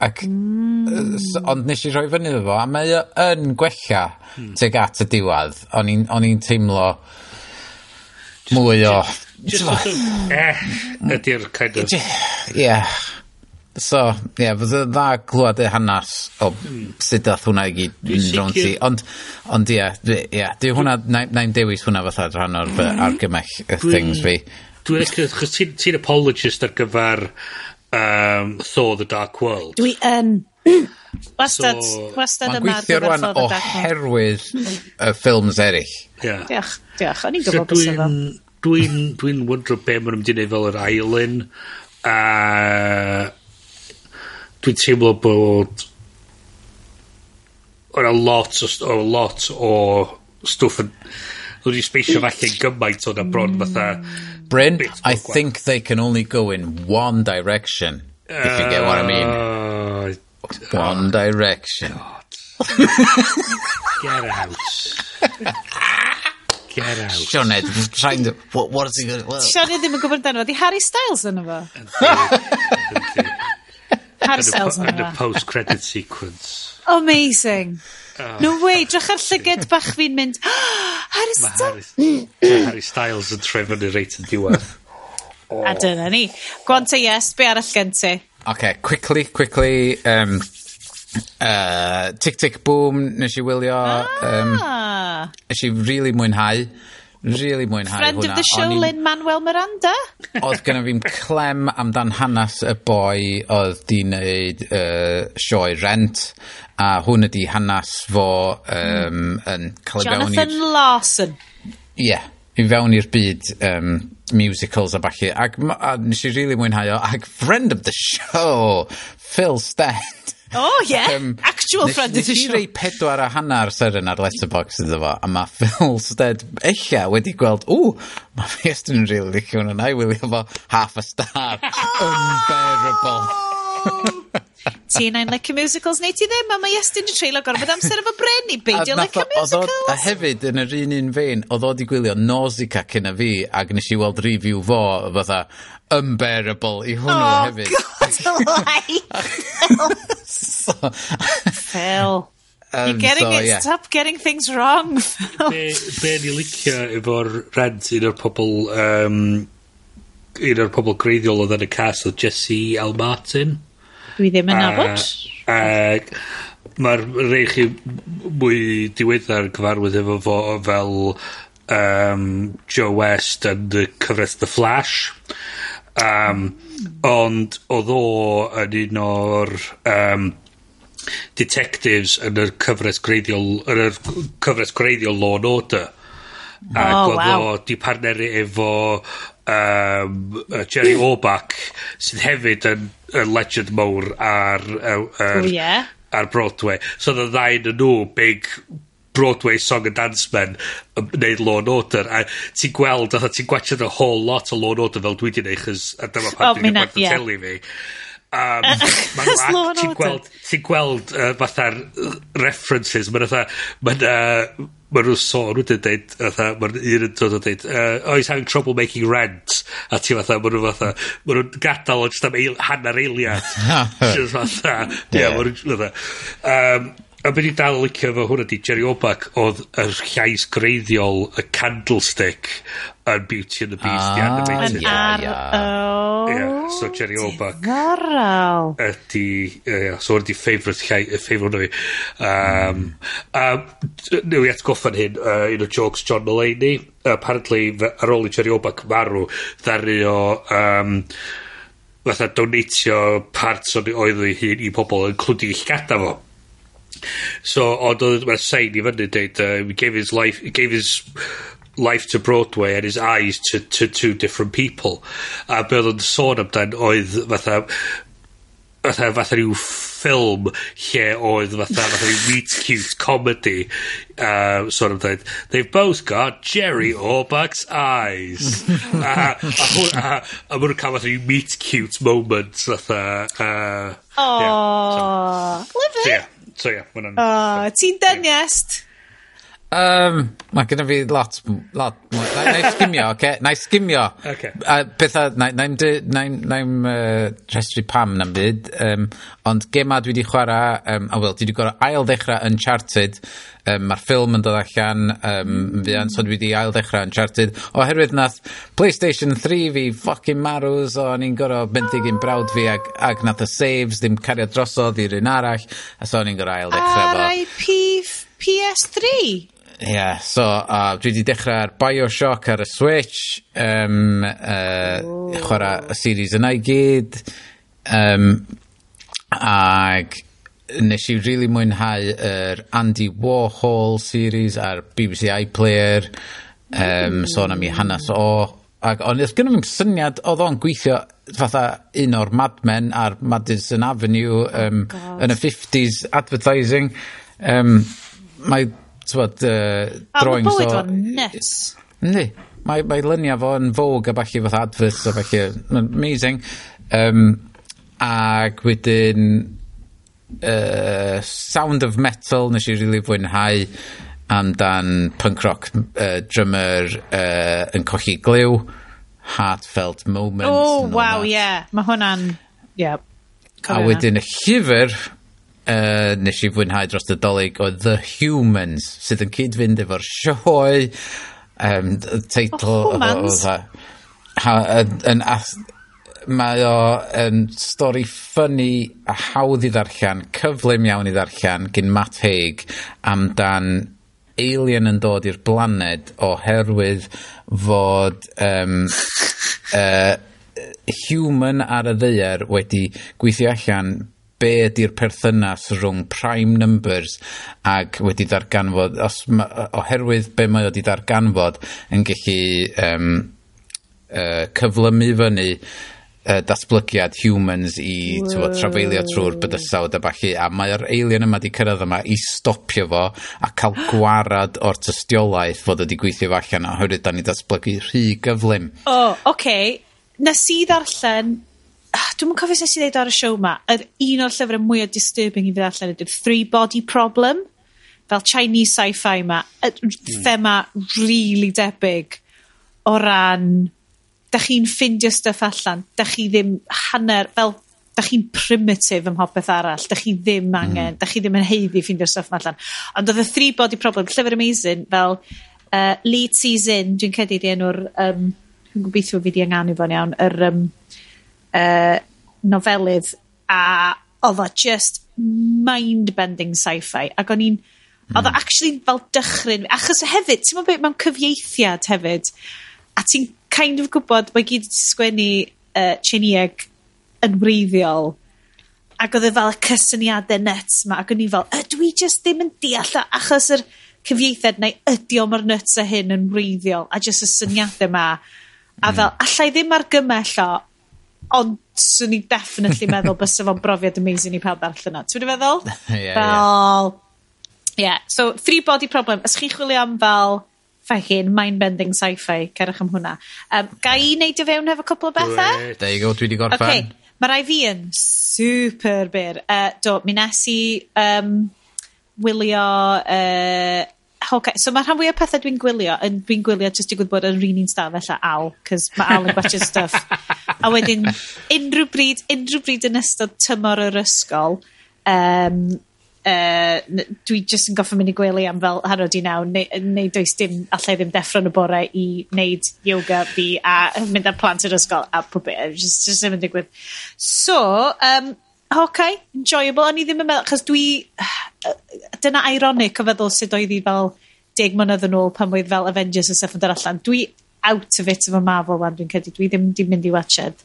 ac, mm. Ond nes i rhoi fyny iddo fo, a mae o yn gwella mm. tuag at y diwedd. O'n i'n teimlo just, mwy o... Just, just (laughs) eh, ydy'r kind of... Yeah. So, ie, yeah, fydd y dda glwad y hanes o mm. sut dath hwnna i gyd yn rownd ti. Ond, ond ie, yeah, yeah, di hwnna, na, na dewis hwnna fatha rhan o'r hmm. argymell y things fi. Dwi'n licio, chos ti'n ti apologist ar gyfer um, Thor the Dark World. Dwi yn. (clears throat) wastad, so, wastad yma. Mae'n gweithio rwan oherwydd y mm. ffilms eraill. Yeah. Diolch, diolch. O'n i'n gwybod beth efo. Dwi'n dwi wondro be maen nhw'n mynd i wneud fel yr ailyn. A dwi'n teimlo bod o'na lot o, o lot o stwff yn wedi speisio falle gymaint o'n bron fatha... Bryn, I think they can only go in one direction, if you get what I mean. Uh, one oh, direction. get out. Get out. Sioned, trying to... What, what is he going to... Well. Sioned ddim yn gwybod dan o. Di Harry Styles yn efo? Harry Styles yn efo. And a post-credit sequence. Amazing. Oh. No way, drach ar llyged bach fi'n mynd, ah, Harry Styles! Mae Harry Styles yn troi fyny reit yn diwedd. A dyna ni. Gwan te yes, be arall gen ti? OK, quickly, quickly, um, uh, Tic Tic Boom, nes i wylio, ah. um, nes i really mwynhau really mwynhau Friend hwnna. Friend of the show, Lynn Manuel Miranda. oedd gynna fi'n clem amdan hanes y boi oedd di wneud uh, sioe rent a hwn ydi hanes fo um, yn cael ei fewn Jonathan Lawson. Ie, yeah, i fewn i'r byd um, musicals a falle. Ac a, nes i really mwynhau o. Ac friend of the show, Phil Stent. Oh, yeah. um, actual friend of edition. Nes i rei pedwar a hanner seren ar Letterbox iddo fo, a mae (laughs) Phil Stead eich wedi gweld, ww, mae fi ystyn yn rili really licio hwn na i wylio fo half a star. Unbearable. (laughs) ti na'n licio musicals neu ti ddim a mae Iestyn yn treulio gorfod amser efo Bren i beidio licio musicals a hefyd yn yr un un fein oedd o di gwylio Nausicaa cyn y fi ac nes i weld review fo fatha unbearable i hwnnw oh, hefyd oh god (laughs) so, Phil Um, You're getting so, it, yeah. stop getting things wrong. Phil. be, be ni licio efo'r rent un o'r pobl um, un o'r pobl greiddiol oedd yn y cas oedd Jesse L. Martin. Dwi ddim yn nabod. Ac mae'r rei chi mwy diweddar yn cyfarwydd efo fo fel um, Joe West yn y cyfres The Flash. Um, ond oedd o yn un o'r um, detectives yn y cyfres greiddiol, yn y cyfres greiddiol Law and Order. Ac oh, wow. oedd o di partneri efo um, uh, Jerry (clears throat) Orbach sydd hefyd yn yn legend mowr ar yy yr... O ie? ...ar Broadway. So odd y ddau 'nyn nw big Broadway song and dance men yn neud Law and Order a ti'n gweld fatha ti'n gwachod a whole lot o Law and Order fel dwi 'di neud chys a dyma pam dwi'n gweld y teli fi. (laughs) A ti'n gweld ti'n gweld uh, fatha'r references mae'n fatha mae'n uh, ma' nw'n sôn wedyn deud fatha ma'r un yn dod o deud uh oh he's having trouble making rent? A ti fatha ma' nw fatha ma' nhw'n gadael o jyst am eil- hanner eiliad. (laughs) Just fatha ie. ma' nhw'n fatha yym A beth i dal yn licio efo hwnna di Jerry Orbach oedd yr llais greiddiol y Candlestick yn Beauty and the Beast the ah, animated. Yn ar- o! Ie, so Jerry Orbach... Diddorol! Ydy uh, so ydy ydi favourite llai, favourite hwnna fi. Um, a newn i atgoffa'n hyn, uh, un o jokes John Mulaney, apparently ar ôl i Jerry Orbach marw, ddaru o... Um, fatha donatio parts o'n oedd ei hun i pobl yn clwdi llgada fo. So, ond oedd mae'r sein i fyny dweud, uh, he gave his life, he gave his life to Broadway and his eyes to, to two different people. A be oedd yn sôn amdan oedd fatha, fatha, fatha rhyw ffilm lle oedd fatha, fatha rhyw meet cute comedy. Uh, sort of that. They've both got Jerry Orbach's eyes. a, (laughs) a, hwn- a, a maen nhw'n cael fatha rhyw meet cute moments fatha. Uh, Oh. Love so, it. yeah. So ia, ma' hwnna'n... O, ti'n deniest! Um, mae gyda fi lot, lot na, na i sgimio oce? Okay? Na i sgimio. Oce. A petha 'nai na, na, na i'n uh, rhestru pam na'n byd um, ond gema dwi wedi chwarae, um, a wel dwi wedi gorau ail ddechrau Uncharted um, mae'r ffilm yn dod allan yym fuan so dwi wedi ail ddechrau Uncharted oherwydd nath PlayStation 3 fi fucking marw so o'n i'n gorau benthyg i'n brawd fi ag ag nath y saves ddim cario drosodd i'r un arall a so o'n i'n gorau ail ddechrau fo. R.I.P. PS3? Ess? yeah, so a dwi 'di dechrau'r BioShock ar y Switch, um, uh, chwarae y series yna i gyd um, ag nes i rili mwynhau yr Andy Warhol series ar BBC iPlayer um, sôn am 'i hanes o ag o'n do's gynno fi'm syniad oedd o'n gweithio fatha un o'r Mad Men a'r Madison Avenue yym yn y fifties advertising um, mae tywod, uh, drawings o... A bywyd o'n nuts. Yndi. Mae, mae lynia fo yn fog a falle fatha adverts a falle. Amazing. Um, ac wedyn uh, Sound of Metal nes i rili really fwynhau amdan punk rock uh, drummer uh, yn cochi glyw heartfelt moments oh wow ie yeah. mae hwnna'n yeah, a wedyn y llyfr uh, nes i fwynhau dros y dolyg oedd The Humans, sydd yn cyd-fynd efo'r sioe, um, teitl... Oh, humans! E. Yn mae o yn stori ffynnu a hawdd i ddarllen, cyflym iawn i ddarllen gyn Matt Haig amdan alien yn dod i'r blaned oherwydd fod um, uh, (laughs) human ar y ddeier wedi gweithio allan be ydy'r perthynas rhwng prime numbers ac wedi darganfod, os ma, oherwydd be mae wedi darganfod yn gallu um, uh, cyflymu fyny uh, datblygiad humans i tyfo, trafeilio trwy'r bydysawd a falle a mae'r alien yma wedi cyrraedd yma i stopio fo a cael (gasps) gwarad o'r tystiolaeth fod wedi gweithio fo allan oherwydd da ni datblygu rhy gyflym. O, oh, oce. Okay. Nes i ddarllen Ah, dwi'm yn cofio sut i ddeud ar y siow 'ma, yr un o'r llyfrau mwyaf disturbing i fi ddarllen ydy'r Three Body Problem, fel Chinese sci-fi 'ma, y thema hmm. really debyg o ran da chi'n ffindio stuff allan, da chi ddim hanner, fel da chi'n primitive ym mhopeth arall, da chi ddim hmm. angen, mm. da chi ddim yn heiddi ffeindio stuff allan. Ond oedd y Three Body Problem, llyfr amazing, fel uh, Lee Tzu-Zin, dwi'n cedi 'di enw'r um, dwi'n gobeithio fi 'di anganu fo'n iawn, yr um, uh, nofelydd, a oedd o just mind-bending sci-fi, ac o'n i'n, hmm. oedd o actually fel dychryn, achos hefyd, ti'n meddwl beth, mewn cyfieithiad hefyd, a ti'n kind of gwybod, mae gyd wedi sgwennu uh, Tsieinieg yn wreiddiol, ac oedd e fel y cysyniadau nuts ma, ac o'n i fel, ydw i just ddim yn deall, achos yr cyfieithiad neu ydy o mae'r nuts a hyn yn wreiddiol, a just y syniadau ma, a hmm. fel, allai ddim argymell o, Ond 'swn i definitely meddwl (laughs) bys fo'n brofiad amazing i pawb ddarllen o. T'bod dwi feddwl? (laughs) Ie, ie. Fel, ie. So, Three Body Problem. Ys chi'n chwilio am fel fechin mind-bending sci-fi, cerwch am hwnna. Um, ga i neud o fewn efo cwpl o bethau? There you go, dwi wedi gorffen. Okay. Mae rai fi yn super byr. Uh, do, mi nes i um, wylio uh, okay, so mae rhan fwy o pethau dwi'n gwylio, yn, dwi'n gwylio jyst i gwybod yn rin i'n stafell a Al, cos mae Al yn gwachio stuff. a wedyn, unrhyw bryd, unrhyw bryd yn ystod tymor yr ysgol, um, uh, dwi jyst yn goffa mynd i gwely am fel hanod i naw, neu, neu does dim, allai ddim deffro yn y bore i wneud yoga fi a (laughs) mynd ar plant yr ysgol a pob beth, jyst, jyst ddim yn digwydd. So, um, okay, enjoyable. O'n i ddim yn meddwl, chos dwi... Dyna ironic o feddwl sut oedd hi fel deg mynydd yn ôl pan oedd fel Avengers a stuff yn dod allan. Dwi out of it efo Marvel wan, dwi'n credu. Dwi ddim di mynd i watched.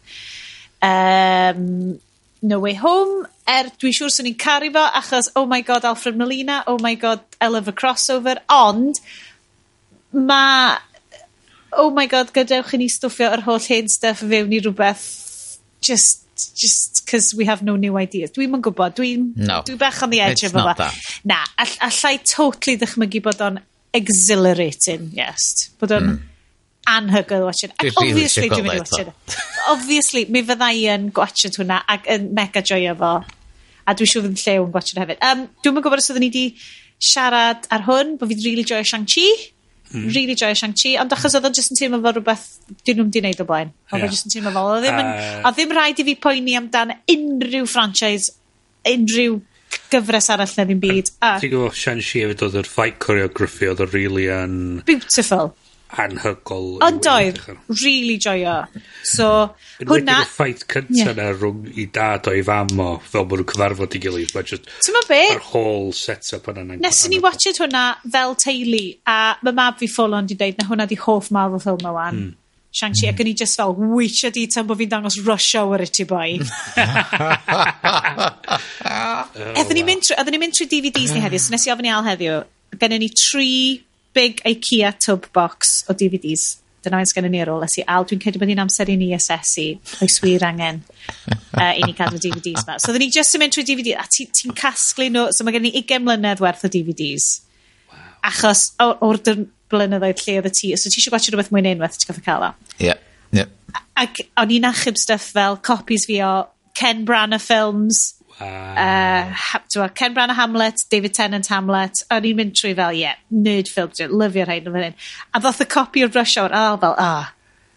Um, no Way Home, er dwi'n siŵr sy'n i'n caru fo, achos, oh my god, Alfred Molina, oh my god, I love a crossover, ond mae, oh my god, gadewch i ni stwffio yr holl hen stuff fewn i rhywbeth just just cos we have no new ideas. Dwi'n yn gwybod, dwi'n no. dwi bach on the edge It's of that. that. Na, all, allai totally ddychmygu bod o'n exhilarating, yes. Bod o'n mm. anhygoel watch it. Ac really obviously dwi'n mynd i watch it. obviously, mi fydda i yn watch it hwnna ac yn mega joio fo. A dwi'n siŵr fydd yn llew yn watch it hefyd. Um, dwi'n mynd gwybod os oedden ni di siarad ar hwn, bod fi'n really joio Shang-Chi. Mm. Really joio Shang-Chi, ond achos oedd o jyst yn teimlo fel rhywbeth dyn nhw'n di wneud o blaen. Oedd yeah. jyst yn teimlo fel, oedd ddim, uh... Yn, ddim rhaid i fi poeni amdan unrhyw franchise, unrhyw gyfres arall na ddim byd. A... Ti'n gwybod, Shang-Chi hefyd oedd yr fight choreography, oedd o really yn... Beautiful anhygol. Ond oedd, really joio. So, hwnna... Yn ffaith cynta yeah. na rhwng i dad o'i fam o, fel bod nhw'n cyfarfod i gilydd. Mae just... Ti'n be? Yr whole set-up yna. Nes ni watched hwnna fel teulu, a mae mab fi ffôl ond i dweud na hwnna di hoff Marvel ffilm o wan. Mm. Shang-Chi, mm. ac o'n i just fel, wych di tan bod fi'n dangos rush hour i ti boi. (laughs) Oedden ni'n mynd trwy DVDs ni ah. heddiw, so nes i ofyn i Al heddiw, gennym ni tri big IKEA tub box o DVDs. Dyna un sgennyn ni ar ôl ysdi. Al, dwi'n credu bod ni'n amser i ni asesu oes wir angen uh, i ni cadw DVDs ma. So, oedden ni just yn mynd trwy DVD, a ti'n ti casglu nhw, so mae gen i 20 mlynedd werth o DVDs. Wow. Achos o'r blynyddoedd lle oedd y ti, so ti eisiau gwachio rhywbeth mwyn unwaith, ti'n gofio cael o. Ie, yeah. ie. Yeah. Ac o'n i'n achub stuff fel copies fi o Ken Branagh films, uh, ha- t'mo', Ken Hamlet, David Tennant Hamlet, o'n i'n mynd trwy fel, yeah, nerd film, lyfio rhaid yn fan hyn. A ddoth y copi o'r Rush Hour, a fel, ah,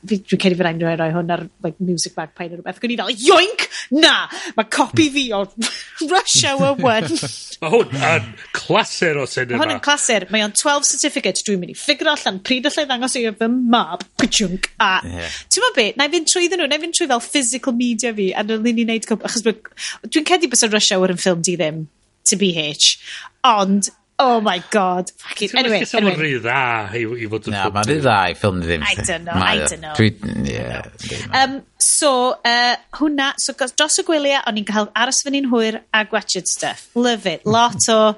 fi, dwi'n credu fy rhaid nhw roi hwn ar like, music magpie neu rhywbeth. Gwni fel, yoink! Na! Mae copi fi o Rush Hour 1. mae hwn yn clasur o cinema. Mae hwn yn clasur. Mae o'n 12 certificate. Dwi'n mynd i ffigur allan pryd allai ddangos i fy mab. Pwchwnc. A yeah. ti'n mynd be? Na i fynd trwy nhw. Na i fynd trwy fel physical media fi. A dwi'n ni wneud... Achos dwi'n cedi bys o Rush Hour yn ffilm di ddim. To BH. Ond Oh my god. Fucking, anyway. Ti'n meddwl rhy dda i, i fod yn... Na, mae'n rhy dda i ffilm ddim. I don't know, I don't know. Dwi, yeah, um, so, uh, hwnna, so dros y gwyliau, o'n i'n cael aros fy'n un hwyr a gwachod stuff. Love it. Lot o,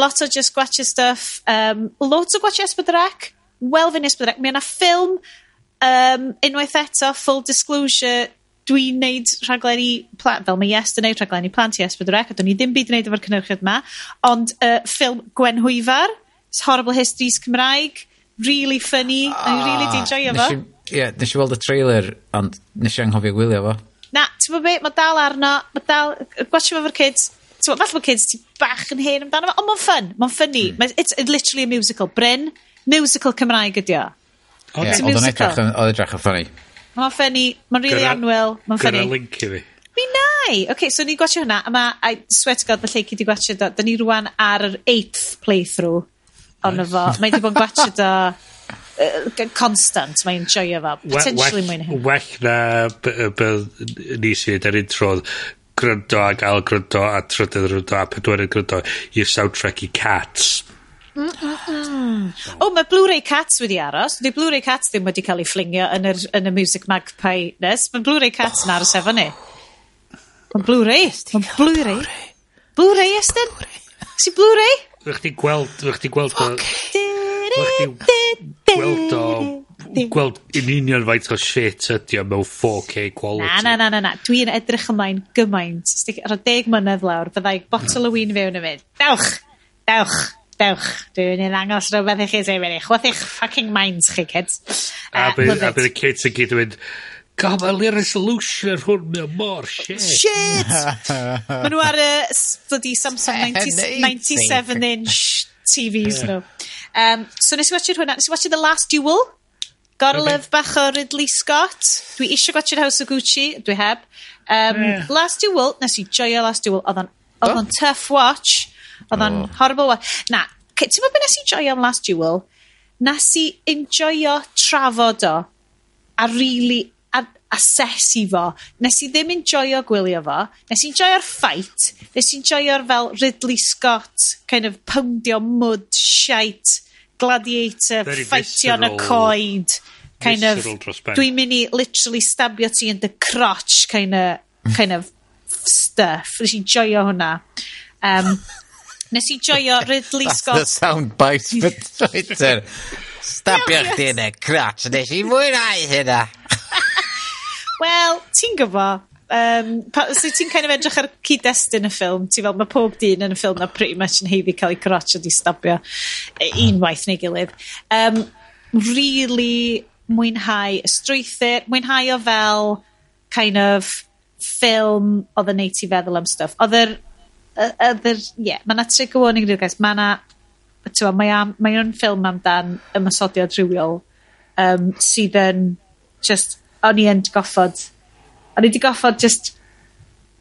lot o just gwachod stuff. Um, loads o gwachod Esbydrec. Wel fy Esbydrec. Mae yna ffilm um, unwaith eto, full disclosure, dwi'n neud rhaglenni plant, fel mae Yes yn neud rhaglenni plant i S4C, a do'n i ddim byd yn neud efo'r cynnyrchiad yma, ond uh, ffilm Gwen Gwenhwyfar, Horrible Histories Cymraeg, really funny, ah, a i really di joio fo. Ie, nes i weld y trailer, ond nes i anghofio gwylio fo. Na, ti'n bod be, mae dal arno, mae dal, gwachio fo fo'r kids, ti'n bod, falle bod kids ti bach yn hen amdano fo, ond mae'n fun, mae'n funny, mm. it's literally a musical, Bryn, musical Cymraeg ydi o. Oedd yn edrych yn ffynnu. Ma'n ffyni, ma'n rili anwyl, mae'n ffyni. Gyrra link i fi. Mi nai! Oce, okay, so ni gwachio hwnna, a mae, I swear to god, mae Lleucu di gwachio do. Da ni rwan ar yr 8th playthrough ono fo. Mae di bod yn gwachio do uh, constant, mae'n joio fo. Potentially mwyn hyn. Well na beth ni sy'n neud ar intro, gryndo a gael gryndo a trydydd gryndo a pedwerydd gryndo i'r soundtrack i Cats. Mm, mm, mm. O, mae Blu-ray Cats wedi aros. Di Blu-ray Cats ddim wedi cael ei fflingio yn, yr, yn y Music Magpie nes. Mae Blu-ray Cats yn aros efo ni. Mae Blu-ray. Mae Blu-ray. Blu-ray, Estyn? Si Blu-ray? Rwych chi gweld... Rwych chi gweld... Rwych gweld o... Gweld yn union faint o shit ydi o mewn 4K quality. Na, na, na, na, na. Dwi'n edrych ymlaen gymaint. Ar o deg mlynedd lawr, byddai botol o wyn fewn yn mynd. Dewch! Dewch! dewch, dwi'n myn' i ddangos rwbeth i chi sy yn eich, what eich fucking minds chi kids. A bydd, a bydd y kids yn gyd yn mynd, God, Camalu resolution hwn mewn mor shit. Shit! (laughs) Mae nhw ar y bloody Samsung 90, 97 inch TVs nhw. Um, so nes i watchio'r hwnna, nes i watchio The Last Duel. Gotta okay. love bach o Ridley Scott. Dwi eisiau gwachio'r House of Gucci, dwi heb. Um, yeah. Last Duel, nes i joio Last Duel, oedd o'n oh. tough watch. Oedd o'n horrible wa- na, c- meddwl beth nes i joio am Last Duel? Nes i enjoyo trafod o, a really a- asesu fo. Nes i ddim enjoyo gwylio fo. Nes i enjoyo'r fight. Nes i enjoyo'r fel Ridley Scott kind of poundio mud, shite, gladiator, Very ffightio yn y visceral- coed. Kind of, visceral dros ben. dwi'n mynd i literally stabio ti yn the crotch kind of, kind of stuff. Nes i enjoyo hwnna. Um, Nes i joio Ridley Scott. That's the sound bite for (laughs) Twitter. Stabio chdi yn y crotch. Nes i mwynhau hynna. (laughs) Wel, ti'n gyfo, um, pa, so ti'n kind of edrych ar cyd-destun y ffilm, ti'n fel, mae pob dyn yn y ffilm na pretty much yn heiddi cael ei crotch ydi stabio e, unwaith neu gilydd. Um, really mwynhau y strwythyr, mwynhau o fel kind of ffilm oedd yn neud ti feddwl am stuff. Oedd yr Ie, yeah, mae yna trigger warning rhyw guys, mae yna, ti'n gwbod, mae o'n ffilm amdan ymysodiad rhywiol, um, sydd yn, just, o'n i yn goffod, o'n i wedi goffod just,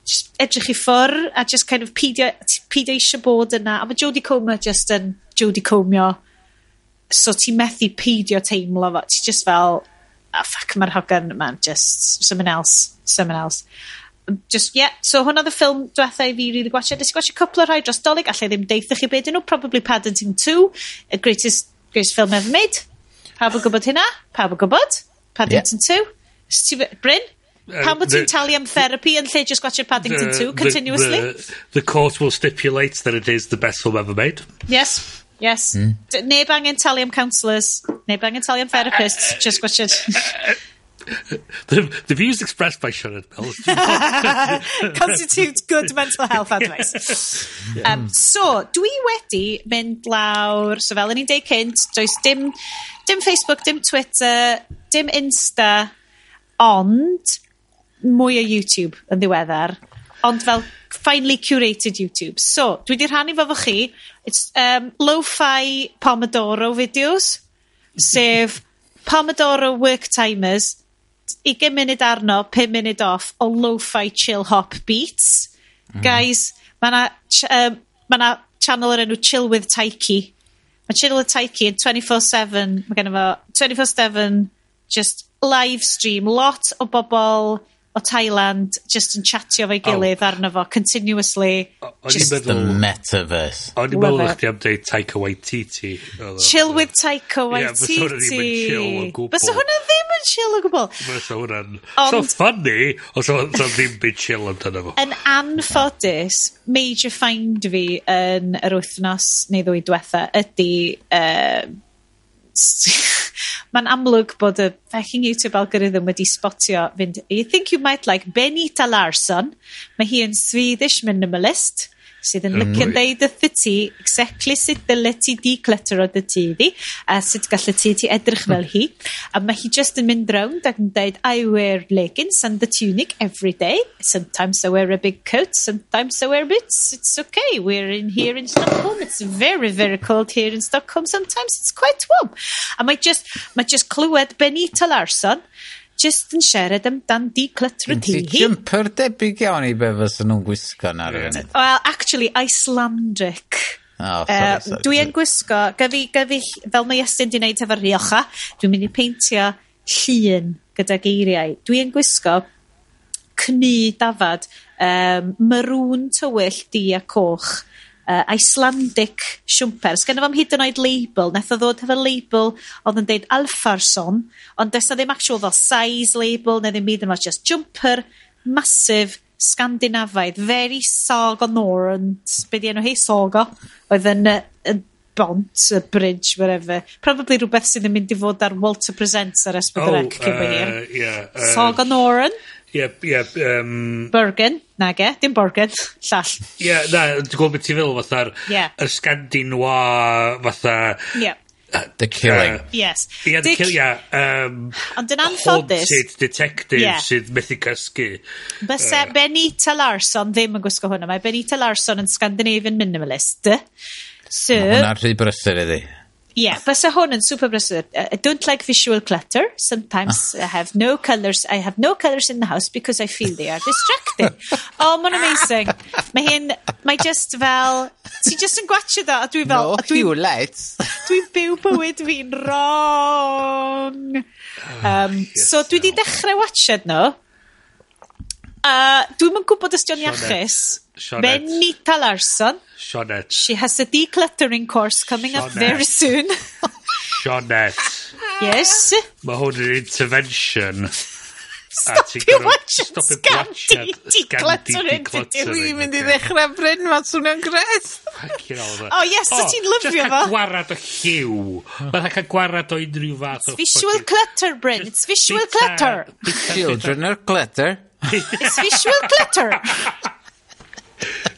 just edrych i ffwr a just kind of pidio peidio eisiau bod yna. A mae Jodie Comer just yn Jodie Comio. So ti methu pidio teimlo fo. Ti just fel, oh, fuck, mae'r hogan yma. Just someone else, someone else just, yeah. So hwnna oedd y ffilm diwetha i fi rili really gwachio. Nes i gwachio cwpl o rhai dros dolyg, allai ddim deitha chi beth nhw. Probably Paddington 2, y greatest, greatest film ever made. Pawb yn gwybod hynna? Pawb yn gwybod? Paddington yeah. 2? Bryn? Uh, Pam bod ti'n talu am therapy yn lle just gwachio Paddington 2 continuously? The, the, court will stipulate that it is the best film ever made. Yes. Yes. Mm. Neb angen talu am counsellors, neb angen talu am therapists, just gwachio... (laughs) Uh, uh, (laughs) the, the, views expressed by Sean and Bill constitute good mental health advice. Yeah. Um, so, dwi wedi mynd lawr, so fel yn i'n deud cynt, does dim, dim Facebook, dim Twitter, dim Insta, ond mwy o YouTube yn ddiweddar. Ond fel finely curated YouTube. So, dwi wedi rhannu fo fo chi. It's um, lo-fi Pomodoro videos, sef Pomodoro work timers ugain munud arno, 5 munud off o lo-fi chill hop beats. Mm. Guys, mae yna um, ma na channel o'r enw Chill with Taiki. Mae Chill with Taiki yn 24-7, mae gen i fo 24-7 just live stream. Lot o bobl o Thailand just yn chatio fo'i oh. gilydd oh. arno fo continuously. O, just meddwl, the metaverse. O'n i'n meddwl chdi am dweud Taika Waititi. Chill with Taika Waititi. Yeah, hwnna ddim yn chill o gwbl. Bys hwnna ddim yn chill o gwbl. Bys hwnna'n... So funny, os oedd ddim yn chill amdano fo. Yn anffodus, major find fi yn yr wythnos neu ddwy diwetha ydy... Uh, (laughs) ma'n amlwg bod y fucking YouTube algorithm wedi spotio fynd you think you might like Benita Larson. Mae hi yn Swedish minimalist sydd yn licio deud wrth y ti exactly sut dyle ti declytero dy tŷ di a sut gall y tŷ ti edrych fel hi. A mae hi just yn mynd round ac yn deud I wear leggings and the tunic every day. Sometimes I wear a big coat sometimes I wear boots. It's okay. We're in here in Stockholm. It's very very cold here in Stockholm. Sometimes it's quite warm. A mae just mae just clywed Benita Larson just yn siarad amdan declutter y tŷ hi. jumper debyg iawn i be fysa nhw'n gwisgo na rhywun. Well, actually, Icelandic. Oh, sorry, sorry. Uh, dwi'n gwisgo, gyfi, gyfi, fel mae Iestyn di wneud efo riocha, dwi'n mynd i peintio llun gyda geiriau. Dwi yn gwisgo cnu dafad, um, maroon tywyll di a coch uh, Icelandic siwmper. Sgen fam hyd yn oed label, nath o ddod hefo label oedd yn deud Alfarson, ond desa ddim actual fel size label, neu ddim byd yma, just jumper, massive, Scandinavaidd, very sog o Norn, be di enw hei sog o, oedd yn, yn bont, y bridge, whatever. Probably rhywbeth sydd yn mynd i fod ar Walter Presents ar Esbydrec, oh, cyn yeah, uh, Sog o Norn. Yeah, yeah, um, um Bergen nage? Dim Borgen, llall. Ie, na, dwi'n gwybod beth ti'n feddwl, fatha'r... Ie. ...yr Scandi fatha... Ie. Uh, the Killing. Uh, yes. Ie, The Killing, yeah, um, Ond yn anffodus... Haunted Detective yeah. sydd methu cysgu. Byse uh, Benita Larson ddim yn gwisgo hwnna. Mae Benita Larson yn Scandinavian Minimalist. So... Hwna'n rhy brysur iddi. Yeah, basa hwn yn super brysur. Uh, I don't like visual clutter. Sometimes I have no colours. I have no colours in the house because I feel they are distracting. (laughs) oh, mae'n amazing. Mae hyn, mae just fel, ti just yn gwachio dda, a dwi fel... No, dwi, Hewlett. Dwi'n byw bywyd fi'n wrong. Um, so dwi di dechrau watched. No, uh, dwi'n yn gwybod os dio'n iachus. Sioned. Benita Larson. Sionet. She has a decluttering course coming up very soon. (laughs) (laughs) Sionet. yes. Mae hwn yn intervention. (laughs) Stopio watching Stopio Scandi gwatchad decluttering. decluttering, Dwi'n mynd i ocê. ddechrau Bryn, mae'n swnio'n gret. Fucking. Oh, yes, so oh, ti'n lyfio Just fo? cael gwarad o lliw. Mae'n cael gwarad o unrhyw fath o... Visual clutter, Bryn. It's visual bita- clutter. bita- Children are clutter. It's visual clutter.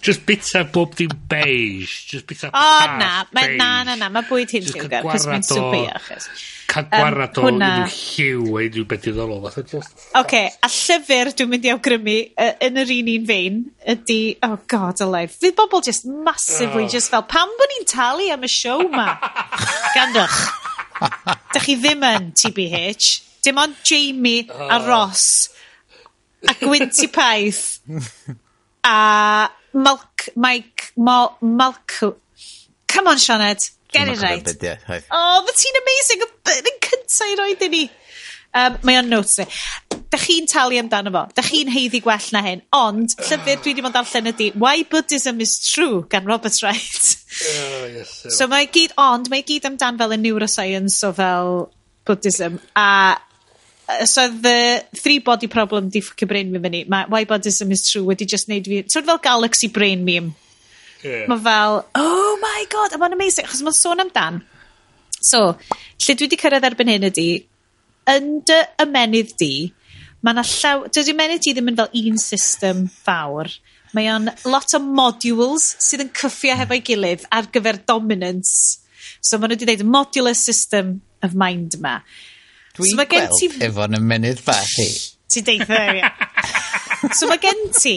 Just bita bob dim beige. Just bita O oh, na, mae, na, na, na, mae bwyd hi'n lliwgar, cos mae'n swper iachus. Cael gwarad o um, unrhyw lliw a unrhyw beth iddorol. Just... Ok, a llyfr dwi'n mynd i awgrymu uh, yn yr un un fein ydy, oh god alive, fydd bobl just massively oh. just fel, pam bod ni'n talu am y show ma? (laughs) Gandwch. Dych chi ddim yn TBH. Dim ond Jamie a oh. Ross a Gwynti Paith a Malc, Mike, Mal, Malco. Come on, Sianed. Get it right. Oh, o, fy ti'n amazing. Yn cyntaf i roed i ni. Um, mae o'n notes fi. Dych chi'n talu amdano fo. Dych chi'n heiddi gwell na hyn. Ond, llyfr dwi wedi bod darllen ydy Why Buddhism is True gan Robert Wright. oh, yes, so mae gyd, ond mae gyd amdan fel y neuroscience o fel Buddhism. A yy so the three body problem 'di ffwcio brain fi fyny. Ma' why bodysm is true wedi just neud fi, Sort of fel galaxy brain meme? Yeah. Mae fel oh my god a mae'n amazing achos mae'n sôn amdan so lle dwi wedi cyrraedd erbyn hyn ydy, yn dy ymenydd di mae yna llaw dydy ymenydd di ddim yn fel un system fawr mae o'n lot o modules sydd yn cyffio hmm. hefo'i gilydd ar gyfer dominance so ma' nhw wedi dweud modular system of mind yma dwi'n so gweld ti... efo'n ymenydd bach i. Ti deitha, ie. so mae gen ti,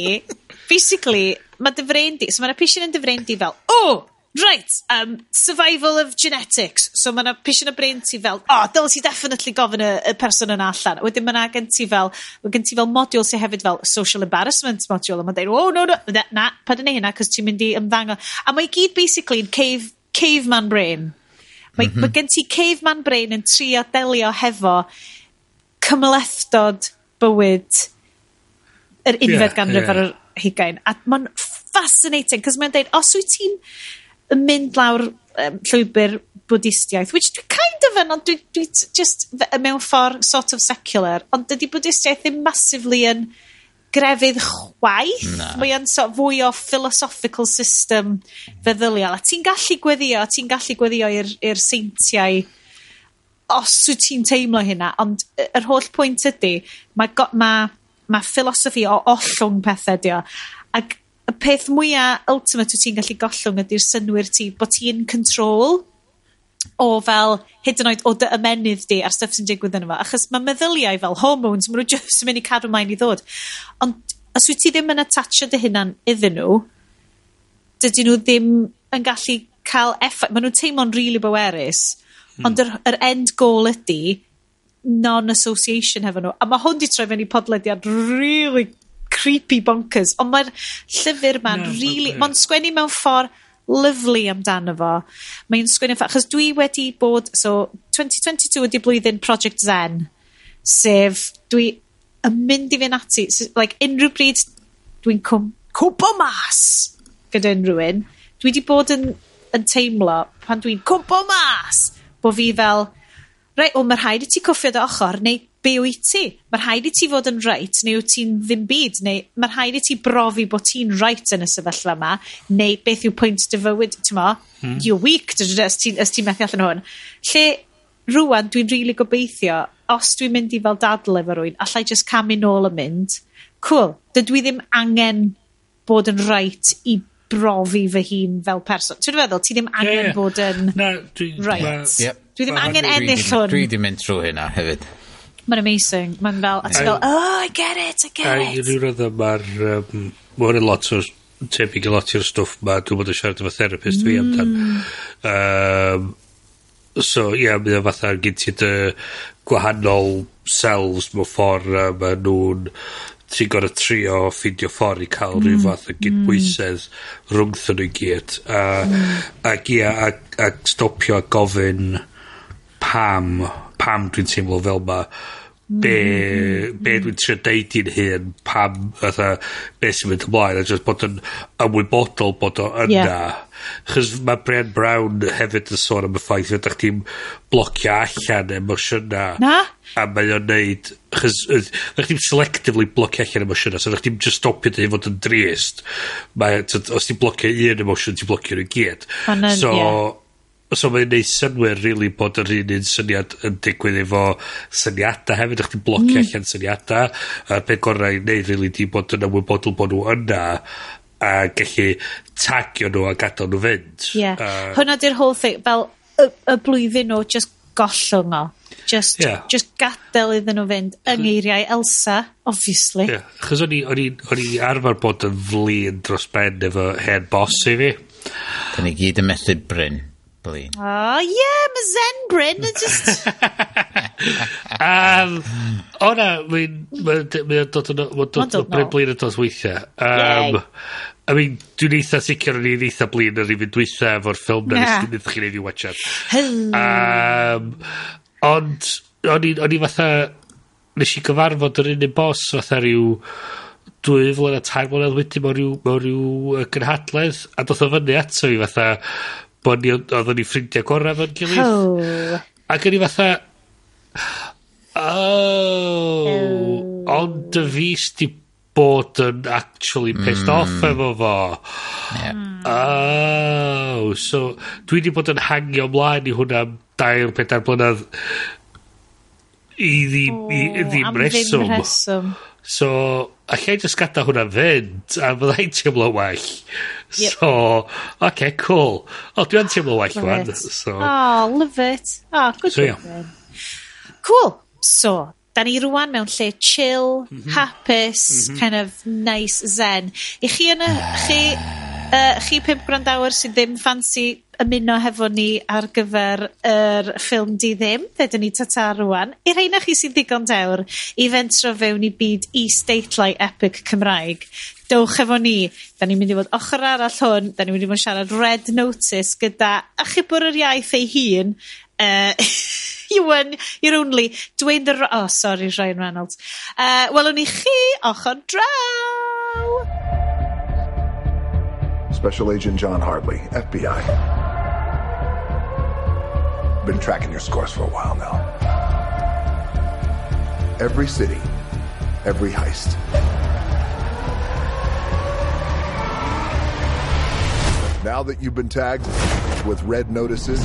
basically, mae dy frein di, so mae yna yn dy frein di fel, oh, right, um, survival of genetics. So mae yna pisyn y brain ti fel, oh, dylai ti definitely gofyn y, y person yna allan. Wedyn mae gen ti fel, mae gen ti fel modiwl sy'n hefyd fel social embarrassment modiwl. A mae'n dweud, oh, no, no, na, na pa dyna hynna, cos ti'n mynd i ymddango. A mae gyd basically yn cave, caveman brain. Mae, mm -hmm. mae gen ti caveman brain yn trio delio hefo cymlethdod bywyd yr unfed yeah, ganrif yeah. ar yr hugain. A mae'n fascinating, cos mae'n dweud, os wyt ti'n mynd lawr um, llwybr bwdistiaeth, which dwi kind of yn, ond dwi, dwi just mewn ffordd sort of secular, ond dydy bwdistiaeth ddim massively yn... In grefydd chwaith. no. Mae o'n so, fwy o philosophical system feddyliol. A ti'n gallu gweddio, ti'n gallu gweddio i'r seintiau os wyt ti'n teimlo hynna, ond yr holl pwynt ydy, mae, ma, ma philosophy o ollwng pethau dio. Ac y peth mwyaf ultimate wyt ti'n gallu gollwng ydy'r synwyr ti bod ti'n control o fel hyd yn oed o dy ymenydd di a'r stuff sy'n digwydd yn yma. Achos mae meddyliau fel hormones, maen nhw jyst yn mynd i cadw mai'n i ddod. Ond os wyt ti ddim yn attachio dy hunan iddyn nhw, dydyn nhw ddim yn gallu cael effaith. Maen nhw'n teimlo'n rili really bywerus. Hmm. Ond yr, yr end goal ydy non-association hefo nhw. A mae hwn di troi fewn i podlediad really creepy bonkers. Ond mae'r llyfr ma'n no, really... Okay. Mae'n sgwennu mewn ffordd lyflu amdano fo. Mae'n sgwennu ffab, achos dwi wedi bod, so, 2022 ydi blwyddyn Project Zen, sef dwi yn mynd i fynd ati, so, like, unrhyw bryd dwi'n cwmpo mas gyda unrhyw un, dwi wedi bod yn, yn teimlo pan dwi'n cwmpo mas, bo fi fel, reit, o, mae rhaid i ti cwffio dy ochr, neu be wyt ti? Mae rhaid i ti fod yn reit neu wyt ti'n ddim byd neu mae rhaid i ti brofi bod ti'n reit yn y sefyllfa yma neu beth yw pwynt dy fywyd ti'n mo hmm. you're weak dy, dy, dy, ys ti'n methu allan hwn lle rwan dwi'n rili really gobeithio os dwi'n mynd i fel dadl efo rwy'n allai just camu nôl y mynd cool dydw i ddim angen bod yn reit i brofi fy hun fel person. Ti'n feddwl, ti ddim angen yeah, yeah. bod yn... no, dwi... Right. Ma, yep. Dwi ddim ma, angen ennill hwn. Dwi ddim mynd trwy hynna hefyd mae'n amazing. Mae'n fel, a ti'n fel, oh, I get it, I get it. A unrhyw radda ma'r, um, mae'n hwn lot o, tebyg i lot o'r stwff ma, dwi'n bod yn siarad efo therapist fi amdan. Um, so, ie, yeah, mae'n fatha gen ti dy gwahanol selves mewn ffordd a mae nhw'n ti'n gorau trio ffidio ffordd i cael mm. rhyw fath o gydbwysedd mm. rhwngthyn nhw gyd a, mm. ac ia a, a stopio a gofyn pam pam dwi'n teimlo fel ma be, be dwi'n trio deud i'n hyn pam fatha be sy'n mynd ymlaen a just bod yn ymwybodol bod o yna. Yeah. chys mae Brian Brown hefyd yn sôn am y ffaith ydych chi'n blocio allan emosiyna. Na? A mae o'n neud chys ydych chi'n selectively blocio allan emosiyna so ydych chi'n just stopio dy fod yn drist. Mae os ti'n blocio un emosiwn ti'n blocio nhw gyd. So yeah so mae'n neud synwyr rili bod yr un un syniad yn digwydd efo syniadau hefyd, hmm. a chdi'n blocio mm. allan syniadau a peth gorau i neud rili di bod yn ymwybodol bod nhw yna, a gallu tagio nhw a gadael nhw fynd. Yeah. uh, hwnna di'r whole thing, fel y, y blwyddyn nhw just gollwng o. Just, yeah. just gadael iddyn nhw fynd yng ngeiriau Elsa, obviously. Yeah. Chos o'n i arfer bod yn flin dros ben efo hen bos i fi. Da ni gyd yn methu Bryn. Bryn. Oh, yeah, mae Zen Bryn yn just... (laughs) um, o na, mae'n ma, ma dod yn... Mae'n dod yn Bryn Blin yn dod weithiau. Um, I mean, dwi'n eitha sicr o'n i'n eitha blin ar i fynd dwytha efo'r ffilm na nes dwi'n chi'n ei fi watchad. Um, ond, o'n i fatha... Nes i gyfarfod yr unig bos fatha rhyw dwy flynedd, tair blynedd wedyn mewn rhyw, mewn rhyw uh, gynhadledd a doth o fyny ato fi fatha bod ni, oedden ni ffrindiau gorau fo'n gilydd. Oh. Ac yn i fatha, oh, oh. ond y fi sti bod yn actually pissed mm. off efo fo. Yeah. Oh, so dwi wedi bod yn hangio ymlaen i hwnna am dair pedair blynedd i ddim, oh, i, ddim reswm. Reswm. So, allai just gada hwnna fynd, a fydda i'n teimlo well. Yep. So oce cool. O dwi yn teimlo'n well rŵan. So. Oh, love it. Oh, good so, yeah. Cool. So 'da ni rwan mewn lle chill, mm -hmm. hapus, mm -hmm. kind of nice zen. I chi yn y... chi uh, chi pimp gwrandawyr sydd ddim ffansi ymuno hefo ni ar gyfer yr ffilm di ddim, fe dyn ni tata rwan. I reina chi sydd ddigon dewr i fentro fewn i byd is-deitlau epic Cymraeg dowch efo ni. Da ni'n mynd i fod ochr arall hwn, da ni'n mynd i fod siarad red notice gyda achubwr yr iaith ei hun, uh, (laughs) Ewan, you're only Dwayne the... Ro oh, sorry, Ryan Reynolds. Uh, welwn ni chi ochr draw! Special Agent John Hartley, FBI. Been tracking your scores for a while now. Every city, every heist. Now that you've been tagged with red notices,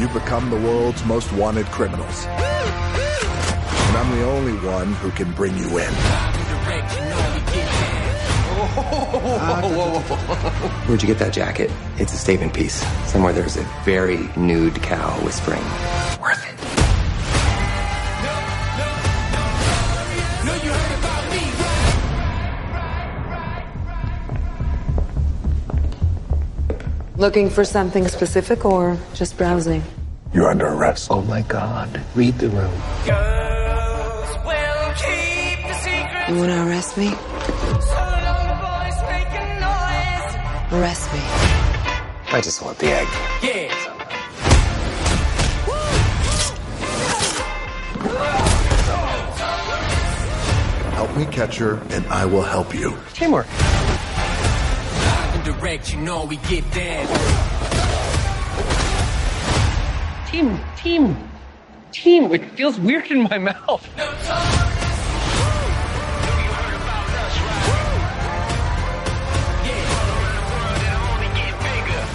you've become the world's most wanted criminals. And I'm the only one who can bring you in. Where'd you get that jacket? It's a statement piece. Somewhere there's a very nude cow whispering, worth it. Looking for something specific or just browsing? You're under arrest. Oh my god. Read the room. Girls will keep the secret You want to arrest me? so long the boys making noise. Arrest me. I just want the egg. Yeah. Help me catch her, and I will help you. Teamwork. And direct, you know we get down. Team, team, team. It feels weird in my mouth.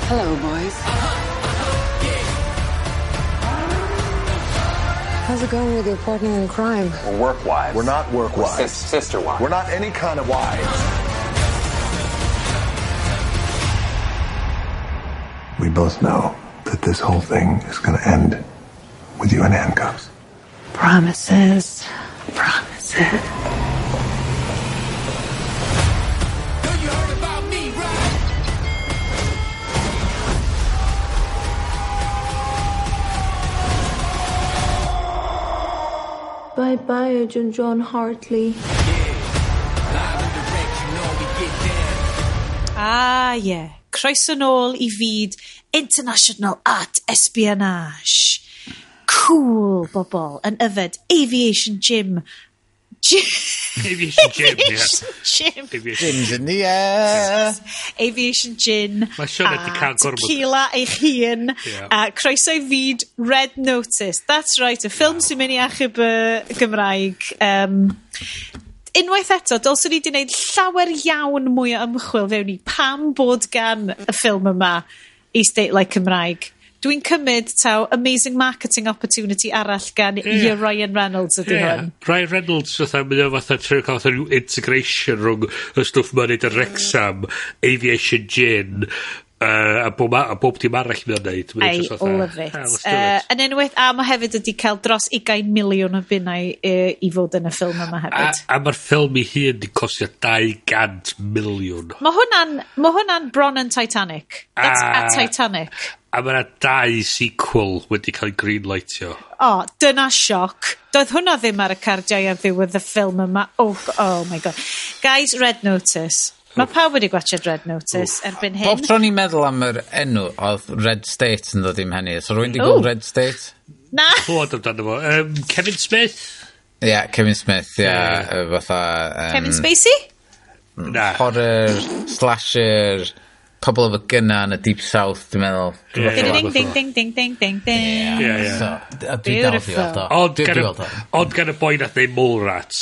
Hello, boys. How's it going with your partner in crime? We're work wives. We're not work wives. Sis- sister wives. We're not any kind of wives. We both know that this whole thing is going to end with you in handcuffs. Promises. Promises. Know you heard about me, right? Bye bye, Agent John Hartley. Live and direct, you know we get down. Ah. Yeah. Croeso nôl i fyd International Art Espionage. Cool, bobl, yn yfed Aviation Gym. Gym. Aviation Gym, Aviation Gym. Gym's in the air. Aviation Gym. Mae Sean wedi cael gormod. Tequila eich hun. Yeah. A croeso i fyd Red Notice. That's right, y ffilm wow. sy'n mynd i achub y Gymraeg. Um, unwaith eto, dylswn ni wedi gwneud llawer iawn mwy o ymchwil fewn i pam bod gan y ffilm yma i State Like Cymraeg. Dwi'n cymryd taw amazing marketing opportunity arall gan yeah. Ryan Reynolds ydy yeah. hwn. Ryan Reynolds fatha, mae o fatha trio cael rhyw integration rhwng y stwff mae'n neud yn Rexham, Aviation Gin, Yy a bob a- bob dim arall mae o'n neud. Mae I jyst fatha, love it. "Ah, let's do Yy, it." yn enwedig, a mae hefyd wedi cael dros 20 miliwn o bunnau uh, i fod yn y ffilm yma A, hefyd. a mae'r ffilm i hun di costio 200 miliwn. Mae hwnna'n, ma hwnna'n bron yn Titanic. That's a, A- Titanic. A mae yna dau sequel wedi cael ei greenlightio. O, oh, dyna sioc. Doedd hwnna ddim ar y cardiau ar ddiwedd y ffilm yma. Oh, oh my god. Guys, red notice. Mae pawb wedi gwachod Red Notice Oof. erbyn hyn. Bob tro ni'n meddwl am yr enw, oedd Red State yn dod i'n henni. So rwy'n di gweld Red State? Na. Clywed amdano fo. Um, Kevin Smith? Ie, yeah, Kevin Smith, ie. Yeah. Yeah. Fatha... Um, Kevin Spacey? Mm, Na. Horror, slasher, pobl efo gynna yn y Deep South, dwi'n meddwl. Yeah, ding, ding, ding, ding, ding, ding, ding, ding. Ie, ie. So, dwi dal di weld o. Ond gan y boi nath neu Mole Rats.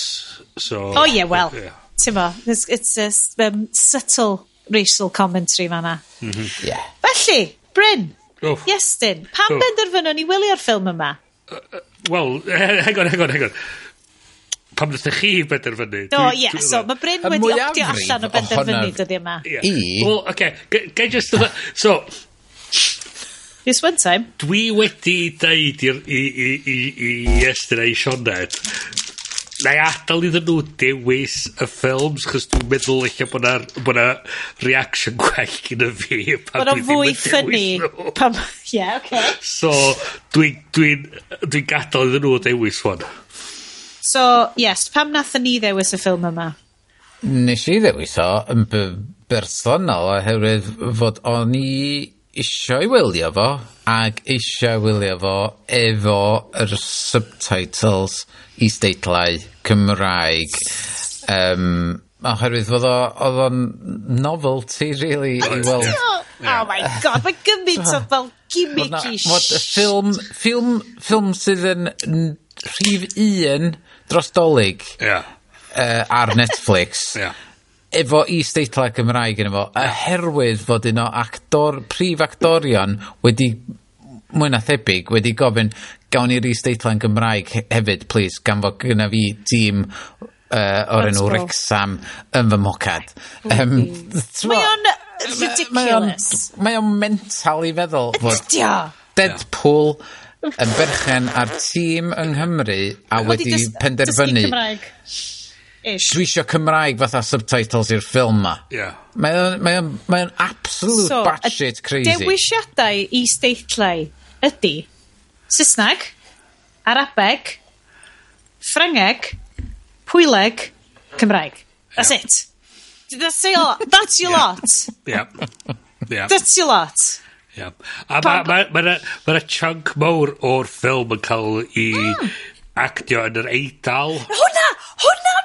So, oh, yeah, well. Yeah t'mo, it's, it's a um, subtle racial commentary fan'na. Mm -hmm. yeah. Felly, Bryn, Oof. Iestyn, pam oh. benderfynon ni wylio'r ffilm yma? Uh, uh, Wel, (laughs) hang on, hang on, hang on. Pam ddech chi benderfynu? Do, no, ie, yeah, so mae Bryn wedi optio allan o benderfynu dyddi yma. Yeah. I? Wel, oce, okay. gai just... So, This one time. Dwi wedi deud i, i, i, i, i Estyn a'i Sioned Na i adael iddyn nhw dewis y ffilms 'chos dwi'n meddwl eich bod 'na bo' 'na reaction gwell gyda fi pan dwi ddim yn dewis nhw. Bo' fwy ffyni pan... Ie oce. So dwi'n dwi, dwi gadael iddyn nhw dewis 'wan. So yes pam nathon ni ddewis y ffilm yma? Nes i ddewis o yn bersonol oherwydd fod o'n i isio ei wylio fo ag eisiau wylio fo efo yr subtitles i steitlau Cymraeg. Um, oherwydd fod o oedd o'n novelty really i weld. Oh, oh my god mae gymaint o fel gimmicky shit. ffilm ffilm, ffilm sydd yn rhif un dros dolig yeah. uh, ar Netflix. Yeah efo is-deitlau Cymraeg yno fo oherwydd fod un o actor, prif actorion wedi mwy na thebyg wedi gofyn gawn ni'r is-deitlau yn Gymraeg he- hefyd please, gan fod gynna fi tîm uh, o'r enw Wrecsam yn fy mocad. Um, mae o'n ridiculous. mae o'n mental i feddwl fod Deadpool yn berchen ar tîm yng Nghymru a wedi penderfynu Ish. dwi eisiau Cymraeg fatha subtitles i'r ffilm ma. Yeah. Mae o'n mae o'n mae o'n absolute so, batshit crazy. Dewisiadau i steitlau ydy Saesneg, Arabeg, Ffrangeg, Pwyleg, Cymraeg. That's yeah. it. That's a lot. That's your lot. Yeah. Yeah. That's your lot. Yeah. A mae ma, ma, ma, ma, chunk mawr o'r ffilm yn cael i mm. actio yn yr eidal. Hwna! Hwna!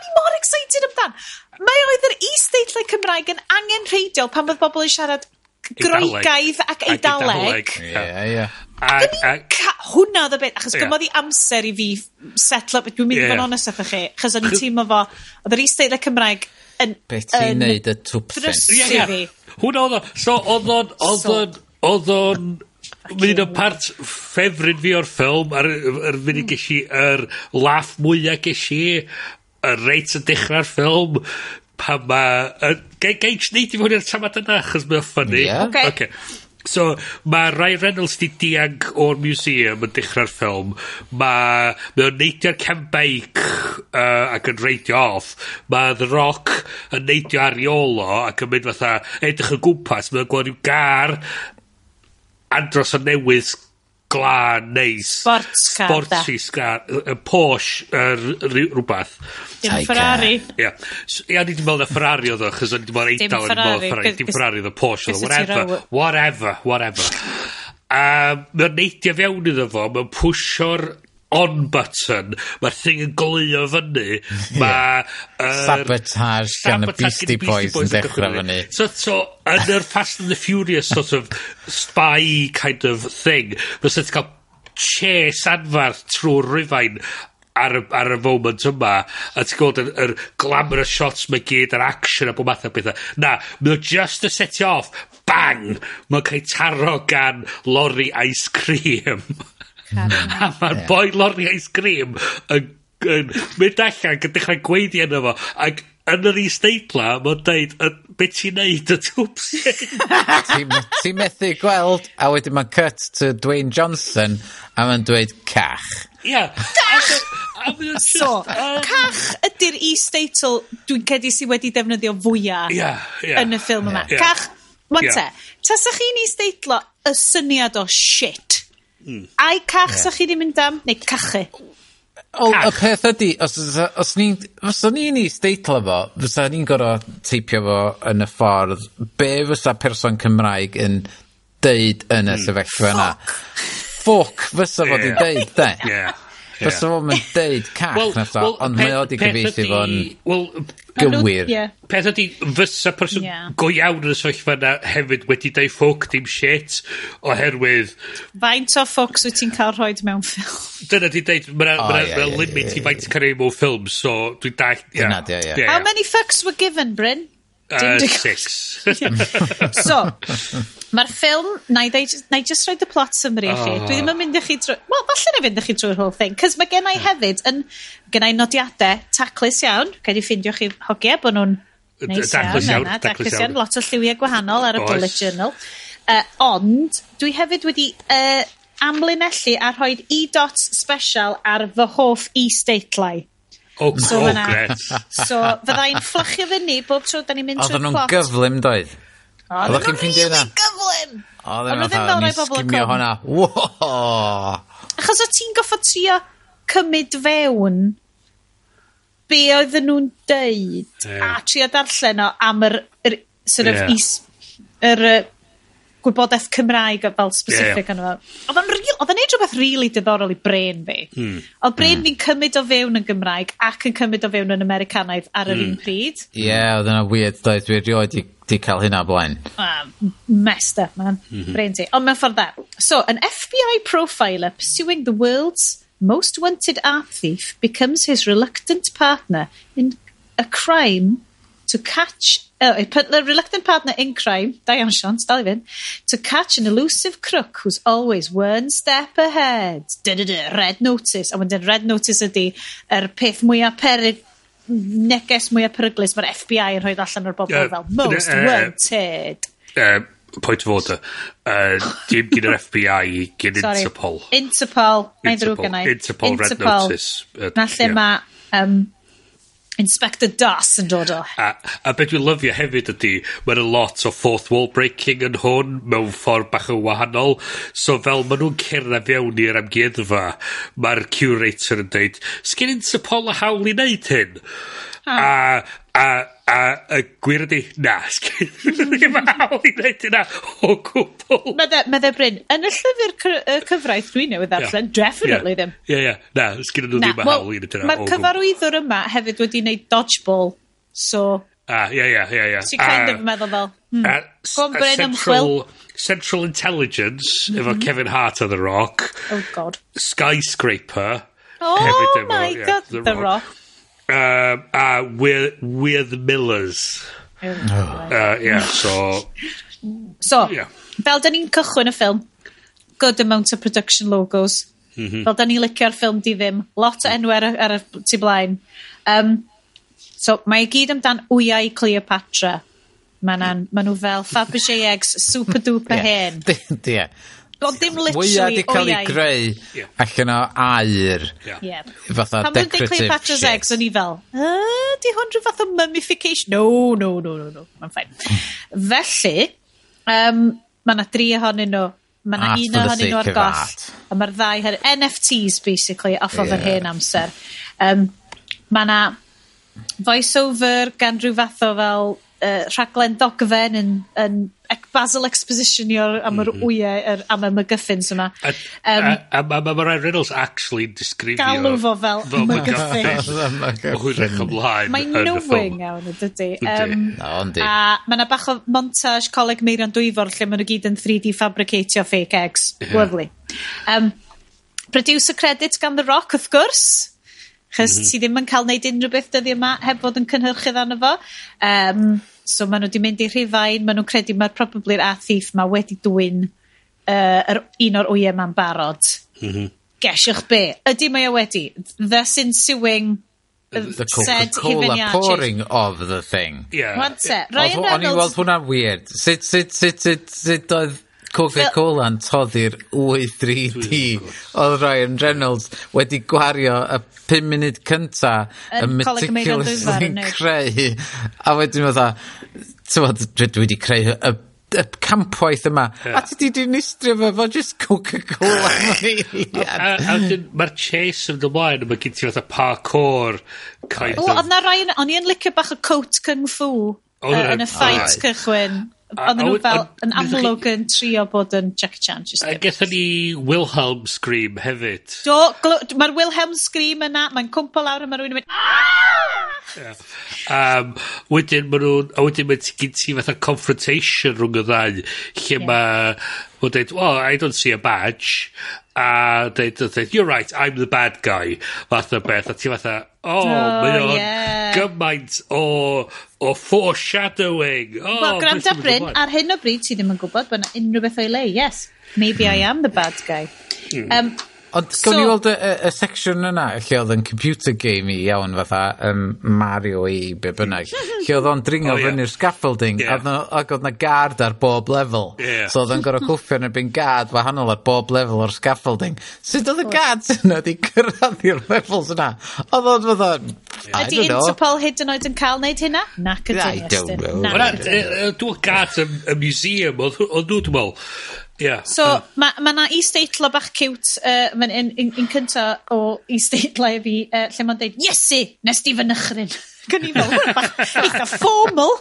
excited amdan? Mae oedd yr is-deitlau Cymraeg yn angen angenrheidiol pan oedd bobl yn siarad Groegaidd ac Eidaleg. Ie, ie. Ac hwnna oedd y bit, achos yeah. gymodd i amser i fi setlo, dwi'n mynd i fod yn onest efo chi, achos o'n i'n teimlo fo, oedd yr is-deitlau Cymraeg yn... Beth ti'n neud y twpthens. Ie, ie. Hwnna oedd o. So, oedd o'n... Oedd o'n... Oedd o'n... Mynd o'n part ffefryn fi o'r ffilm, a'r, ar, ar, ar, ar, ar, ar, ar, ar, ar, y reit yn dechrau'r ffilm, pan ma'... Yy, gai, gai neud i fod i'r tamad yna, achos mae'n ffynnu. Ie. Oce. Okay. So, mae Ryan Reynolds di diag o'r museum yn dechrau'r ffilm. Mae, mae o'n neidio'r cam beic uh, ac yn reidio off. Mae The Rock yn neidio ariolo ac yn mynd fatha edrych y gwmpas. Mae'n gweld rhyw gar andros o newydd glân, neis. Sports car. Sporty car. Y Porsche, er, rhywbeth. Dim Ferrari. Ia. Ia, ni ddim meddwl na Ferrari oedd o, chos o'n ddim meddwl eidal yn meddwl Ferrari. Dim Ferrari oedd o Porsche oedd o. whatever, whatever, whatever. A mae'n neidio fewn iddo fo, mae'n pwysio'r on button, mae'r thing yn glio fyny, mae... Yeah. Sabotage gan y Beastie Boys yn dechrau fyny. So, so yn yr Fast and the Furious sort of spy kind of thing, fysa ti'n cael chase anfarth trwy'r rhyfain ar, ar y moment yma, a ti'n gweld yr, yr glamorous shots mae gyd, yr action a bod math o bethau. Na, mae o just to set you off, bang, mae'n cael taro gan lori ice cream. (laughs) (laughs) A mae'r boi lori ice cream yn, yn mynd allan gyda dechrau gweiddi yna fo. Ac yn yr isdeitla, mae'n deud, be ti'n neud y twbsyn? Ti'n methu gweld, a wedyn mae'n cut to Dwayne Johnson, a mae'n dweud cach. Ia. Cach! So, cach ydy'r isdeitl dwi'n cedi sydd wedi defnyddio fwyaf yeah, yeah, yn y ffilm yma. Yeah. Cach, Wante, yeah. tasach chi'n isdeitlo y syniad o shit Mm. Ai cach yeah. chi di mynd am? Neu cachu? O, y peth ydy, os, os ni'n os ni'n ei steitlo fo, fysa ni'n gorfod teipio fo yn y ffordd be fysa person Cymraeg yn deud yn y sefyllfa yna. Fuck! Fysa fo yeah. di deud, de? Yeah. Does na fo'n yn deud cach well, na well, ond mae o di gyfeithi fo'n well, gywir. Yeah. Peth ydi, fysa person yeah. go iawn yn y sefyllfa yna hefyd wedi deu ffwc dim shit oherwydd... Faint o ffwcs wyt ti'n cael rhoi mewn ffilm? Dyna di deud, mae'na oh, ma yeah, ma limit yeah, i faint cael rhoi mewn ffilm, so dwi'n da... Yeah. Yeah, yeah. yeah, How many fucks were given, Bryn? Uh, six. (laughs) so, (laughs) Mae'r ffilm, na i, ddeud, na i just roid y plot summary i chi. Oh. Dwi ddim yn mynd i chi drwy... Wel, falle na fynd i chi drwy'r whole thing. Cys mae gen i hmm. hefyd, yn, gen i nodiadau taclus iawn. Cael i ffindio chi hogiau bod nhw'n neis iawn. Daclus iawn. Daclus iawn. Lot o lliwiau gwahanol ar y bullet journal. Uh, ond, dwi hefyd wedi uh, amlinellu a rhoi e-dot special ar fy hoff e-statlau. Oh, so, oh, so fydda i'n fflachio fyny bob tro da ni'n mynd trwy'r plot. Oedden nhw'n gyflym doedd. Oeddech chi'n ffeindio hynna? Odd o'n rili gyflym! Oedden nhw fatha, ni sgimio hwnna. Wooo! Achos o ti'n goffa trio cymryd fewn be oedden nhw'n deud yeah. a trio darllen o am yr, yr sort of yeah. is, yr uh, gwybodaeth Cymraeg fel specific yeah. Oedd o'n oedd o'n neud rhywbeth really diddorol i brain fi. Hmm. Oedd brain mm. fi'n cymryd o fewn yn Gymraeg ac yn cymryd o fewn yn Americanaidd ar yr mm. un pryd. Ie, yeah, oedd yna weird doedd. Dwi erioed i 'di cael hynna blaen. Ah, messed up man. Mm -hmm. Brain ti. Ond mewn ffordd dda. So, an FBI profiler pursuing the world's most wanted art thief becomes his reluctant partner in a crime to catch uh, the reluctant partner in crime, Diane Sean, dal i fynd, to catch an elusive crook who's always one step ahead. Da, da, da, red notice. A wedyn red notice ydy, yr er peth mwyaf peryg neges mwya peryglus mae'r FBI yn rhoi allan o'r bobl fel most wanted. Yy, point of order. Yy, dim gyn yr FBI, gyn Sorry. Interpol. Interpol, mae'n ddrwg gennau. Interpol, Interpol, Red Notice. Uh, Na lle yeah. mae um, Inspector Das yn dod o. A, a beth dwi'n lyfio hefyd ydy, mae'n a lot o fourth wall breaking yn hwn, mewn ffordd bach yn wahanol. So fel maen nhw'n cerdded fewn i'r amgueddfa, mae'r curator yn dweud, sgyn i'n sy'n Paula Hawl i wneud hyn? Ah. A A, a a gwir ydy, na, (laughs) ddim yn i wneud hynna o gwbl. Medde, medde Bryn, yn y llyfr cy y cyfraith dwi'n newydd ddarllen, yeah. definitely yeah. ddim. Ie, ie, na, sgyn nhw ddim yn hawl i wneud hynna Mae'r cyfarwyddwr yma hefyd wedi wneud dodgeball, so... Ah, ie, ie, ie, ie. Si kind a, of ah, meddwl fel, hmm, a, Bryn central, ymchwil. Central Intelligence, mm -hmm. efo mm-hmm. Kevin Hart o The Rock. Oh, God. Skyscraper. Oh, my yeah, God, The, the Rock. rock uh, a with, We're the Millers. Uh, yeah, so... So, fel da ni'n cychwyn y ffilm, good amount of production logos. Mhm. Fel da ni'n licio'r ffilm di ddim. Lot o enw ar y, ar y tu blaen. Um, so mae i gyd amdan wyau Cleopatra. Mae ma' nhw fel Fabergé eggs super duper hen. (laughs) Ie. Ond dim literally... Fwyaf wedi cael ei greu allan o air. Yeah. Fatha Pan decorative shit. Cleopatra's eggs, o'n i fel, uh, di hwn rhyw fath o mummification? No, no, no, no, no. Mae'n ffain. (laughs) Felly, um, mae yna dri ohonyn nhw. Mae yna un ohonyn nhw ar goll. A mae'r ddau her... NFTs, basically, off yeah. over hen amser. Um, mae yna voice-over gan rhyw fath o fel uh, rhaglen dogfen yn, yn Basil expositionio am yr mhm. wyau, yr, am y MacGuffins yma. Yym, a, a, ma' ma' Ryan Reynolds actually disgrifio... Galw fo fel MacGuffin. hwyrach ymlaen Mae'n knowing iawn, dydy. Yym, O, yndi. a mae yna bach o montage Coleg Meirion Dwyfor lle maen nhw gyd yn 3D fabricatio fake eggs. Lovely. Um, producer credit gan The Rock, wrth gwrs. Chos mhm. ti ddim yn cael neud unrhyw beth dyddi yma heb fod yn cynhyrchu ddan fo. Um, So maen nhw wedi mynd i rhifain, maen nhw'n credu mae'r probably'r a thief 'ma wedi dwyn uh, yr, un o'r wyau 'ma'n barod. Mhm. Gesiwch be'? Ydy mae o wedi? Thus ensuing the uh, Coca-Cola pouring of the thing. Ie. 'Wan te, Ryan Reynolds... O'n i'n weld hwnna'n weird. Sut, sut, sut, sut, sut oedd Coca Cola'n toddi'r wyth dri dee odd Ryan Reynolds wedi gwario y 5 munud cynta yn meticulously creu. A wedyn fatha t'mod dwi, wedi creu y, y campwaith yma. Yeah. a ti di dinistrio fo fo just Coca Cola (laughs) mae'r chase yn ymlaen mae gen ti fatha parkour kind of oedd na rai o'n i yn licio bach o coat kung fu yn y fight cychwyn. Oedden nhw fel yn amlwg yn trio bod yn Jackie Chan. A gethon ni Wilhelm Scream hefyd. Do, mae'r Wilhelm Scream yna, mae'n cwmpo lawr a mae rhywun yn mynd... Um, wedyn mae nhw'n... A wedyn mae gen ti fatha confrontation rhwng y ddau, lle yeah. mae Wel deud oh I don't see a badge a dweud, dweud, you're right I'm the bad guy fath o beth a ti fatha oh, oh mae o'n yeah. gymaint o o foreshadowing Oh, Wel gwrando Bryn ar hyn o bryd ti ddim yn gwybod bod yna unrhyw beth o'i le yes maybe I am the bad guy. Mm. Um, Ond so, gawn ni weld y y y section yna lle oedd yn computer game i iawn fatha um, Mario i be bynnag. (laughs) Lle oedd o'n dringo oh, fyny'r scaffolding yeah. ac oedd 'na guard ar bob level. lefel so oedd yn gorau cwffio yn erbyn guard wahanol ar bob level o'r scaffolding. Sut oedd y guards yna 'di cyrraedd i'r levels yna? Oedd o'n fatha I don't know. Interpol hyd yn oed yn cael neud hynna? Nac ydyn I don't know. Dw'r guards yn museum oedd nhw dwi me'l Yeah. So, uh. mae ma na is-deitlo bach cute uh, yn, yn, yn, yn cynta o is-deitlau fi, uh, lle mae'n deud, Iesu, nes di fy nychryn. (laughs) Gwn i fel, bach eitha formal.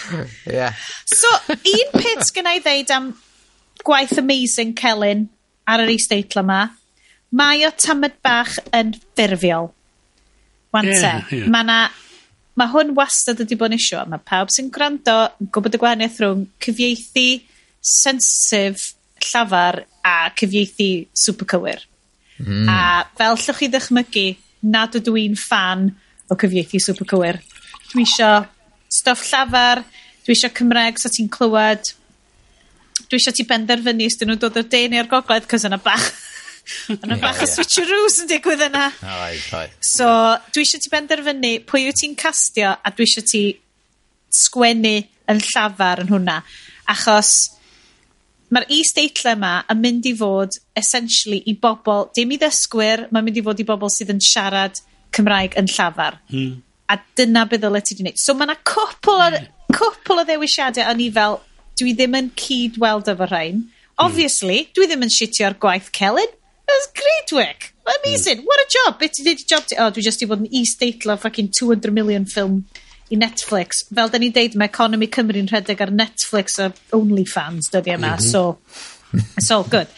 (laughs) yeah. So, un peth gyna i ddeud am gwaith amazing Celyn ar yr is-deitlo yma, mae o tamad bach yn ffurfiol. Wante. Yeah, yeah. Mae na mae hwn wastad wedi bod yn isio. Mae pawb sy'n gwrando yn gwybod y gwahaniaeth rhwng cyfieithu sensitif llafar a cyfieithu super cywir. Mm. A fel llwch chi ddychmygu, nad ydw i'n fan o cyfieithu super cywir. Dwi isio stoff llafar, dwi isio Cymreg so ti'n clywed, dwi isio ti benderfynu os dyn nhw'n dod o'r de neu'r gogledd, cos yna bach (laughs) yna bach o switcheroos yn digwydd yna. Oed, oed. So, dwi eisiau ti benderfynu pwy wyt ti'n castio a dwi eisiau ti sgwennu yn llafar yn hwnna. Achos mae'r is-deitle yma yn mynd i fod essentially i bobl, dim i ddysgwyr, mae'n mynd i fod i bobl sydd yn siarad Cymraeg yn llafar. Hmm. A dyna be ddylet ti 'di neud. So mae yna cwpl, o, hmm. cwpl o ddewisiadau o'n i fel, dwi ddim yn cyd-weld efo rhain. Hmm. Obviously, dwi ddim yn shitio'r gwaith Celyn. It was great work. Amazing. Mm. What a job. Beth ti did job ti? Oh, dwi just i fod yn is-deitlo fucking 200 million film i Netflix. Fel da ni'n deud, mae Economy Cymru'n rhedeg ar Netflix a OnlyFans dyddi yma, mm -hmm. so (laughs) It's all good.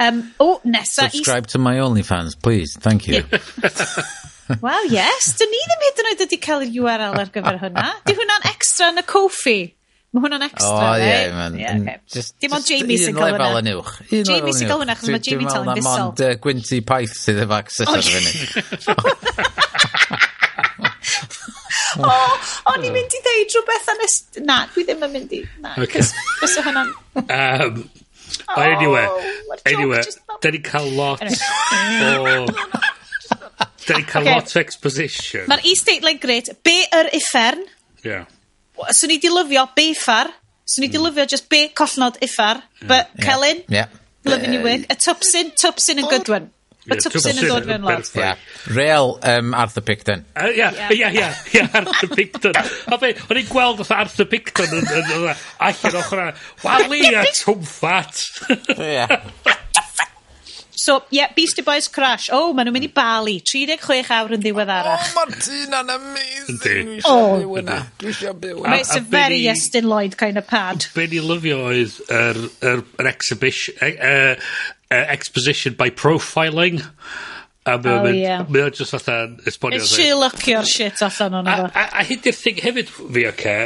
Um, o, nesa... Subscribe to my OnlyFans, please. Thank you. (laughs) Wel, yes. Dyn ni ddim hyd yn oed wedi cael yr URL ar gyfer hwnna. Di hwnna'n extra yn y Kofi. Mae hwnna'n extra, oh, right? yeah, man. Yeah, mm, okay. just, Dim ond Jamie sy'n cael hwnna. Un lefel yn uwch. Jamie sy'n cael hwnna, chos mae Jamie tal yn fusol. Dwi'n meddwl na mond Gwynty Pyth sydd efo access ar oh, hynny. (laughs) o, o'n i'n mynd i ddeud rhywbeth yn ys... Na, dwi ddim yn mynd i... Na, okay. cys hwnna'n... Um, oh, anyway, anyway, da ni cael lot o... Da ni cael lot o exposition. Mae'r e-state line grid, be yr uffern? Yeah. Swn i di lyfio, be uffar? Swn i di mm. lyfio just be collnod uffar? Yeah. But, yeah. Celyn, yeah. loving you work. A Tupsin, Tupsin yn Goodwin. Mae twpsyn yn dod fewn lot. Yeah. Real um, Arthur Picton. Ia, ia, ia, ia, Arthur Picton. A fe, o'n i'n gweld oedd Arthur Picton yn allan ochr yna, wali a Tom Fat. Ia. (laughs) So, yeah, Beastie Boys Crash. Oh, maen nhw'n mynd i mm. Bali. 36 awr yn ddiweddarach. O, oh, ma'n dyn yn amazing. byw yna. Dwi eisiau byw yna. It's a, a very Estyn Lloyd kind of pad. Be ni lyfio oedd yr, er, er, exhibition, uh, uh, exposition by profiling. A mae oh, mynd, yeah. mae o'n just fatha esbonio. It's she Sherlockio'r shit allan o'n efo. A, a, a hyd i'r thing hefyd fi, oce,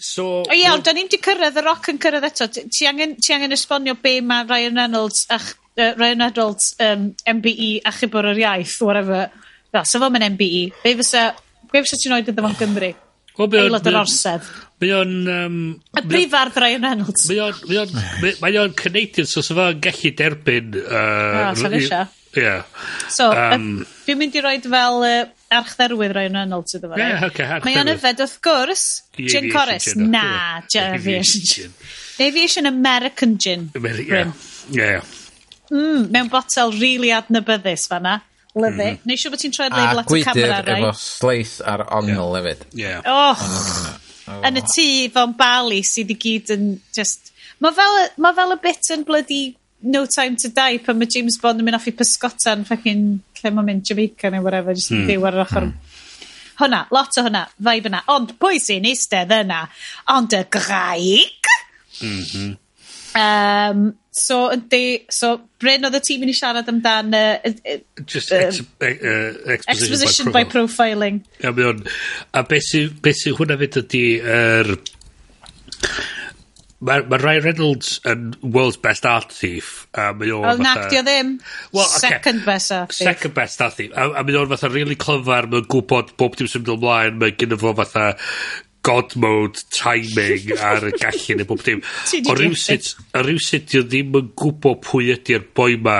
So, o ie, ond da ni'n di cyrraedd y roc yn cyrraedd eto. Ti angen, ti angen esbonio be mae Ryan Reynolds a'ch uh, Ryan Reynolds um, MBE a chybor yr iaith, whatever. Da, so fo MBE. Be fysa, be fysa ti'n oed iddo fo'n Gymru? Aelod yr orsedd. Mae o'n... Um, y brif ardd Ryan Reynolds. Mae o'n Canadian, so sef o'n gallu derbyn... Uh, ah, Yeah. So, um, dwi'n mynd i roed fel uh, archdderwydd Ryan Reynolds iddo fo. Yeah, okay, Mae o'n yfed wrth gwrs. Gin Corus. Na, Aviation Gin. Aviation American Gin. Yeah, yeah mm, mewn botel rili really adnabyddus fanna. Lyfu. Mm. Neu siw bod ti'n troi'r leibl at y camera, rai? A efo sleith ar ongl yeah. hefyd. Yeah. Oh. oh. Yn y oh. tŷ fo'n bali sydd i gyd yn just... Mae fel, ma fel y bit yn bloody No Time to Die pan mae James Bond yn mynd off i pysgota yn ffacin lle mae'n mynd Jamaica neu whatever, just mm. byw ar yr hmm. ochr. Mm. Hwna, lot o hwnna, vibe yna. Ond pwy sy'n eistedd yna? Ond y graig? Mm -hmm. Um, so yndi, so bryn oedd y tîm yn i siarad amdan Uh, uh, Just ex- uh, exposition... Exposition by profiling. A mae o'n, a beth sy'n beth sy hwnna fyd ydy... yr, Mae ma Ryan Reynolds yn world's best art thief. A mae o'n Wel, nac di o ddim. Well, okay. Second best art thief. Second best art thief. A, a mae o'n fatha really clyfar, mae'n gwybod bob dim sy'n mynd ymlaen, mae gyda fo fatha god mode timing (laughs) ar y gallu neu bob dim. O rywsut, o rywsut dio ddim yn gwybod pwy ydy'r boi ma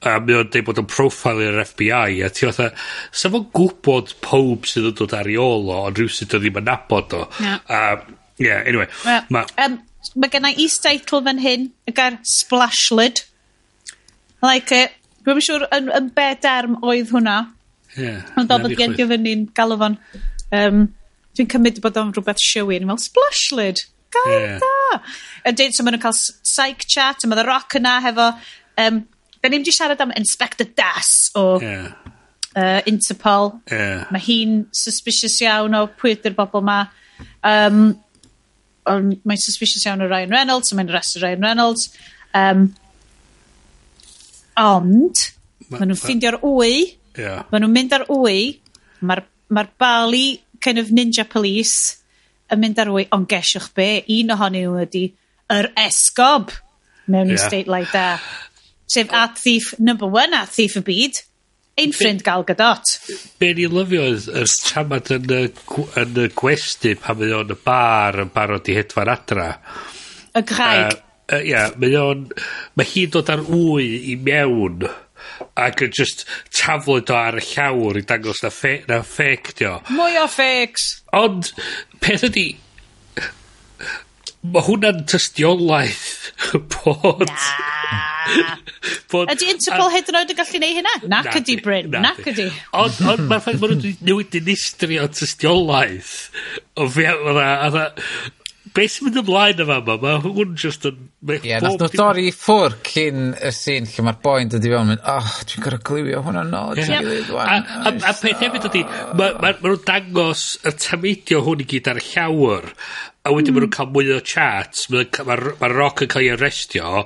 a mae o'n dweud bod o'n profile i'r FBI a ti fatha, sa fo'n gwybod pob sydd yn dod ar ei ôl o ond rhywsyd o ddim yn nabod o. No. a yeah, anyway well, ma, um, mae gen i is-teitl fan hyn y gair Splashlet like it dwi'n siŵr yn, yn be derm oedd hwnna. Yeah, ond oedd yn gen i fyny'n galw fo'n um, Dwi'n cymryd bod o'n rhywbeth showy. Fel splash lid. Gair yeah. da. Ydy, so maen nhw'n cael psych chat, a mae The Rock yna hefo... Um, da ni'n di siarad am Inspector Das o yeah. uh, Interpol. Yeah. Mae hi'n suspicious iawn o pwy ydy'r bobl ma. Um, mae'n suspicious iawn o Ryan Reynolds, so mae'n arrestu Ryan Reynolds. Um, ond, ma, maen nhw'n ffeindio'r wy, yeah. maen nhw'n mynd ar wy, mae'r ma bali kind of ninja police yn mynd ar wy, ond gesiwch be, un ohonyn nhw ydy yr esgob mewn yeah. i state like that. Sef at thief, number one at thief y byd, ein ffrind Gal Gadot. Be ni lyfio oedd y chamad yn y, yn y gwesti pan mae o'n y bar yn barod i hedfan adra. Y graig. Ia, uh, uh, yeah, mae o'n... Mae hi'n dod ar wy i mewn. Ac yn just taflwyd o ar y llawr i dangos na fe, na ffêc dio. Mwy o ffêcs! Ond, peth ydi, mae hwnna'n tystiolaeth (laughs) bod... Na! (laughs) bod Ydy Interpol hyd yn oed yn gallu neud hynna? Nac ydi, Bryn. Nac ydi. Ond, ond mae'r ffaith bod nhw wedi newid o tystiolaeth o fe beth sy'n mynd ymlaen yma yma? Mae hwn just yn... Ie, yeah, nath nhw dorri i ffwr cyn y sîn lle mae'r boi'n dod i fewn mynd, oh, dwi'n gorau glywio hwnna nôl. Yeah. A, a, a peth hefyd ydy, mae ma, ma nhw'n dangos y tamedio hwn i gyd ar y llawr, a wedyn mm. maen nhw'n hmm. cael mwy o chats, mae'r ma, ma roc yn cael ei arrestio,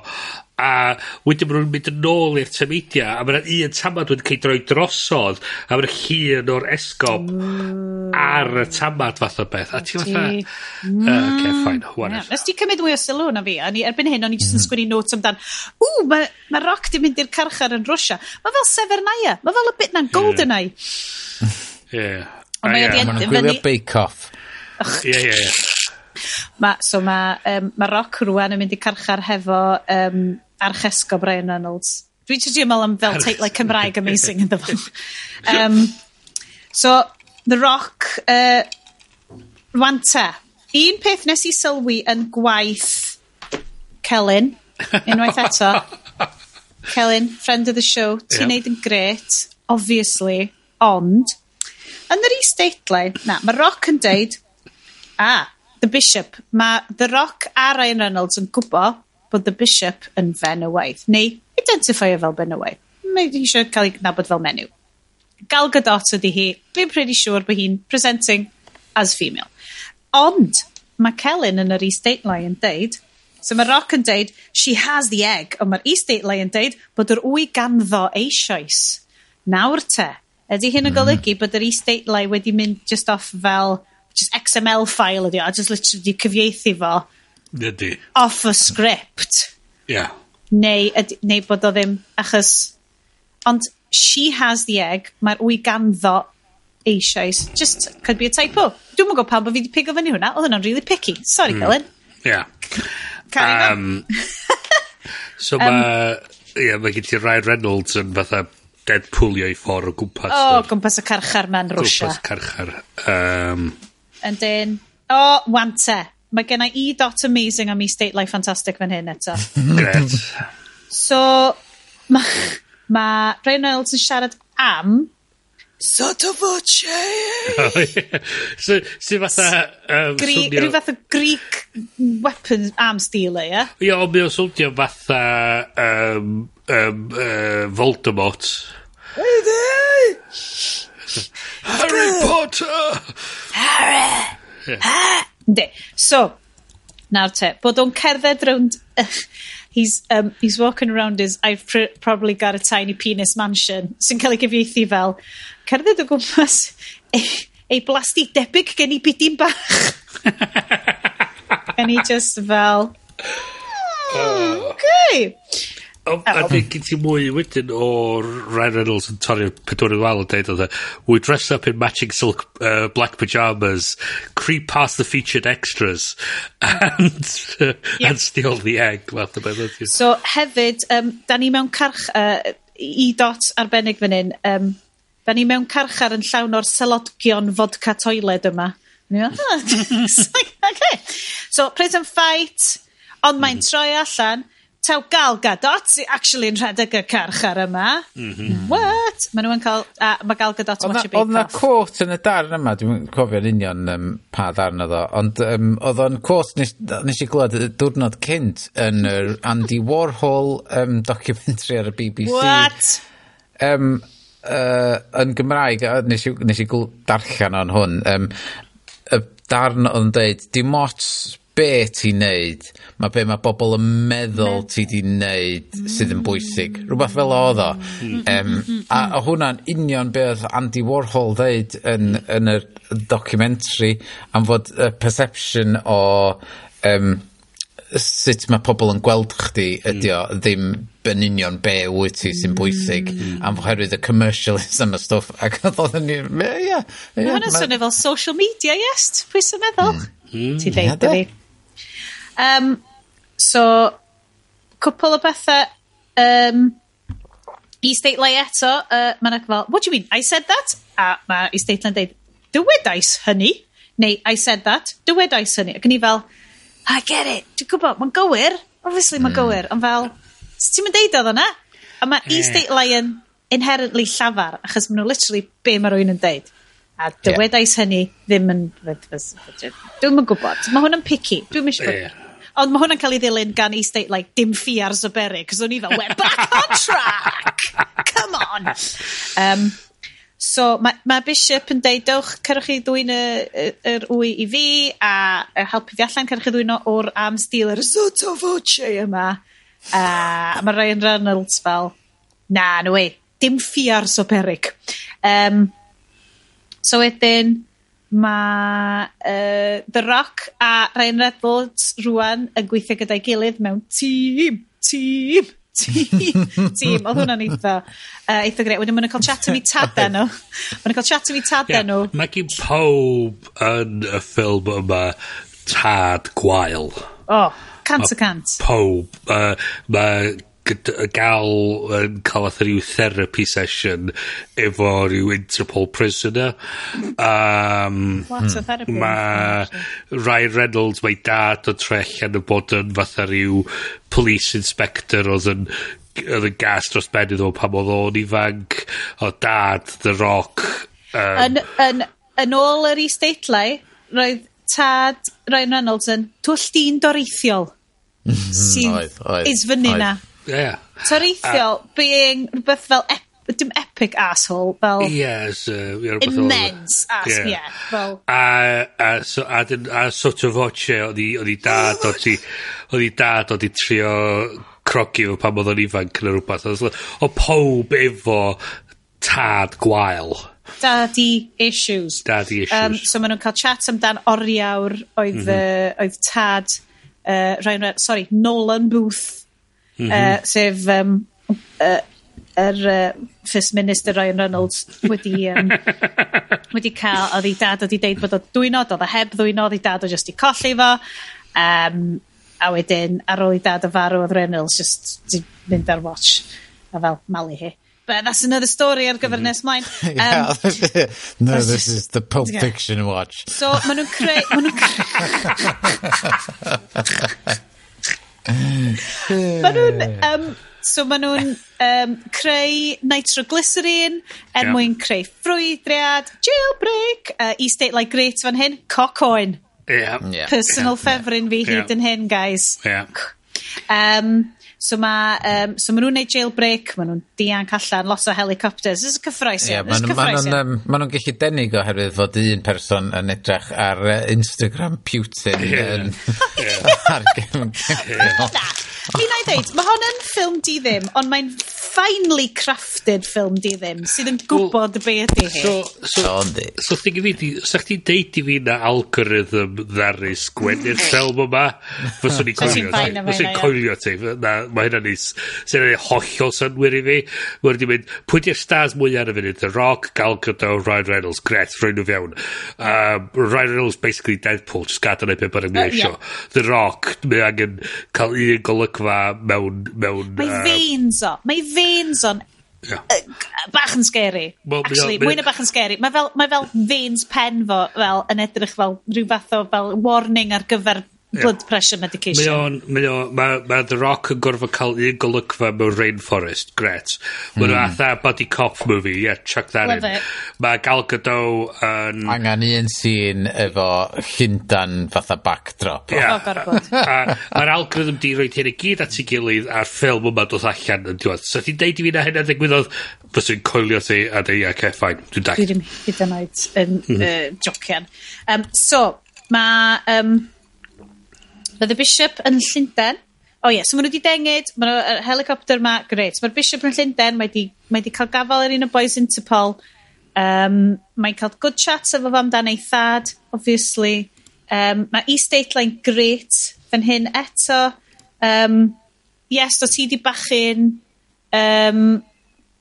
a wedyn ma' nhw'n mynd yn ôl i'r tameidia, a ma' 'na un tamad wedi cael 'i droi drosodd, a ma' 'na llun o'r esgob... Mm. ...ar y tamad fath o beth, a ti fatha... Hmm. Yy ocê mm. fine wharever. Nes ti cymryd mwy o sylw na fi, a ni erbyn hyn o'n i jyst yn mm. sgwini notes amdan, ww mae ma roc 'di mynd i'r carchar yn Rwsia, mae fel Severnaya, mae fel y bit na'n Goldeneye. Ie. Ond mae wedi mynd i... Ma'n gwylio Bake Off. Ie, ie, ie. Ma, so mae um, ma Rock rwan yn mynd i carchar hefo um, archesgo Brian Reynolds. Dwi jyst yn am fel teitlau Cymraeg amazing yn fan. um, so, The Rock, uh, rwan te. Un peth nes i sylwi yn gwaith Celyn, unwaith eto. (laughs) Celyn, friend of the show, ti'n yeah. neud yn gret, obviously, ond, yn yr is-deitlau, na, mae Rock yn deud, ah, The Bishop, mae The Rock a Ryan Reynolds yn gwybod bod the bishop yn benywaidd, neu identifio fel benywaidd. Mae eisiau cael ei gwybod fel menyw. Gal Gadot ydy hi, fi'n pretty sure bod hi'n presenting as female. Ond, mae Celyn yn yr East Date yn deud, so mae Rock yn deud, she has the egg, ond mae'r East Date yn deud bod yr wy ganddo eisoes. Nawr te, ydy hyn yn mhm. golygu bod yr East Date wedi mynd just off fel just XML file ydi o, a just literally cyfieithu fo Ydy. Off a script. Ia. Yeah. Neu, yd, neu bod o ddim, achos... Ond she has the egg, mae'r wy ganddo eisoes. Just could be a typo. Dwi'n mwyn gwybod pam bod fi wedi pigo fyny hwnna. Oedd hwnna'n really picky. Sorry, mm. Colin. Ia. Yeah. Um, so mae... Um, yeah, mae gen ti Ryan Reynolds yn fatha Deadpoolio i ffordd o gwmpas. O, oh, gwmpas y carchar ma'n rwysia. Gwmpas carchar. Um, And then, o, oh, wante. Mae gen i dot amazing am i state life fantastic fan hyn eto. (laughs) Gret. So, mae ma Ryan Reynolds yn siarad am Sotto voce! Oh, yeah. so, so fatha... Um, Gri, Rhyw fath o Greek weapons arms dealer, ie? Yeah? Ie, ond mi o swndio fatha um, um, uh, Voldemort. Hey there! Harry Potter! Harry! Yeah. Ha! Ynddi. So, nawr te, bod o'n cerdded rownd... he's, um, he's walking around his... I've pr probably got a tiny penis mansion. Sy'n cael ei gyfieithu fel, cerdded o gwmpas ei, ei blasti debyg gen i bydyn bach. (laughs) And he just fel, oh, okay. A gen ti mwy wedyn o Ryan Reynolds yn torri'r pedwyr yn wal yn deud oedd e, we dress up in matching silk uh, black pyjamas, creep past the featured extras, (laughs) and, uh, yeah. and steal the egg. Fath o beth So hefyd, um, da ni mewn carch, uh, i dot arbennig fan hyn, um, da ni mewn carchar yn llawn o'r selodgion fodca toiled yma. Ah, (laughs) okay. So, Prison Fight, ond mae'n mm mhm. -hmm. troi allan, taw Gal Gadot sy actually yn rhedeg y carchar yma. Mhm. Mm. What? Mae nhw'n cael... ca'l, a ma' Gal Gadot yn watch Bake Off. Oedd 'na quote yn y darn yma, dwi'm yn cofio'n union um, pa darn oedd o, ond um, oedd o'n quote nes, nes i glywed y diwrnod cynt yn yr Andy Warhol um, documentary ar y BBC. What? Um, uh, yn Gymraeg, a nes i, nes i gl- darllen o'n hwn, um, y darn oedd yn deud, dim ots be ti'n neud mae be mae bobl yn meddwl ti 'di neud mm. sydd yn bwysig. Rhywbeth fel oedd o. Um, a a mm-hmm. hwnna'n union be oedd Andy Warhol ddeud yn yn y documentary am fod y perception o um, sut mae pobl yn gweld chdi ydy o mm. ddim yn union be wyt ti sy'n bwysig. Am oherwydd y commercialism a stwff. Ac oeddan ni ie ie mae hwnna'n swnio fel social media yes pwy sy'n meddwl? Ti ddeud dydi? Um, so, cwpl o bethau... Um, is-deitlau eto, uh, mae'n fel what do you mean I said that? A mae is-deitlau yn deud dywedais hynny, neu I said that, dywedais hynny, ac yn i fel I get it, dwi'n gwybod, mae'n gywir, obviously ma'n gywir, ond fel, sut ti'm yn deud oedd hwnna? A ma' is-deitlau yn inherently llafar, achos maen nhw literally be mae rywun yn deud, a dywedais hynny ddim yn... dwi'n yn gwybod, mae hwn yn picky, dwi'n dwi'm isio bod... Ond mae hwnna'n cael ei ddilyn gan i state, like dim ffïa ar Zyberi, cos o'n i fel we're back on track! Come on! Um, so mae ma' Bishop yn deud dewch, cerwch chi ddwyn y, y, yr wy i fi, a yy helpu fi allan, cerwch chi ddwy'n o'r am stealer sotto voce yma. A mae Ryan Reynolds fel, na, no way, dim ffïa ar Soberig. Um, so wedyn, mae uh, The Rock a Ryan Reynolds rwan yn gweithio gyda'i gilydd mewn tîm, tîm, tîm, (laughs) tîm. Odd hwnna'n eitha, uh, eitha greu, Wedyn mae'n nw'n ca'l chat am 'u (laughs) tada nw. mae'n nw'n ca'l chat am 'u tada nw. Ie, ma' gin pawb yn y ffilm yma tad gwael. O, cant y cant. pob, uh, mae gyd- ga'l yn ca'l fatha ryw therapy session efo ryw Interpol prisoner Um, What a therapy. Mae Ryan Reynolds mae dad o troi yn y bod yn fatha ryw police inspector oedd yn oedd yn gas dros ben iddo fo pan odd o'n ifanc o dad The Rock yym... Yn, yn, yn ôl yr is-deitlau roedd tad Ryan Reynolds yn twll dyn doreithiol hmm, Sy'n... Oedd, oedd. ...is fyny 'na. Yeah. Toreithiol being rhywbeth fel ep- dim epic asshole, fel... Yes, uh, ie rwbeth Immense arsehole, ie, fel... A, a, so, a, dyn, a sort sotto voce oedd i dad o ti, oedd i dad o i trio crogi fo pan oedd o'n ifanc yn rhywbeth. O pob efo tad gwael. Daddy issues. Daddy issues. Um, so maen nhw'n cael chat amdan oriawr oedd, mm -hmm. uh, oedd tad, uh, Ryan, sorry, Nolan Booth -hmm. uh, sef um, uh, yr uh, First Minister Ryan Reynolds wedi um, (laughs) wedi cael, oedd ei dad wedi deud bod o dwynod, oedd o heb ddwyno, ei dad o just i colli fo, Um, a wedyn ar ôl ei dad o farw oedd Reynolds just 'di mynd ar watch a fel malu hi. But that's another story ar gyfer mm-hmm. nes mlaen. (laughs) Um, yeah. (laughs) no, this is the Pulp Fiction watch. So, maen nhw'n creu... Maen nhw'n ma' nhw'n, Um, so ma' nhw'n um, creu nitroglycerin er mwyn creu ffrwydriad, jailbreak, uh, i state like great fan hyn, coc oen. Yeah. Personal yeah. ffefryn fi yeah. hyd yn hyn, guys. Yeah. Um, So ma' um, so ma' nhw'n neud jailbreak, ma' nhw'n dianc allan lot o helicopters. This is cyffrous iawn. Ie ma' nw ma' nw'n yym ma' nw'n gellu denig oherwydd fod un person yn edrych ar yy Instagram Putin yn... (laughs) Ar Gymylog. Na! Mi 'na i ddeud, mae hwn yn ffilm di ddim, ond mae'n finely crafted ffilm di ddim, sydd yn gwybod well, be ydy hi. So, so, so, so thing i fi, di, sa chdi deud i fi na algorithm ddarus gwenu'r mm. ffilm yma, fyswn i'n coelio ti. Fyswn i'n coelio ti. Na, mae hynna'n neis. Sy'n ei hollol synwyr i fi. Mae'n di mynd, pwy di'r stars mwy ar y funud? The Rock, Gal Gadot, Ryan Reynolds. Gret, rhaid nhw fewn. Um, Ryan Reynolds, basically Deadpool, just gadael ei pe bynnag mi eisiau. The Rock, mae angen cael un golygfa mewn... mewn mae veins o. Mae veins veins on. Yeah. Bach yn scary. Well, Actually, mwy na bach yn scary. Mae fel, mae fel veins pen fo fel, yn edrych fel rhyw fath o fel warning ar gyfer blood pressure medication. Mae o'n, mae o, mae, ma The Rock yn gorfod cael un golygfa mewn rainforest, gret. Mae mm. atha body cop movie, yeah, chuck that Love in. It. Mae Gal Gadot yn... Angen un sy'n efo llundan fatha backdrop. Yeah. Oh, (laughs) Mae'r algorithm di roed hyn i gyd at ei gilydd a'r ffilm yma dod allan yn diwedd. So ti'n deud i fi na hynna ddigwyddodd, fyswn coelio ti a dweud, yeah, okay, fine, dwi'n dag. Dwi ddim hyd yn oed yn uh, jocian. Um, so, mae... Um, Roedd y bishop yn Llundain. O oh, ie, yeah, so maen nhw wedi dengid, maen nhw'r helicopter ma, greit. Mae'r bishop yn Llundain, mae wedi mae di cael gafal ar un o boys Interpol. Um, mae'n cael good chats efo fo amdano ei thad, obviously. Um, mae East Dateline greit fan hyn eto. Um, yes, do ti di bachyn. Um,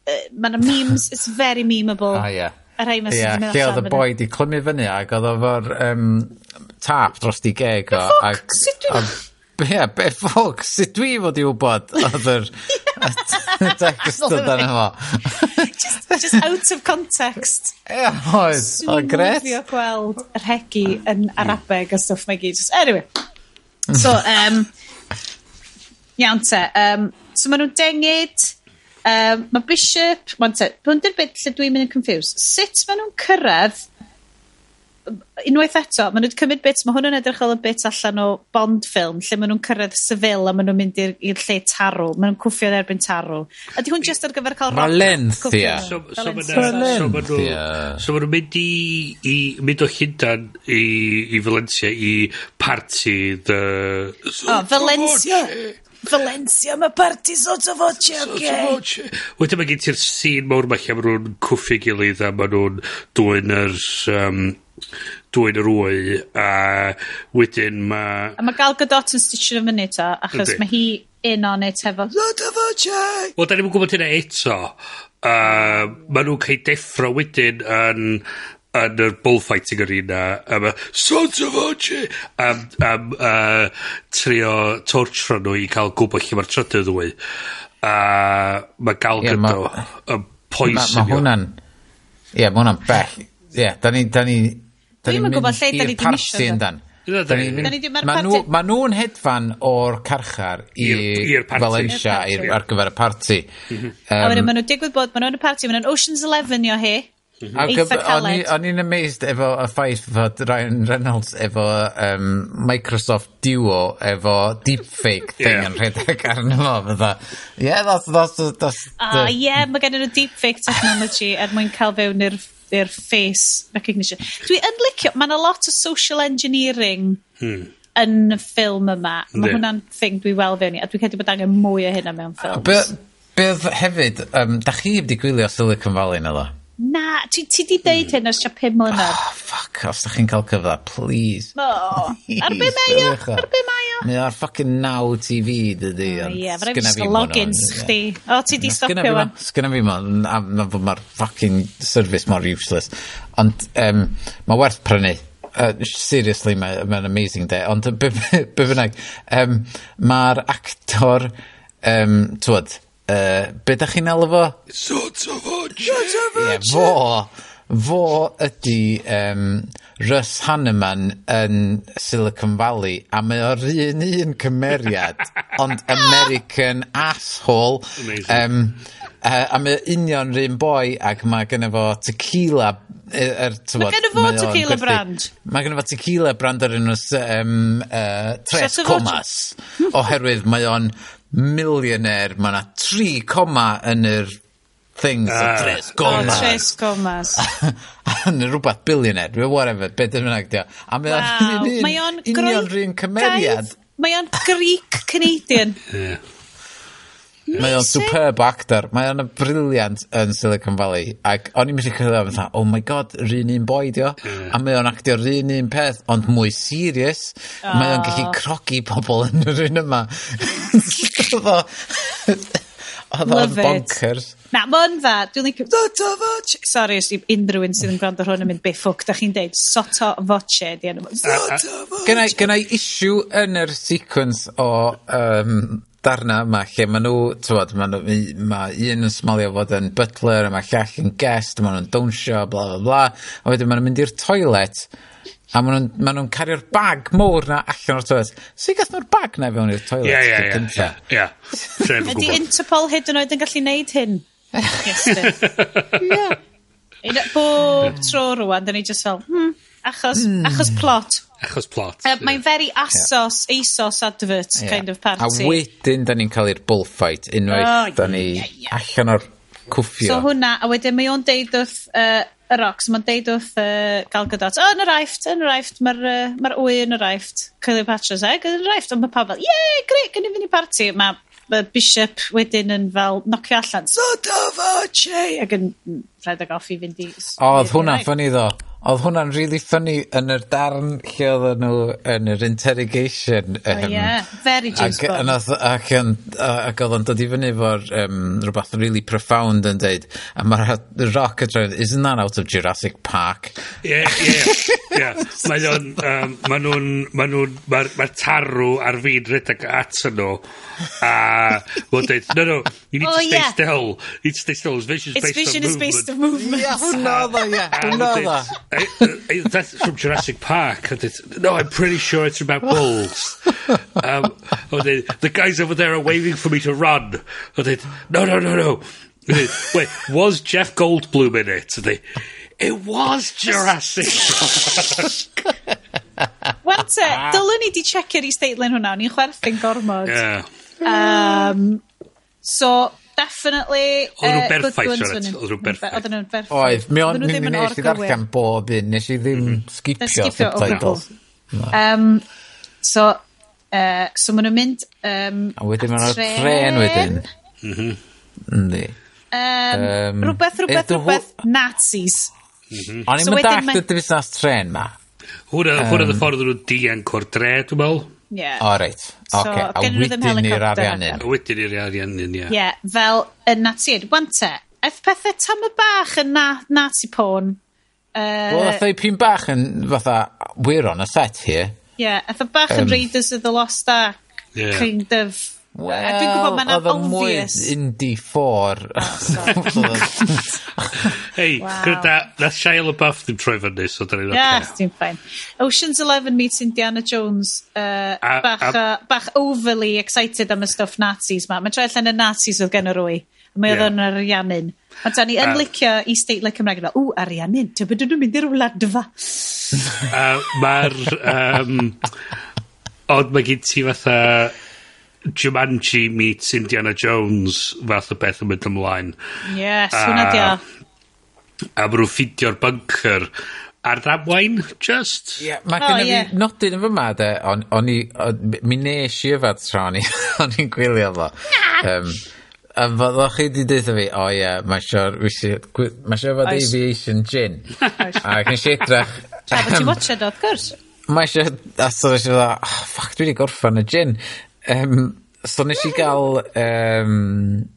uh, mae yna memes, it's very memeable. (laughs) Ah, yeah. Yr rhai mae sy'n yeah. Lle oedd y boi di clymu fyny ac oedd o'r um, tap dros di geg o. Fuck, ag, sut dwi... Ie, be ffwc, sut dwi fod i wybod oedd yr (laughs) text o dan efo? Just out of context. Ie, yeah, oedd, oedd gret. Swm gweld yr hegi yn Arabeg a stwff mae gyd. Anyway, so, (laughs) um, iawn te. Um, so maen nhw'n dengid, um, mae Bishop, maen te, hwn dy'r bit lle dwi'n mynd yn confused. Sut maen nhw'n cyrraedd unwaith eto, maen nhw wedi cymryd bits, mae hwn yn edrych fel y bit allan o Bond ffilm, lle maen nhw'n cyrraedd Seville a maen nhw'n mynd i'r lle tarw. Maen nhw'n cwffio erbyn tarw. Ydy hwn just ar gyfer cael... Valencia. So, so Valencia. So maen nhw'n mynd i, i mynd o Llundan i, i Valencia i party the... Oh, Valencia! Valencia, mae party sotto voce, oce? Okay. Wedyn mae gen ti'r sîn mawr mae lle maen nhw'n cwffio gilydd a maen nhw'n dwy'n yr... Um, dwyn yr wy a wedyn ma'... A mae Gal Gadot yn stitsio fo fyny 'ta achos mae hi in on it hefo lot of watching. Wel da ni'n gwybod hynna eto Uh, ma' nhw'n cael deffro wedyn yn yn yr bullfighting arena a y sons of Archie! am am uh, trio tortro nhw i cael gwybod lle mae'r trydydd wy. A mae Gal Gadot yn poisonio... Ma' hwnna'n ie ma' hwnna'n bell. Ie da ni da ni Dwi'm yn gwybod lle 'da ni 'di misio nhw. Dan. Ma' nhw, ma nhw'n hedfan o'r carchar i, I Valencia I ar gyfer y parti. A wedyn ma' nhw'n digwydd bod, maen nhw'n y parti, maen nhw'n Ocean's Eleven yo hi. O'n i'n amazed efo y ffaith fod Ryan Reynolds efo um, Microsoft Duo efo deepfake (laughs) thing yeah. yn rhedeg arno fo fydda. Yeah, that's, that's, that's, that's, uh, the... yeah, mae gen nhw deepfake technology er mwyn cael fewn i'r i'r face recognition. Dwi yn licio, mae yna lot o social engineering hmm. yn y ffilm yma. Mae hwnna'n thing dwi weld fewn i, a dwi'n credu bod angen mwy o hynna mewn ffilms. Be, be hefyd, um, da chi wedi gwylio Silicon Valley na dda? Na, ti, ti di deud hyn ers tua 5 mlynedd. Oh, fuck, os da chi'n cael cyfle, please. O, oh, ar be mae o? Ar be mae o? Mae o'r fucking now TV, dydy. O, ie, fydd rhaid fi logins chdi. O, ti di stopio wan. Sgynna fi mo, na fod mae'r fucking service mor useless. Ond, um, mae werth prynu. Uh, seriously, mae'n ma amazing de. Ond, be bynnag, um, mae'r actor, um, twyd, uh, be da chi'n elfo? Sort of Ie, fo, fo ydy um, Russ Hanneman yn Silicon Valley a mae o'r un un cymeriad ond (laughs) American asshole. Um, yy a mae union yr un boi ac mae gynnu fo tequila yy er, mae gynno fo tequila brand. Mae gynnu fo tequila brand o'r enw yym yy Tres Comas. Oherwydd mae o'n millionaire mae yna tri coma yn yr things uh, ah. tres gomas. Oh, tres gomas. (laughs) yn rhywbeth billionaire, whatever, be dyn nhw'n agdio. A mae wow. (laughs) o'n union, union rhywun cymeriad. Mae o'n Greek Canadian. Mae o'n eh? superb actor. Mae o'n briliant yn Silicon Valley. Ac o'n i'n mynd i cyrraedd o'n oh my god, rhan un boi dio. A mae o'n actio rhan un peth, ond mwy serious. Mae o'n gallu oh. crogi pobl yn yr un yma. (laughs) Oedd o'n bonkers. It. Na, mae'n dda. Dwi'n licio sotto voce. Sorry, os 'di unrhyw un sydd yn gwrando hwn yn mynd, biffwc, da chi'n deud? Sotto voce 'di enw fo. Sotto voce! Gynnau gennai issue yn yr sequence o um, darna yma lle ma' nhw, tywod, ma' nhw, ma' un yn smalio fod yn butler a ma' llall yn guest a ma' nhw'n dawnsio, bla bla bla a wedyn ma' nhw'n mynd i'r toilet a ma' nhw'n ma' nhw cario'r bag mowr na allan o'r toilet. So i gath nhw'r bag na fewn i'r toilet? Ie, ie, ie. Ie. Ydy Interpol hyd yn oed yn gallu neud hyn? (laughs) Ie. Bob tro rwan, da ni just fel, hmm, achos, hmm. achos plot. Achos plot. Yy mae'n very Asos, ASOS advert kind of party. A wedyn da ni'n cael i'r bullfight, unwaith oh, da ni allan o'r cwffio. So hwnna, a wedyn mae o'n deud wrth uh, y Rox, mae'n deud wrth uh, Gal Gadot, o, yn yr aifft, yn yr aifft, mae'r uh, ma wy yn yr aifft. Cleopatra's egg yn yr aifft, ond mae pawb fel, ie, grêt, gynnu fynd i parti. Mae y Bishop wedyn yn fel nocio allan, sort of, oh ac yn rhedeg off i fynd i... Oedd odd hwnna'n ffyni ddo oedd hwnna'n really funny yn yr darn lle oedd nhw yn yr interrogation yym... O ie, very James Bond. Ac ac, o'dd ac yn ac o'dd o'n dod i fyny 'fo'r um, rhywbeth really profound yn deud a mae'r rock yn dweud, isn't that out of Jurassic Park? Ie, ie, ie. Mae o'n, yym, ma' nhw'n, ma' nhw'n, ma'r ma tarw ar fi'n rhedeg at nhw a mae'n dweud, no, no, you need oh, to stay yeah. still. You need to stay still. It's vision is based, based on movement. It's vision is based on movement. Ie, hwnna oedd o, ie. Hwnna oedd o. it's- eh, eh, That's from Jurassic Park. No, I'm pretty sure it's about bulls. (laughs) um, and then, the guys over there are waving for me to run. And then, no, no, no, no. And then, Wait, was Jeff Goldblum in it? They, it was Jurassic Park. Wan te, dylwn ni di checio'r i-statelyn hwnna, ni'n chwerthu'n gormod. yeah. Um, so, definitely... Oedden uh, nhw'n berffaith, Sioned. Oedden nhw'n berffaith. Oedden nhw'n berffaith. Oedd. Mi o'n ddim yn nes i ddarllen bob un. Nes i ddim sgipio subtitles. Um, so, uh, so maen nhw'n mynd... Um, a wedyn maen nhw'n tren wedyn. Yndi. Um, um, rhywbeth, rhywbeth, rhywbeth, Nazis. Mhm. O'n i'n mynd dallt y busnes tren ma. Hwna, hwna y ffordd nhw'n dianc o'r dre, dwi'n meddwl. Yeah. O reit. Oce. A wedyn i'r ariannu. A wedyn i'r ariannin, ie. yeah, fel y Nazi Wan te, eith pethau tam y bach yn na, nazi porn. Uh, Wel, eithaf i pyn bach yn fatha, we're on a set here. Ie, yeah, eithaf bach um, yn Raiders of the Lost Ark. Yeah. Kind of Wel, dwi'n gwybod mae'n obvious. (laughs) Oh, (laughs) oedd yn mwy 4. Hei, gyda, na Shia LaBeouf ddim troi fan ni, so da ni'n. Yes, ti'n ffain. Ocean's Eleven meets Indiana Jones, uh, a, bach, a, uh, bach overly excited am y stuff Nazis ma. Mae'n troi allan y Nazis oedd gen yr wy. Mae oedd yn yeah. ariannin. A da ni yn licio i state like Cymraeg yna, ww, ariannin, ti'n byd nhw'n mynd i'r wladfa. (laughs) Mae'r... Um, ond mae gen ti fatha Jumanji meets Indiana Jones fath o beth yn mynd ymlaen. Yes, hwnna di o. A maen nhw'n ffidio'r bunker ar ddamwain, just. Yeah, mae oh, gen yeah. fi nodyn yn fyma, de, on, on i, on, mi nes i yfad tra (laughs) o'n i'n gwylio fo. Um, a fyddwch chi wedi dweud fi, o ie, mae eisiau mae siwr fod aviation gin. (laughs) a gen i edrych... Tra bod ti'n watched, o, wrth gwrs. Mae eisiau, a sori fod, oh, ah, ffac, dwi wedi gorffan y gin. Um, so nes i gael... Um,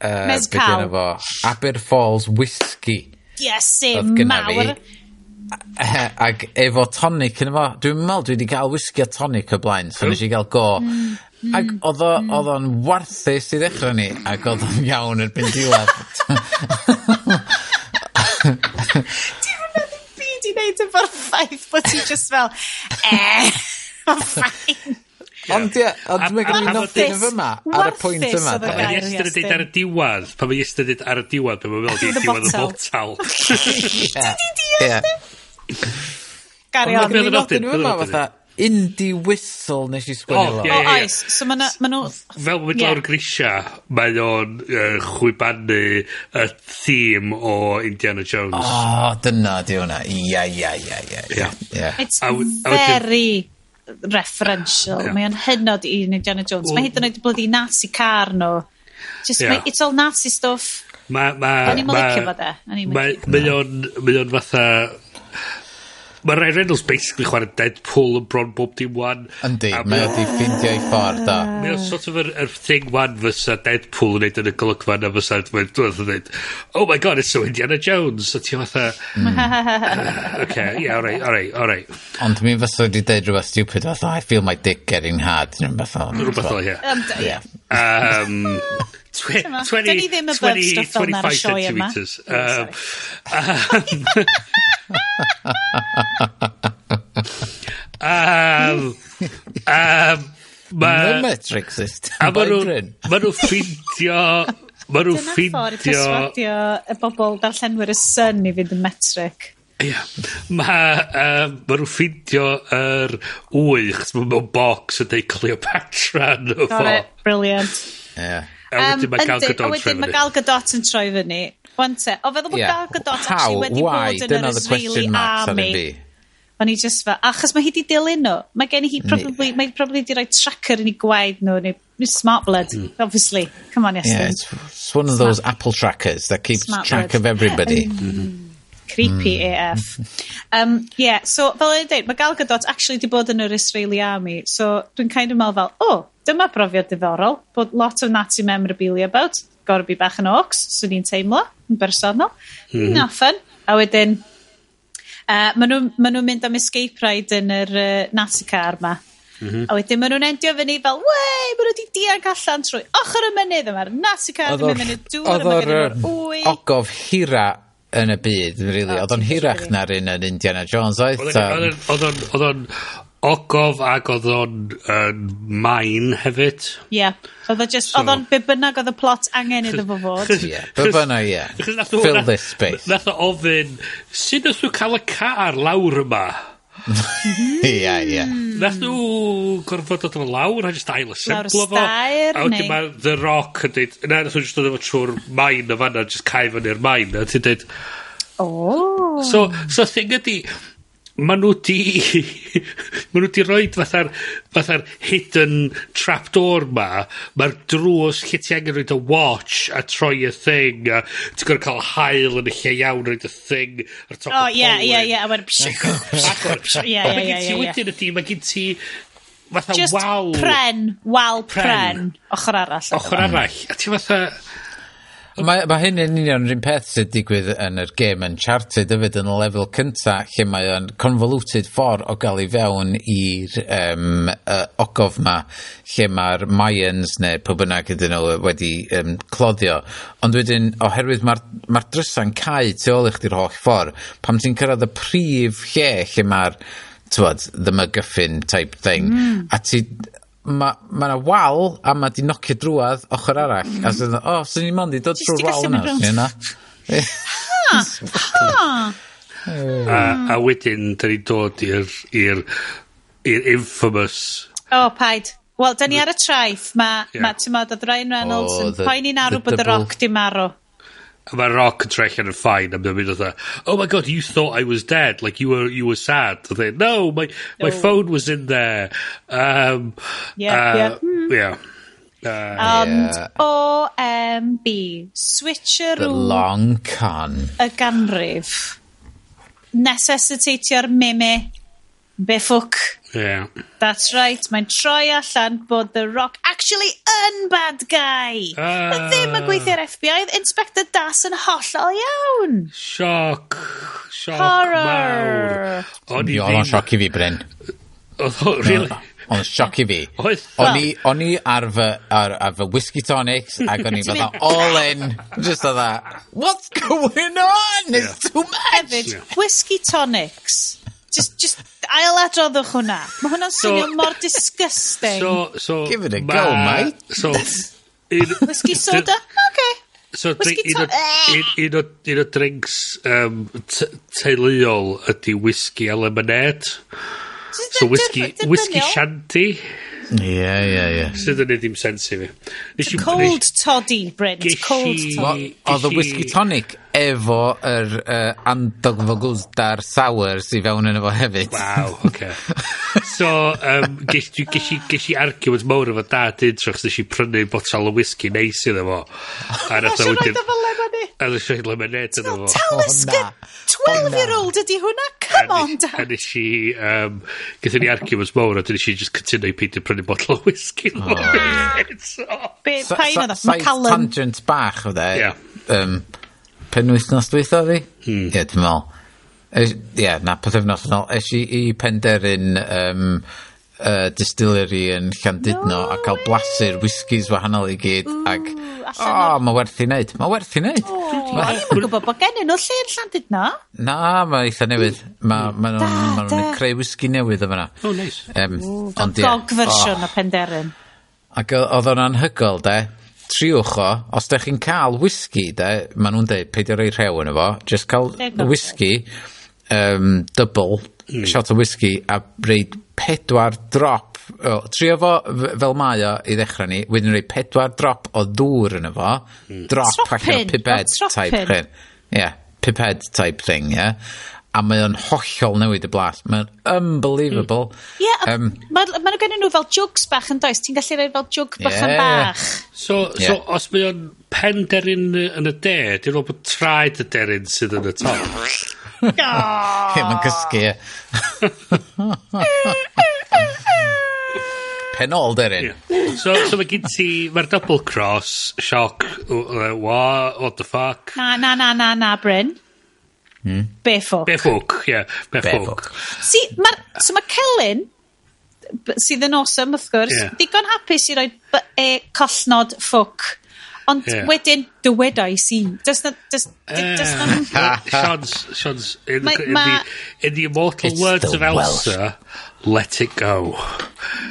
uh, Mezcal. ...be' 'di enw fo? Aberfalls Whisky. Iesu e mawr! Ac eh, efo tonic yn efo, dwi'n meddwl dwi wedi cael whisky a tonic o blaen so nes i gael go mm, Ac mm, oedd o mm. o'dd o'n warthus i ddechrau ni ac oedd o'n iawn erbyn diwadd. (laughs) Dwi'm yn meddwl dim byd i wneud efo'r ffaith bod ti just fel eh (laughs) ma'n fine. Ond ie, ond mae dwi'n gwneud nothing yn fyma, ar y pwynt yma. Pan mae Iestyn yn deud ar y diwedd, pan mae Iestyn yn deud ar y diwedd, pan mae'n meddwl (laughs) diwedd y botal. (laughs) Ie, ie. Gari on, dwi'n nodyn yn fyma fatha. Indie whistle nes i sgwennu lo. O, oes. So ma nhw... Fel mynd lawr grisia, mae o'n chwibanu y theme o Indiana Jones. O, dyna di hwnna. Ia, ia, ia, ia. It's very referential. Yeah. Mae o'n hynod i Indiana Jones. Mae hyd yn oed bloddi Nazi car nhw. Just, yeah. it's all Nazi stuff. Ma, ma, o'n i'n mylicio fo de. Mae o'n fatha... Mae Ryan Reynolds basically chwarae Deadpool yn bron bob dim wan. Yndi, mae o di ffindio ei ffordd da. Mae o sort of yr, er, yr er thing wan fysa Deadpool yn neud yn y golygfa na fysa dwi'n dweud, oh my god, it's so Indiana Jones. A ti fatha, mm. (laughs) okay, yeah, alright, alright, alright. Ond mi fysa wedi deud rhywbeth stupid fatha, I feel my dick getting hard. Rhywbeth o, rhywbeth um, (laughs) o, ie. Um, 20, 20, 20, 25 centimetres. Um, (laughs) um, um, ma, The exist. A ma nhw, ma nhw ffeindio... Ma nhw Dyna ffordd i perswadio y bobl darllenwyr y sun i fynd yn metric. Ia. Ma, um, ma nhw ffeindio yr wy, ma mewn box yn deud Cleopatra yn y Got fo. Brilliant. Ie. Yeah. A wedyn mae Gal Gadot yn troi fyny. A wedyn mae Gal Gadot yn troi fyny. Wante, o feddwl bod Gal Gadot actually wedi why? bod yn yr Israeli army, o'n i just fel, achos mae hi 'di dilyn nhw. Mae gen i hi probably, mae probably 'di roi tracker yn ei gwaed nhw, neu smart blood, hmm. obviously. Come on, Iestyn. Yeah, it's, it's one of those apple trackers that keeps smart track blood. of everybody. Creepy mm. AF. Um, yeah, so fel o'n dweud, mae Gal Gadot actually di bod yn yr Israeli army, so dwi'n kind of meddwl fel, oh, dyma brofiad diddorol, bod lot o Nazi memorabilia about, gorau bach yn ox, swn i'n teimlo yn bersonol. Mm -hmm. Na, fun. A wedyn, uh, maen nhw'n ma nhw mynd am escape ride yn yr uh, NASCAR yma. Mm -hmm. A wedyn maen nhw'n endio fyny fel, wei, maen nhw wedi dianc allan trwy ochr y mynydd yma'r NASCAR, ddim yn mynd y dŵr, yma gyda'r wy. Ogof hira yn y byd, really. Oedd o'n hirach na'r un yn Indiana Jones, oedd? Oedd o'n ogof ac oedd o'n yn main hefyd. Ie. Odd o so, oedd o'n be bynnag odd y plot angen iddo fo fod. Ie, be bynnag ie. (laughs) Fill this space. Nath o ofyn, sut nath nhw cael y car lawr yma? (laughs) Ie, ie. Hmm. Nath nhw gorfod dod yn lawr a just ail asemblo fo. Lawr stair, neu... A wedyn mae The Rock yn dweud, na, nath nhw just dod efo trwy'r main o fanna, just cae fyny'r main. A ti'n dweud, Oh. So, so thing ydi, ma' nhw 'di (laughs) ma' nhw 'di roed fatha'r fatha'r hidden trapdoor 'ma, Mae'r drws lle ti angen roed y watch a troi y thing a ti'n gor'o' cael hael yn y lle iawn roed y thing ar top o ie ie ie a wedyn (laughs) (laughs) Ie ie ie ie ie. wedyn ydi mae gen ti fatha wal. Just pren, wal pren. pren. Ochr arall. Ochr arall. A ti fatha Mae, ma hyn yn union yr un peth sydd digwydd yn yr gêm Uncharted hefyd yn y lefel cynta lle mae o'n convoluted ffordd o gael ei fewn i'r um, uh, ogof ma lle mae'r Mayans neu pwy bynnag ydyn nhw wedi um, cloddio ond wedyn oherwydd mae'r ma drysa'n cael tu ôl i chdi'r holl ffordd pam ti'n cyrraedd y prif lle lle mae'r tywod, the MacGuffin type thing. Mm. A ti, mae ma' yna wal a mae 'di nocio drwad ochr arall. A sydd o, 'swn i mond 'di dod trw'r wal yna. ha! Ha! A wedyn 'da ni'n dod i'r i'r i'r infamous o paid. Wel 'da ni ar y traeth. Mae, yeah. ma' ti'n modd, oedd Ryan Reynolds oh, yn poeni nawr bod The roc 'di marw. A mae Rock yn troi yn ffein a mae mynd oh my God you thought I was dead like you were you were sad a wedyn e, no my my phone was in there um Yeah, uh, ie yeah. Hmm. Uh, and yeah. OMB, switcheroo... The long con. Y ganrif. Necessitatio'r meme. Befwc Yeah. That's right, mae'n troi allan bod The Rock actually yn bad guy. Uh, ddim yn gweithio'r FBI, Inspector Das yn hollol iawn. Sioc. Sioc Horror. mawr. O'n i ddim... sioc i fi, Bryn. Oedd o, really? o'n no, sioc i fi. O'n i ar fy, ar, ar fy whisky tonics (laughs) ac o'n i fatha all in. Just o that. What's going on? It's too much. Hefyd, yeah. whisky tonics just, just ailadroddwch hwnna. Mae hwnna'n swnio mor disgusting. So, so, Give it a ma, go, mate. So, un, Whisky soda? Okay. So, un, o, un, eh. un, o, un o drinks um, teuluol ydy whisky a lemonade. So, whisky, whisky shanty. Ie, ie, ie. Sydd yn ddim sens i fi. It's cold toddy, Bryn. It's cold toddy. Oedd y whisky tonic efo yr uh, andog fogwldar sour sydd fewn yn efo hefyd. Wow, okay. so, um, ges i argument mawr efo dad intro, chos nes i prynu botol o whisky neis iddo fo. A nath o wedyn... A ddys i'n lyma net yn efo. Talysgyn! 12-year-old ydi hwnna? Come on, Dan! A nes i, um, gyda ni arguments mawr, a dyn nes i just cytuno i peidio prynu botol o whisky. Oh. Be, pa un oedd? Macallan? Tangent bach, o dde. Yeah. Um, pen wythnos dweitha, fi? Hmm. Ie, dwi'n meddwl. Ie, na, pethau wythnos yn ôl. i i penderyn... Um, uh, distillery yn Llandudno no, a cael blasu'r whiskies wahanol i gyd Ooh, ac o, oh, mae werth i wneud mae werth i wneud oh, ma, gwybod bod gen nhw lle yn Llandudno. Na, mae eitha newydd. Mae ma nhw'n ma nhw creu whisky newydd yma o, oh, neis. Nice. um, ond ie. Gog fersiwn o Penderyn ac oedd o'n anhygol de. Triwch o, os da chi'n cael whisky de, maen nhw'n deud peidio rei rhew yn efo, just cael whisky um, double mm. shot o whisky a reid pedwar drop o, trio fo fel mae o i ddechrau ni wedyn rei pedwar drop o ddŵr yn efo mm. drop Tropin. piped oh, type thing yeah, piped type thing yeah a mae o'n hollol newid y blas. Mae'n unbelievable. Hmm. Ie, mm. yeah, um, mae ma gennyn nhw fel jugs bach yn does. Ti'n gallu rhoi fel jug bach yeah. yn bach. So, yeah. so os mae o'n pen deryn yn y de, dwi'n meddwl bod traed y deryn sydd yn y top. Hyn yn cysgu. E. (laughs) Penol deryn. So, so mae gen ti, mae'r double cross, sioc, what, what the fuck? Na, na, na, na, na, Bryn. Hmm? Befwc. Befwc, ie. Yeah, Befwc. Si, ma, so mae Celyn, sydd yn awesome wrth gwrs, yeah. digon hapus i roi e, collnod ffwc Ond yeah. wedyn, dywedais i. Does na... Does, ah. does na... (laughs) Sean's, Sean's, in, ma, the, in, ma, the, in the immortal it's words the of Elsa, let it go.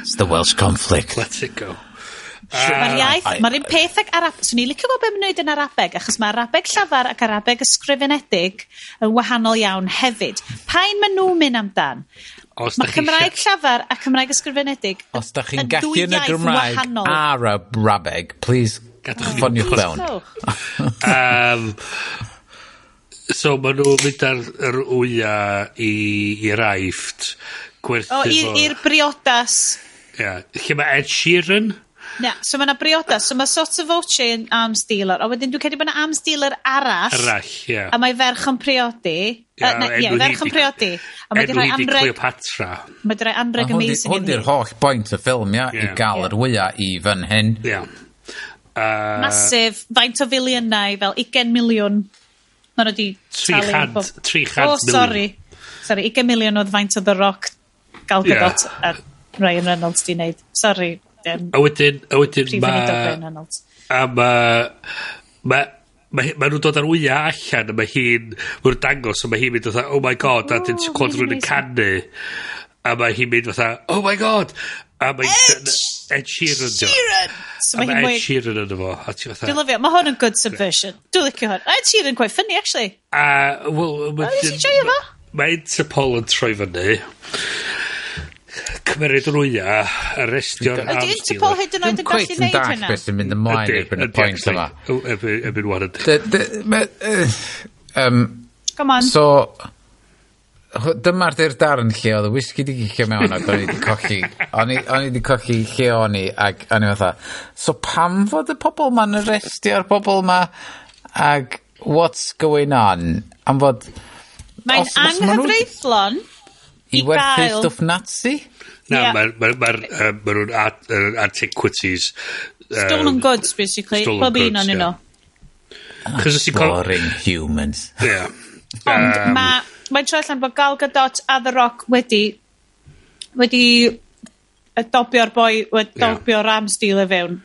It's the Welsh conflict. Let it go. Uh, mae'r iaith, mae'r un peth ag Arab... Swn i'n licio bod beth mae'n yn Arabeg, achos mae Arabeg llafar ac Arabeg ysgrifenedig yn wahanol iawn hefyd. Pa'n maen nhw'n mynd amdan? Os Mae Cymraeg sia... llafar a Cymraeg ysgrifenedig Os da chi'n gallu yn y Gymraeg wahanol. a Arabeg, please Gadwch ni fewn. (laughs) um, so maen nhw'n mynd ar yr wya i, i'r aifft. O, i'r briodas. Ia, yeah. lle mae Ed Sheeran? Na, so mae yna briodas. So mae sort of voce yn arms dealer. A wedyn dwi'n credu bod yna arms dealer arall. Arall, ie. Yeah. A mae ferch yn priodi. Ie, yeah, uh, yeah, ferch yn priodi. A mae di rhoi anreg... Cleopatra. Mae di rhoi anreg amazing. Hwn di'r holl boint y ffilm, ia, yeah. i gael yr wyau i fan hyn. Ie. Yeah. Uh, Masif, Faint o filiynau? Fel 20 miliwn. Ma' nhw 'di talu... 300, 300 O, sori. Sorry, 20 miliwn oedd faint o The Rock, Gal Gadot yeah. a Ryan Reynolds 'di wneud. Sori. A wedyn, a wedyn ma... A ma... Ma, ma, ma nhw'n dod ar wya allan a ma hi'n mae'n dangos a ma hi'n mynd fatha oh my god a dyn ti'n clod rhywun yn canu a mae hi'n mynd fatha oh my god a ma hi'n Ed Sheeran. Sheeran! So mae Ed Sheeran yn efo. Dwi'n lyfio. Mae hwn yn good subversion. Dwi'n licio hwn. Ed Sheeran quite funny, actually. A, wel... Oedd ti'n joio fo? Mae Interpol yn troi fyny. Cymerid rwya, arrestio'r arms dealer. Ydy Interpol hyd yn oed yn gallu neud hynna? Dwi'n cweith yn beth yn mynd ymlaen erbyn y pwynt yma. Erbyn wan ydy. Come on. So, hw- dyma 'di'r darn lle oedd y whisky 'di gicio mewn ac o'n i 'di colli o'n i o'n i 'di colli lle o'n i ac o'n i fatha so pam fod y pobl 'ma'n arrestio'r pobl 'ma ac what's going on am fod Mae'n os- os ma' nhw anghyfreithlon i i werthu gael... stwff Nazi? Na, Ie. mae'r ma'r, ma'r, yy, ma' nhw'n at- yr antiquities. Stolen goods, basically. stolen Pob un goods, o'n nhyn nhw. Ah, ie. Os ti'n co- Boring humans. Ie. Ond Yym, ma' mae'n troi allan bod Gal Gadot a The Rock wedi, wedi y dobio'r boi, wedi yeah. dobio'r arms dealer fewn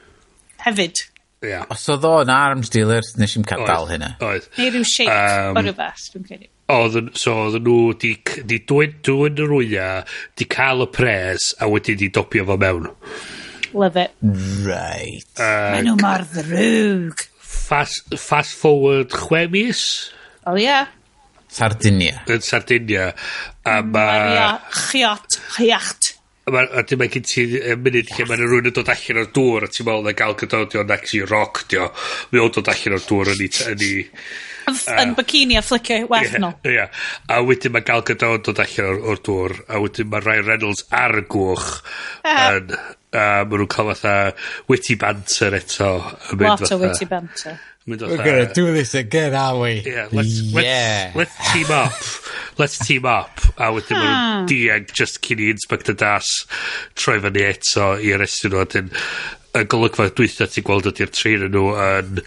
hefyd. Yeah. Os oedd o'n arms dealer, nes i'n cael dal hynna. Oedd. Neu rhyw shake um, o rhywbeth, dwi'n credu. Oedden, so oedd nhw di, di dwy'n, dwy'n yr wya, di cael y pres a wedi di dobio fo mewn. Love it. Right. Uh, Mae nhw mor ddrwg. Fast, fast forward chwe mis? O oh, ie. Yeah. Sardinia. Yn Sardinia. A mm, ma... Chiot, chiacht. A dyma gen ti munud lle mae rhywun yn dod allan o'r dŵr a ti'n meddwl na gael gydodion yn actually rock, dio. Mi o'n dod allan o'r dŵr yn ei... Yn, i, yn bikini a flicio werth nhw. Ie. A wedyn mae gael gydodion dod allan o'r dŵr. A wedyn mae Ryan Reynolds ar y gwch yn... A maen nhw'n cael fatha witty banter eto. Lot o witty banter mynd fatha... We're gonna do this again, are we? Yeah. Let's, yeah. let's, let's team up. let's team up. A wedyn maen ah. nhw'n diag just cyn i Inspector Das troi fyny eto i arestio nhw. A dyn y golygfa dwytha ti'n gweld ydy'r trin nhw yn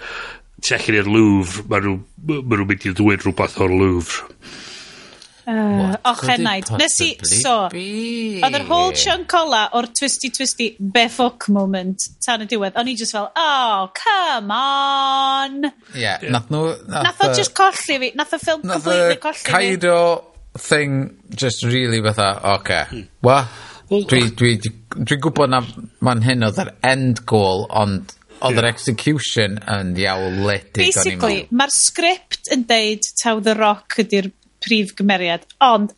tu allan i'r Louvre, maen nhw'n ma nhw mynd i ddwyn rhywbeth o'r Louvre. Uh, ochenaid. Nes i, so, oedd yr whole chunk ola o'r twisty twisty be fuck moment tan y diwedd. O'n i just fel, oh, come on. Ie, yeah, nath nhw... Nath o just colli fi, nath o ffilm completely colli fi. Kaido thing just really fatha, oce, okay. wa? Dwi'n dwi, dwi gwybod na ma'n hyn oedd yr end goal, ond oedd yr execution yn ddiawledig. Basically, mae'r script yn deud taw The Rock ydy'r prif gymeriad. Ond,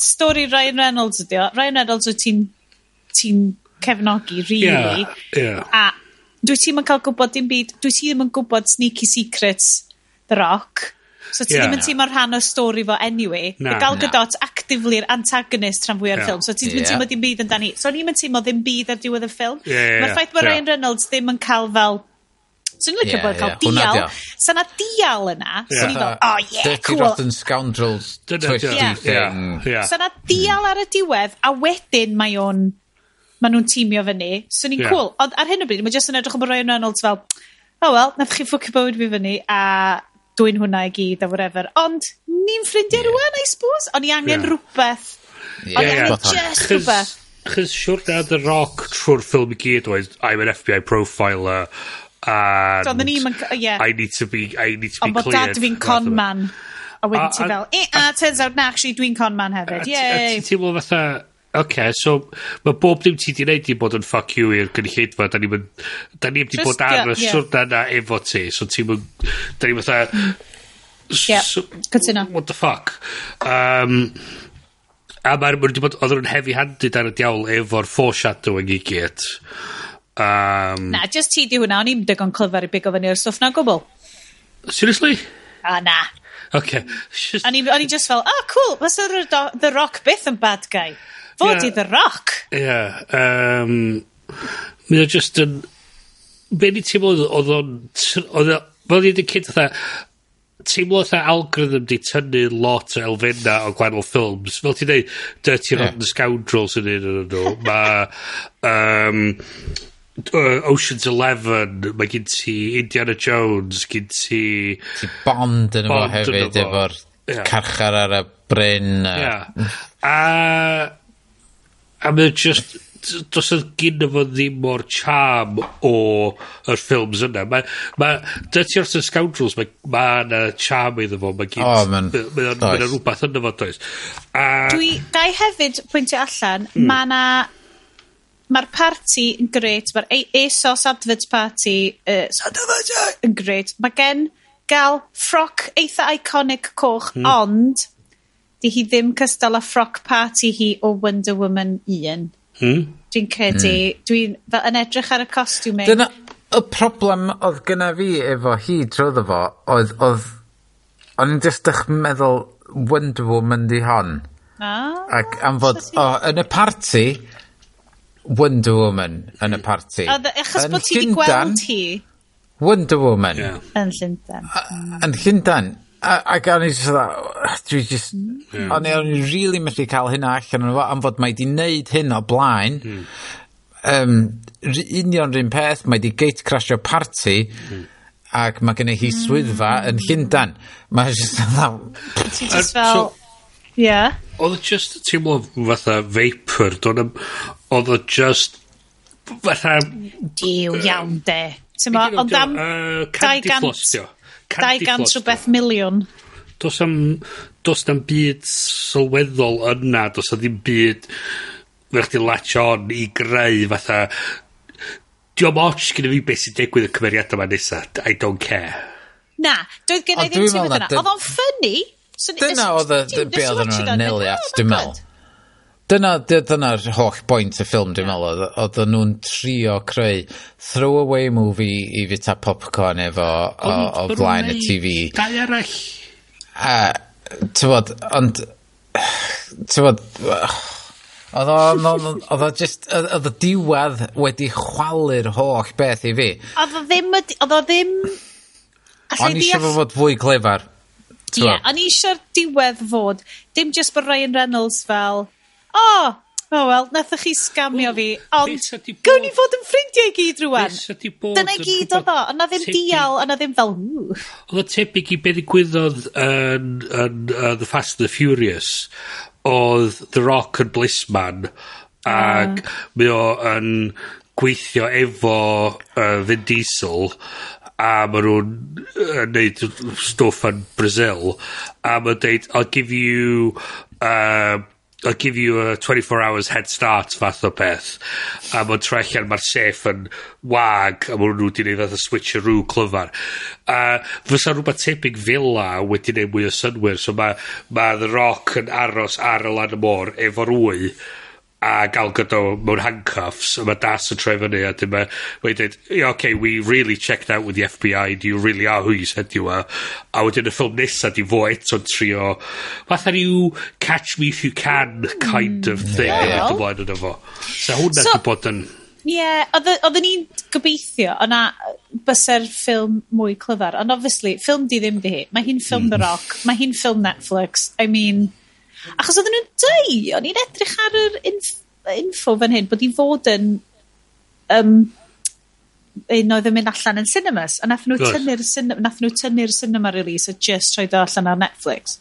stori Ryan Reynolds ydi o. Ryan Reynolds wyt ti'n ti cefnogi, really. Yeah, yeah. A dwi ti'n yn cael gwybod dim byd, dwi ti ddim yn gwybod sneaky secrets The Rock. So ti yeah. ddim yn teimlo'n rhan o stori fo anyway. Na. Gal Gadot actively'r antagonist rhan fwy o'r yeah. ffilm. So ti ddim yn yeah. teimlo dim byd amdani. So ni'n teimlo ddim byd ar diwedd y ffilm. Yeah, yeah, Mae'r ffaith bod yeah. Ryan Reynolds ddim yn cael fel Swn i'n licio yeah, bod cael yeah. dial. Sa na dial yna. Swn i'n fel, oh yeah, Dirty cool. Rotten Scoundrels twisty yeah. thing. Yeah. So na dial ar y diwedd, a wedyn mae o'n, mae nhw'n tîmio fyny. Swn i'n yeah. cool. Ond ar hyn o bryd, mae jyst yn edrych yn Ryan Reynolds fel, oh well, nath chi ffwcio bywyd fi fyny, a dwi'n hwnna i gyd, a whatever. Ond ni'n ffrindiau yeah. rwan, I suppose. Ond i angen yeah. rhywbeth. Yeah, O'n i angen just rhywbeth. Chos siwr na The Rock trwy'r ffilm i gyd oedd I'm an FBI profiler uh, and Doedden ni'm yn... Ie. I need to be, I need to be Ond bod dad fi'n con man. A wedyn ti fel, eh, a, turns out na, actually, dwi'n con man hefyd. Yay! A ti'n teimlo fatha, OK, so mae bob dim ti di wneud i bod yn fuck you i'r gynulleidfa. Da ni'n da ni di bod ar y siwrna na efo ti. So ti'n da ni fatha... Yeah, cytuno. What the fuck? Um, a mae'r wedi bod, oedd yn heavy-handed ar y diawl efo'r foreshadowing i gyd. Um, na, just ti di hwnna, o'n i'n digon clyfar i bigo fyny o'r stwff na gwbl. Seriously? A na. Okay. Just... O'n i just fel, oh, cool, fysa The the Rock byth yn bad guy. Fod yeah. i The Rock. Ie. Yeah, um, Mae o just yn... Be ni teimlo oedd o'n... Fel ni'n cyd fatha... Teimlo fatha algorithm di tynnu lot o elfenna o gwahanol ffilms. Fel ti'n dweud, Dirty yeah. Rotten Scoundrels yn un o'n nhw. Mae... Um, (laughs) uh, Ocean's Eleven, mae gen ti Indiana Jones, gen ti... Ti Bond yn efo hefyd, efo'r yeah. carchar ar y bryn. A... Yeah. A, a mae'n just, dos oedd gyn efo ddim o'r charm o yr ffilms yna. Mae, ma, Dirty Arts and Scoundrels, mae ma yna charm iddo fo. Mae gyd, oh, man. Mae yna rhywbeth yna fo, does. A... Dwi, gai hefyd pwyntio allan, mm. mae yna mae'r party yn gret, mae'r e- ASOS Advert Party uh, yn gret. Mae gen gael ffroc eitha iconic coch, mm. ond di hi ddim cystal â ffroc party hi o Wonder Woman 1. Hmm. Dwi'n credu, mm. dwi'n fel yn edrych ar y costiwmau. E. Dyna y problem oedd gyna fi efo hi drwyddo fo, oedd, oedd, o'n i'n just meddwl Wonder Woman di hon. Ah, ac am fod, o, yn y party, Wonder Woman yn y parti. Oedd, achos bod ti wedi gweld hi? Wonder Woman. Yeah. Yn Llundan. Yn Llundan. Ac o'n i just dda, oh, dwi just, yeah. o'n i'n really methu cael hynna allan o'n am fod mae di wneud hyn o blaen. Um, union rhywun peth, mae di gate crasio party, ac mae gen i hi swyddfa mm. yn Llundan. Mae just dda... Ti just fel... Ie. Oedd o jyst teimlo fatha vapor do'n na'm... Odd o just fatha... Diw iawn de. T'mo' ond am... Yy candy floss 'di o. Dau gant rhywbeth miliwn. Do's am, do's am byd sylweddol yna. Do's am ddim byd fe chdi latch on i greu fatha diom otsh gyda fi beth sy'n digwydd y cymeriadau yma nesa. I don't care. Na, doedd gen i ddim teimlad yna. Oedd o'n ffynnu, Dyna oedd y be odda nhw'n anelu at dwi'n meddwl. Dyna dyna'r holl bwynt y ffilm dwi'n meddwl oedd nhw'n trio creu throwaway movie i fita popcorn efo o, o blaen y TV. Dau arall. A, tywod, ond, tywod, Oedd o, oedd o just, oedd o diwedd wedi chwalu'r holl beth i fi. Oedd o ddim, oedd o ddim... O'n i eisiau fod fwy clefar. Ie, yeah, o'n i eisiau'r diwedd fod, dim just bod Ryan Reynolds fel, o, oh, oh wel, nathach chi scamio fi, ond gawn ni fod yn ffrindiau i gyd rwan. Dyna i gyd oedd o, ond na ddim dial, ond na ddim fel, ww. Oedd o tebyg i beth ddigwyddodd yn, yn uh, The Fast and the Furious, oedd The Rock yn Blissman, ac uh. mae o yn gweithio efo uh, Vin Diesel a maen nhw'n uh, neud stwff yn Brazil a ma'n deud I'll give you uh, I'll give you a twenty four hours head start fath o peth a maen troi allan ma'r sêff yn wag a maen nhw 'di neud o switcheroo clyfar. A fysa rhywbeth tebyg fila wedi neud mwy o synwyr so mae ma' The Rock yn aros ar y lan y môr efo'r wy a gael gyda mewn handcuffs a mae das yn troi fyny a dyma yeah ok we really checked out with the FBI you really are who you said you were? A wedyn y ffilm nesa 'di fo eto'n trio fatha ryw catch me if you can kind of hmm. thing ymlaen yn efo so hwnna 'di bod yn Ie oedden ni'n gobeithio o'na byse'r ffilm mwy clyfar ond obviously ffilm 'di ddim 'di hi. Mae hi'n ffilm The Rock mae hi'n ffilm Netflix. I mean Achos oedden nhw'n deu, o'n i'n edrych ar yr inff- info fan hyn, bod i fod yn Um, un oedd yn mynd allan yn cinemas, a nath nhw tynnu'r cinema, nath nhw tynnu'r cinema release a just rhoi o allan ar Netflix.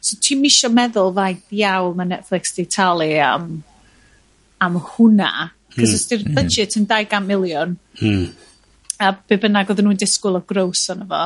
So ti'n misio meddwl faint iawn mae Netflix di talu am, am hwnna. Cos hmm. os di'r hmm. budget yn 200 miliwn, hmm. a be bynnag oedden nhw'n disgwyl o gross yn efo,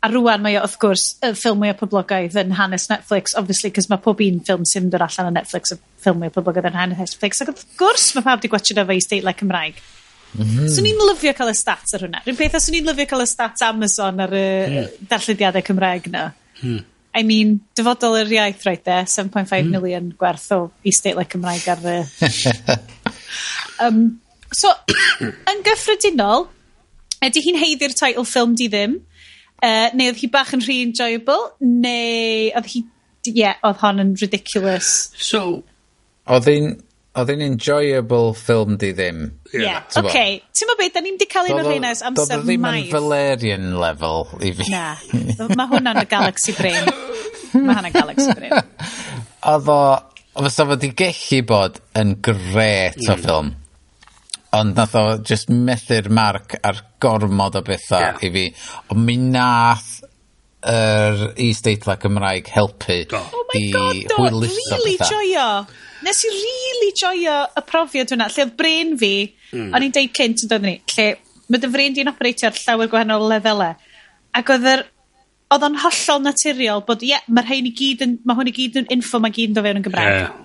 A rwan mae o wrth gwrs y ffilm mwya poblogaidd yn hanes Netflix obviously 'c'os mae pob un ffilm sy'n dod allan o Netflix y ffilm mwy poblogaidd yn hanes Netflix ac wrth gwrs mae pawb wedi gwatsiad o efo'i steitlau Cymraeg. Mm -hmm. 'Swn i'n lyfio cael y stats ar hwnna. Rwy'n peth a 'swn i'n lyfio cael y stats Amazon ar y mm. darllediadau Cymraeg 'na. Hmm. I mean, dyfodol yr iaith right there, 7.5 mm. million gwerth o isteitlau Cymraeg ar y... (laughs) um, so, yn gyffredinol, ydy hi'n heiddi'r teitl ffilm di ddim? uh, neu oedd hi bach yn rhy enjoyable, neu oedd hi, ie, yeah, oedd hon yn ridiculous. So... oedd hi'n, oedd hi'n enjoyable ffilm di ddim. Ie, yeah. oce. Okay. Ti'n meddwl beth, da ni'n di cael un o'r rhain ers amser maith. Doedd ddim yn Valerian level i fi. Na, mae hwnna'n y galaxy brain. mae hwnna'n galaxy brain. (laughs) Oedd o, fysa fo di gellu bod yn gret o ffilm ond nath o just methu'r marc ar gormod o bethau betha' i fi ond mi nath yr is-deitla Cymraeg helpu oh i hwyluso really bethau. joio nes i really joio y profiad hwnna lle oedd brain fi mm. o'n i'n deud cynt yn dod ni, lle mae dy brain di'n operatio ar llawer gwahanol lefelau ac oedd yr oedd o'n hollol naturiol bod ie yeah, mae'r rhain i gyd yn mae hwn i gyd yn info mae gyd yn dod fewn yn Gymraeg yeah.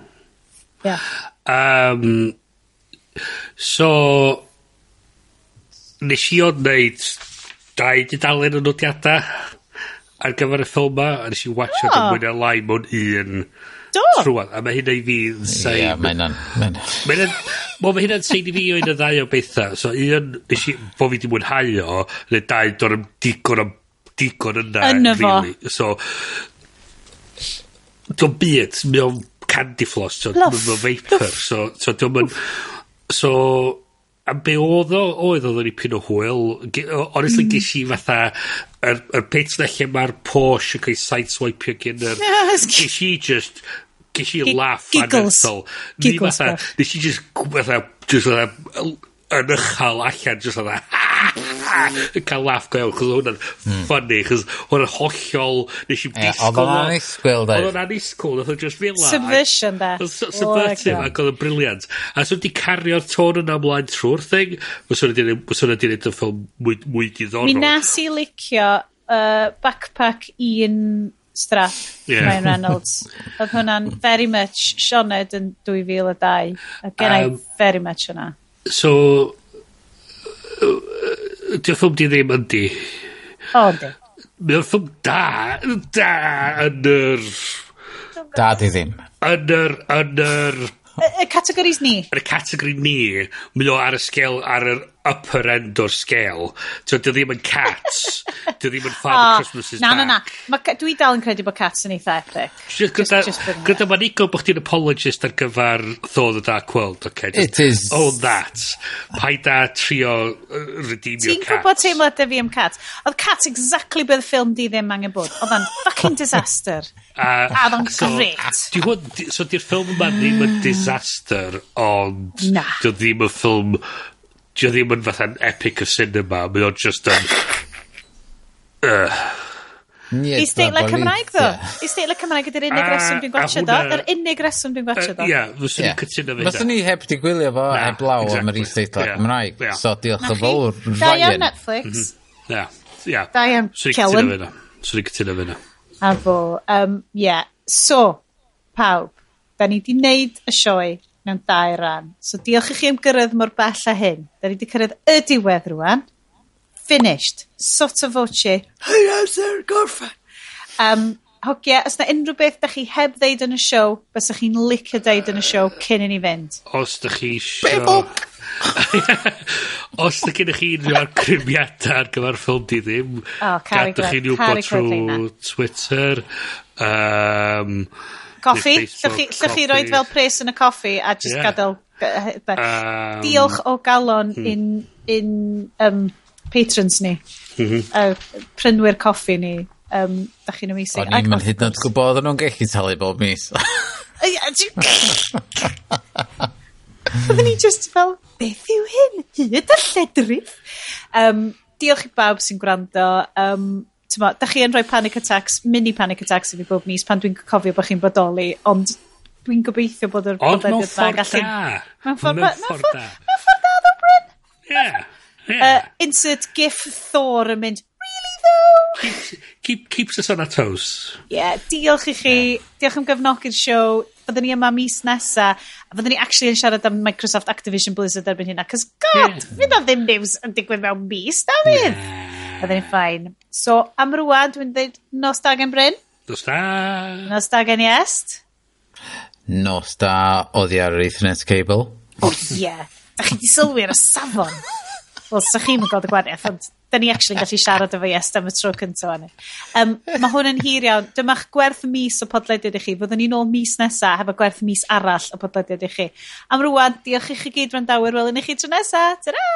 yeah. um, So, nes i o'n neud dau dudalen o nodiadau ar gyfer y ffilm ma, a nes i watsio oh. mwy neu lai mewn un Do. trwad. A mae hynna i fi yn sein... Ie, mae hynna'n... Mo, Mae hynna'n sein i fi o un o ddau o bethau. So, un, nes i, bo fi di mwynhau o, neu dau, do'n am digon am digon yna. Yna fo. Really. So, do'n byd, mae o'n candy floss, so, mae o'n vapor, so, so, do'n So, a be' oedd o oedd oedd o'n i pyn o hwyl ge- o- honestly hmm. gesh i fatha yr y bit 'na lle mae'r Porsche yn cael ei sideswipeio gin yr... gesh i just, gesh i laff... Giggles. ...anferthol. Giggles bach. Fatha i just, fatha just fatha yn ychal allan jyst fatha yn cael laff go iawn chos hwnna'n hmm. funny chos hwnna'n hollol nes i'n disgwyl oedd o'n anisgwyl e. oedd o'n anisgwyl oh, oedd o'n just fila subversion da subversion ac oedd yn briliant. A swn di cario'r tôn yna ymlaen trwy'r thing fos hwnna di neud y ffilm mwy, mwy diddorol. Mi nas i licio uh, backpack un strap yeah. Ryan Reynolds. Oedd hwnna'n very much Sioned yn 2002 a gen um, i very much hwnna. So yy 'di o ffilm di ddim yndi? O yndi. Mae o'n ffilm da da yn yr... Da 'di ddim. Yn yr yn yr... Y y categories ni. Yn y categori ni mae o ar y sgel, ar yr upper end o'r scale. So, dio ddim yn cats. (laughs) dio ddim yn Father oh, Christmas is na, back. Na, na, na. Dwi dal yn credu bod cats yn eitha epic. Gyda, gyda ma'n igon bod chdi'n apologist ar gyfer Thor the Dark World. Okay, Just, It is. Own that. Paid a trio uh, redeemio Ti'n gwybod teimlad fi am cats? Oedd cats exactly beth ffilm di ddim angen bod. Oedd o'n (laughs) fucking disaster. Uh, a oedd o'n so, great. Di hwn, so di'r ffilm yma ddim yn mm. disaster, ond... Na. Dio ddim yn ffilm 'di o e ddim yn fatha'n epic of cinema mae o'n just yn ugh. Isteitlau Cymraeg ddo. Isteitlau Cymraeg ydy'r unig ah, reswm dwi'n gwachio do. Yr unig reswm dwi'n gwachio do. Ie, fyswn i'n cytuno fe. Fyswn ni heb di gwylio fo heb law am yr isteitlau Cymraeg. So diolch yn fawr, Ryan. Da iawn Netflix. Mhm. Ia, ia. Da iawn Kellen. Swn i'n cytuno fe na. A fo, um, yeah. So, pawb, da ni di wneud y sioe mewn dau ran. So diolch i chi am gyrraedd mor bell a hyn. Da ni wedi cyrraedd y diwedd rwan. Finished. Sot o voce. Hei, amser, gorffen. Um, hogia, os na unrhyw beth da chi heb ddeud yn y siow, bys chi'n licio ddeud yn y siow cyn i ni fynd. Os da chi siow... (laughs) os da gennych chi unrhyw argrymiadau ar gyfer ffilm di ddim, oh, gadwch chi'n bod trwy Twitter. Um, Coffi? Llych chi roed fel pres yn y coffi a just yeah. gadael... Um, Diolch o galon in, in um, patrons ni. Mm -hmm. uh, prynwyr coffi ni. Um, da chi'n amazing. O'n i'n mynd hyd yn oed gwybod o'n nhw'n gallu talu bob mis. Oedden ni just fel, beth yw hyn? Hyd y lledrith? Um, diolch i bawb sy'n gwrando. Um, tyma, da chi yn rhoi panic attacks, mini panic attacks i fi bob mis pan dwi'n cofio bod chi'n bodoli, ond dwi'n gobeithio bod yr bod yn gallu... Ond mewn ffordd da. Mewn ffordd da. Mewn ffordd da, ddo, Bryn. Yeah. yeah. Insert gif Thor yn mynd, really though? Keep, keep, keeps us on our toes. Yeah, diolch i chi. Yeah. Diolch am gefnogi'r siow. Byddwn ni yma mis nesa. A byddwn ni actually yn siarad am Microsoft Activision Blizzard erbyn hynna. Cos god, yeah. fydd o ddim news yn digwydd mewn mis, na fydd? Yeah. Byddai'n ffain. So, am rwan, dwi'n dweud nos da gen Bryn. Nos da. Nos da gen Iest. Nos da oddi ar yr Ethernet cable. O, oh, ie. Yeah. Da chi di sylwi ar y safon. Wel, sa chi'n gweld y gwariaeth, ond da ni actually gallu siarad efo Iest am y tro cyntaf hynny. Um, mae hwn yn hir iawn. Dyma'ch gwerth mis o podlediad i chi. Fyddwn ni'n ôl mis nesa, hefo gwerth mis arall o podlediad i chi. Am rwan, diolch i chi gyd rhandawyr. Wel, yn i chi tro nesa. Ta-ra!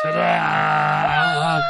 짜잔!